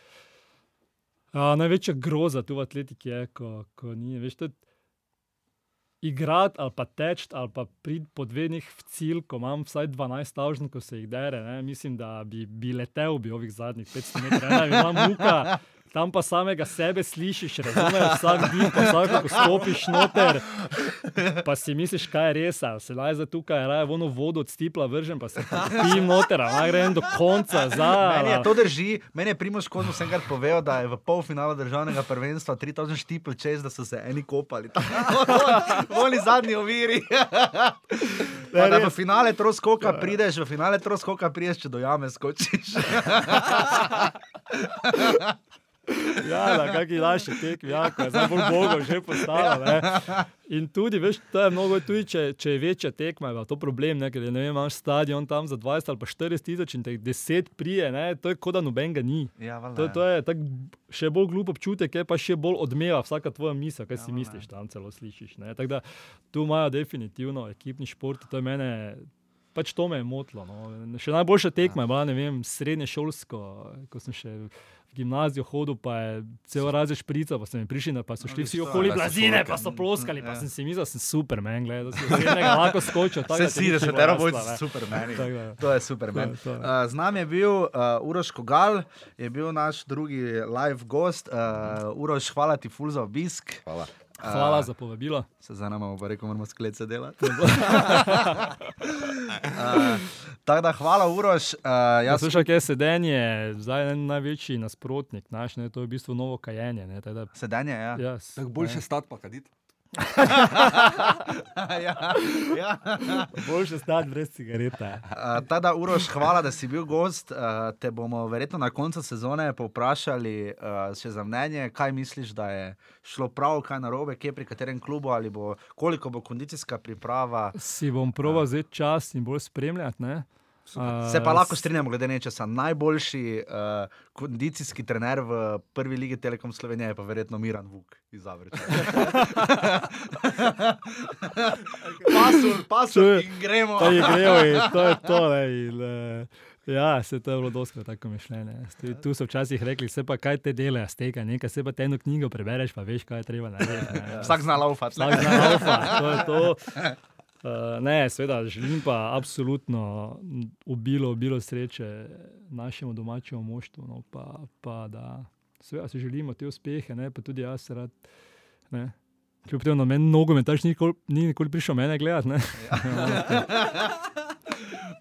a, največja groza tu v atletiki, je, ko, ko ni. Veš, to je, Igrati ali pa teči, ali pa priti po dveh dneh v cilj, ko imam vsaj 12 stavžn, ko se jih dere. Ne? Mislim, da bi, bi letel bi ovih zadnjih 500 metrov, da bi imel muka, tam pa samega sebe slišiš, razumeš, vsak dih, pa vsak, ko stopiš noter, pa si misliš, kaj je res, se naj za tukaj, raje vono vodo od stipla vržem, pa se pim noter, naj grem do konca, za. Meni je to drži, meni je Primoš Kozmo sem kar povedal, da je v polfinalu državnega prvenstva 3000 štipl čez, da so se eni kopali. (laughs) Oni zadnji oviri. (laughs) Pa da v finale troskoka prideš, v finale troskoka prideš, če do jame skočiš. (laughs) Ja, na kakšni naši tekmi, ja, ko je zdaj bolj Bogo že postalo. Ne. In tudi, veš, to je mnogo, tudi če, če je večja tekma, je to problem, ne, ker je, ne vem, imaš stadion tam za 20 ali pa 40 tisoč in teh 10 prije, ne, to je kot da noben ga ni. Ja, valjda, To, ja. to je tak, še bolj glup občutek, je pa še bolj odmeva vsaka tvoja misel, kaj Ja, si valjda. misliš, tam celo slišiš. ne. Tako da tu imajo definitivno ekipni šport, to je mene. Pač to me je motilo. No. Še najboljša tekma je bila, ne vem, srednje šolsko, ko sem še gimnazijo hodil, pa je cel razred šprica, pa so mi prišli, pa so šli vsi okoli so blazine, pa so ploskali, pa Ja. sem si mislil, da sem super, men, gledaj, da si srednjega lahko skočil. Vse si, da se jasla, boj ne. super meni. Tako da. To je super To to, ja. Uh, z nami je bil uh, Uroš Kogal, je bil naš drugi live gost. Uh, Uroš, hvala ti ful za obisk. Hvala. Hvala za povabilo. Se zanimamo, pa rekel, moramo sklece delati. uh, (laughs) tako da hvala, Uroš. Uh, Ja, jaz slušaj, kaj je sedenje, zdaj je največji nasprotnik, naš, ne, to je v bistvu novo kajenje. Ne, da, Sedenje, ja. jaz, Tako boljše stati pa kaditi. Ja, ja. Boljše stati brez cigareta. Uh, Tada, Uroš, hvala, da si bil gost. Uh, te bomo verjetno na koncu sezone povprašali uh, še za mnenje, kaj misliš, da je šlo prav, kaj narobe, kje pri katerem klubu ali bo, koliko bo kondicijska priprava. Si bom proval vzeti čas in bolj spremljati. Ne? A, Se pa lahko strinjamo, glede nečesa. Najboljši uh, kondicijski trener v prvi ligi Telekom Slovenije je pa verjetno Miran Vuk iz Zavrča. (laughs) pasul, pasul in gremo. To je grejo in to je to. Ne, in, uh, ja, se to je bilo doskrat tako mišljenje. Tu- Tu so včasih rekli, se pa kaj te delajo z tega, nekaj se pa te eno knjigo prebereš, pa veš, kaj je treba narediti. Vsak zna laufati. Vsak zna laufati, to je to. Uh, ne, seveda, želim pa absolutno obilo, obilo sreče našemu domačemu moštvu. No, pa, pa da seveda si želimo te uspehe, ne, pa tudi jaz rad. Ne. Kljub temu, da meni nogometaš ni nikoli, ni nikoli prišel mene gledati. ne. (laughs) (laughs)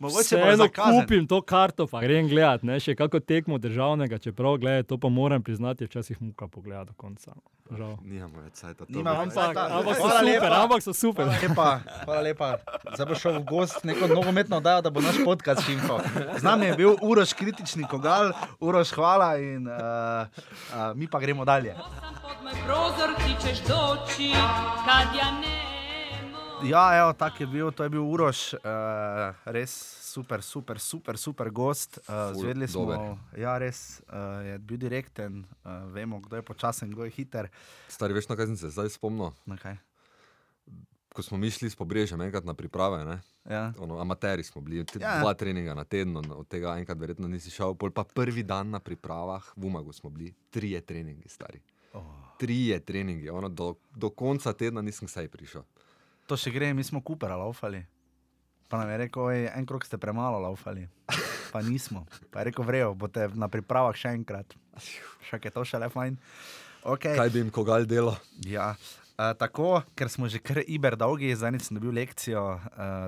Vseeno kupim to karto, pa grem gledat, ne, še kako tekmo državnega, čeprav gledaj, to pa moram priznati, včasih muka pogledati do konca. Žal. Nimamo več cajta. to Nimamo več Ampak, Cajta. ampak so super, lepa. ampak so super. Hvala lepa, hvala lepa. Zdaj bo šel v gost neko nogometno oddajo, da bo naš podcast šimfal. Z nami je bil Uroš kritični kogal, Uroš hvala in uh, uh, mi pa gremo dalje. Sam pod moj prozor ti ćeš doći kad ja nemo Ja, evo, tak je bil, to je bil Uroš, uh, res super, super, super, super gost. Uh, Zvedeli smo, dober. ja, res uh, je bil direkten, uh, vemo, kdo je počasen, kdo je hiter. Stari, veš, na kaj sem se zdaj spomnil? Kaj? Ko smo mi šli s pobrežjem enkrat na priprave, ne? Ja. Ono, amateri smo bili, te, Ja. dva treninga na teden, od tega enkrat verjetno nisi šel, pol pa prvi dan na pripravah, v Umagu smo bili, trije treningi stari. Oh. Trije treningi, ono, do, do konca tedna nisem saj prišel. To še gre, mi smo Kupera laufali. Pa nam je rekel, "Ej, en krok ste premalo laufali. Pa nismo. Pa je rekel, vrejo, boste na pripravah še enkrat. Še je to še le fajn. Okay. Kaj bi jim kogal delo? Ja. Uh, tako, ker smo že kar iber dolgi, zadnjič sem dobil lekcijo uh,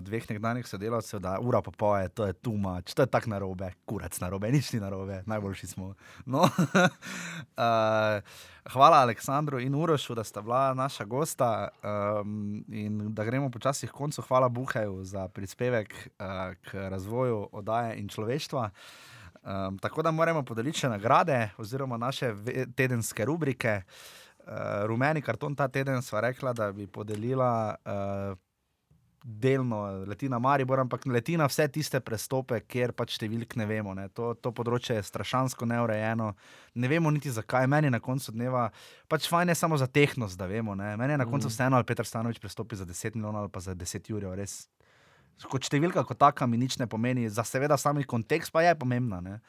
dveh nekdanjih sodelavcev, da ura pa poje, to je tu mač, to je tako narobe, kurac narobe, nič ni narobe, najboljši smo. No. uh, (laughs) hvala Aleksandru in Urošu, da sta bila naša gosta um, in da gremo počasi k koncu. Hvala Buhaju za prispevek uh, k razvoju oddaje in človeštva. Um, tako da moramo podeliti še nagrade oziroma naše tedenske rubrike. Uh, rumeni karton ta teden sva rekla, da bi podelila uh, delno leti na Maribor, ampak leti na vse tiste prestope, kjer pač številk ne vemo. Ne. To, to področje je strašansko neurejeno, ne vemo niti zakaj. Meni je na koncu dneva pač fajn je samo za tehnost, da vemo. Ne. Meni je na koncu vseeno, ali Petr Stanovič prestopi za 10 milijonov ali pa za 10 jurjev. Res. Kot številka, kot taka, mi nič ne pomeni, za seveda sami kontekst pa je pomembna. Ne.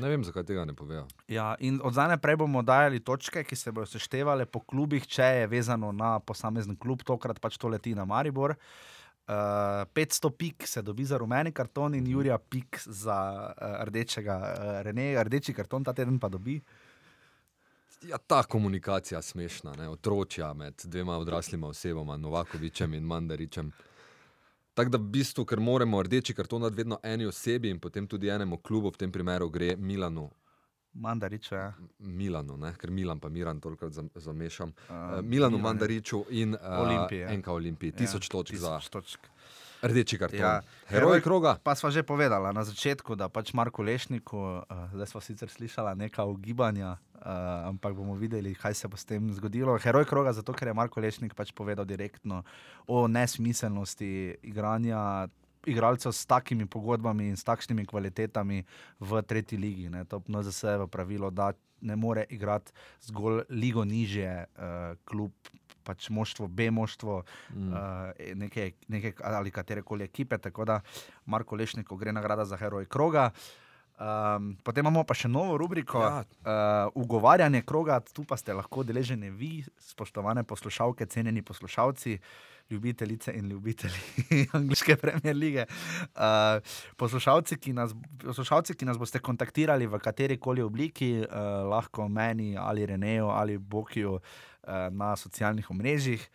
Ne vem, zakaj tega ne povejo. Ja, in od zdaj naprej bomo dajali točke, ki se bodo seštevale po klubih, če je vezano na posamezen klub, tokrat pač to leti na Maribor. Uh, 500 pik se dobi za rumeni karton in Jurija pik za uh, rdečega. Uh, Rene, rdeči karton ta teden pa dobi. Ja, ta komunikacija je smešna, ne? otročja med dvema odraslima osebama, Novakovičem in Mandaričem. Tako da v bistvu, ker moramo rdeči karton dati vedno eni osebi in potem tudi enemu klubu, v tem primeru gre Milanu. Mandarič, ja. Milano, ne? ker Milan pa Miran toliko zam- zamešam. Uh, Milanu, Milan Mandariču in uh, Olimpiji, ja. Enka Olimpiji. Tisoč točk za tisoč točk. Rdeči karton. Ja. Heroj kroga. Pa sva že povedala na začetku, da pač Marko Lešniku, uh, zdaj smo sicer slišala neka ugibanja, uh, ampak bomo videli, kaj se bo s tem zgodilo. Heroj kroga, zato ker je Marko Lešnik pač povedal direktno o nesmiselnosti igranja. Igralcev s takimi pogodbami in s takšnimi kvalitetami v tretji ligi. Ne. To je za sebe pravilo, da ne more igrati zgolj ligo nižje, uh, klub, pač moštvo, B moštvo, mm. uh, neke, neke ali katere koli ekipe. Tako da Marko Lešnik gre nagrada za heroj kroga. Um, potem imamo pa še novo rubriko, Ja. uh, ugovarjanje kroga, tu pa ste lahko deleženi vi, spoštovane poslušalke, cenjeni poslušalci, ljubitelice in ljubitelji (laughs) angliške premier lige. Uh, poslušalci, ki nas, poslušalci, ki nas boste kontaktirali v kateri koli obliki, uh, lahko meni ali Reneju ali Bokiju uh, na socialnih omrežjih.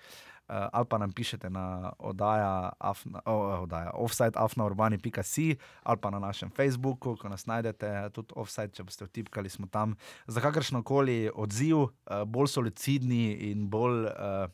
Uh, ali pa nam pišete na oddaja, afna, oh, oddaja offside afnaurbani.si ali pa na našem Facebooku, ko nas najdete, tudi offside, če boste vtipkali, smo tam za kakršno koli odziv, uh, bolj so lucidni in bolj uh,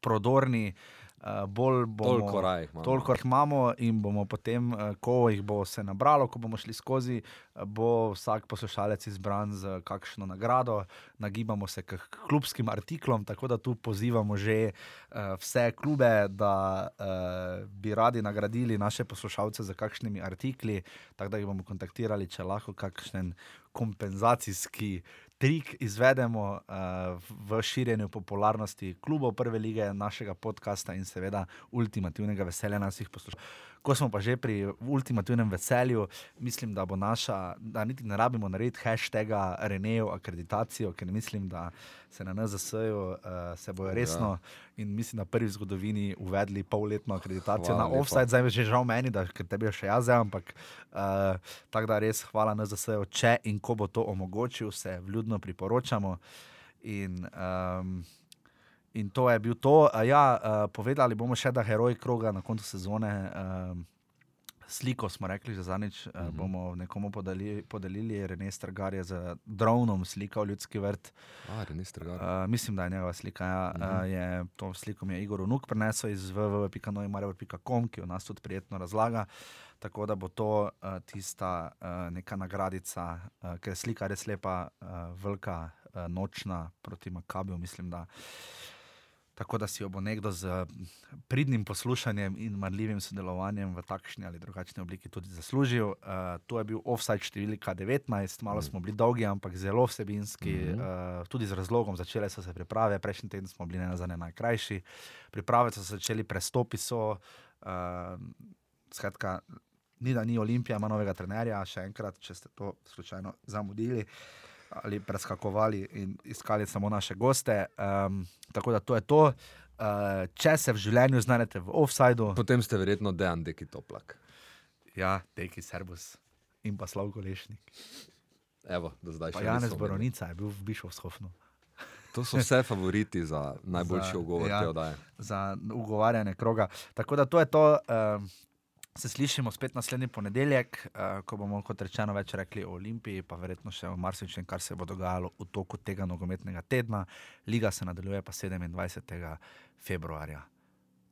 prodorni. Uh, bolj bomo, Toliko raj jih imamo. Toliko jih imamo in bomo potem, eh, ko jih bo se nabralo, ko bomo šli skozi, eh, bo vsak poslušalec izbran z kakšno nagrado. Nagibamo se k klubskim artiklom, tako da tu pozivamo že uh, vse klube, da uh, bi radi nagradili naše poslušalce z kakšnimi artikli, tako da jih bomo kontaktirali, če lahko kakšen kompenzacijski trik izvedemo uh, v širjenju popularnosti klubov prve lige, našega podcasta in seveda ultimativnega veselja nas jih poslušalcev. Ko smo pa že pri ultimativnem veselju, mislim, da bo naša, da niti ne rabimo narediti hashtaga Renejo akreditacijo, ker mislim, da se na NZS-ju uh, se bojo resno in mislim, da prvi v zgodovini uvedli polletno akreditacijo Hvala na lepa. offside. Zdaj je že žal meni, da ker tebi je še jaz, ampak uh, tako da res hvala NZS-ju, če in ko bo to omogočil, se vljudno priporočamo. In, um, In to je bil to. Ja, uh, povedali bomo še, da heroj kroga na koncu sezone. Um, Sliko smo rekli, že zadnjič uh, Mhm. bomo nekomu podali, podelili, Rene Strgar je z dronom slikal ljudski vrt. A, René. Uh, mislim, da je njegova slika. Ja. Mhm. Uh, je, to sliko mi je Igor Unuk prenesel iz www.noimarevr.com, ki jo nas tudi prijetno razlaga. Tako da bo to uh, tista uh, neka nagradica, uh, ker je slika res lepa, uh, velika, uh, nočna proti Makabiju, mislim, da. Tako da si jo bo nekdo z pridnim poslušanjem in marljivim sodelovanjem v takšni ali drugačni obliki tudi zaslužil. Uh, to je bil offside številka 19, malo smo bili dolgi, ampak zelo vsebinski, mm -hmm. uh, tudi z razlogom. Začele so se priprave, prejšnji teden smo bili ne za ne najkrajši. Priprave so se začeli, prestopi so. Uh, skratka, ni da ni Olimpija, ima novega trenerja, še enkrat, če ste to slučajno zamudili ali preskakovali in iskali samo naše goste. Um, tako da to je to. Uh, če se v življenju znajdete v offsajdu, Potem ste verjetno Dejan Deki Toplak. ja, teki Serbus in pa Slavko Lešnik. Evo, do zdaj Pa še Janez. Boronica je bil v Bišovskofnu. To so vse favoriti za (laughs) najboljši Za- ugovor ja. te oddaje. za ugovarjanje kroga. Tako da to je to. Uh, se slišimo spet naslednji ponedeljek, uh, ko bomo, kot rečeno, več rekli o Olimpiji, pa verjetno še o marsičem, kar se bo dogajalo v toku tega nogometnega tedna. Liga se nadaljuje pa 27. februarja.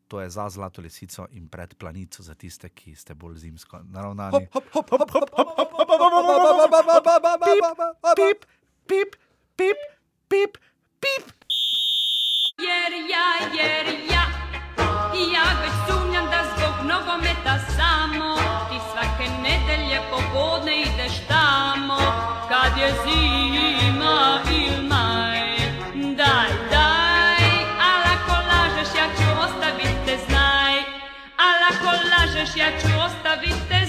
To je za Zlato lisico in pred planico za tiste, ki ste bolj zimsko naravnani. Pip, pip, pip, pip, pip. Jer ja, jer ja, ja već sumnjam da zbog nogometa samo Ti svake nedelje popodne ideš tamo. Kad je zima il maj Daj, daj, al ako lažeš ja ću ostavit te znaj. Al ako lažeš ja ću ostavit te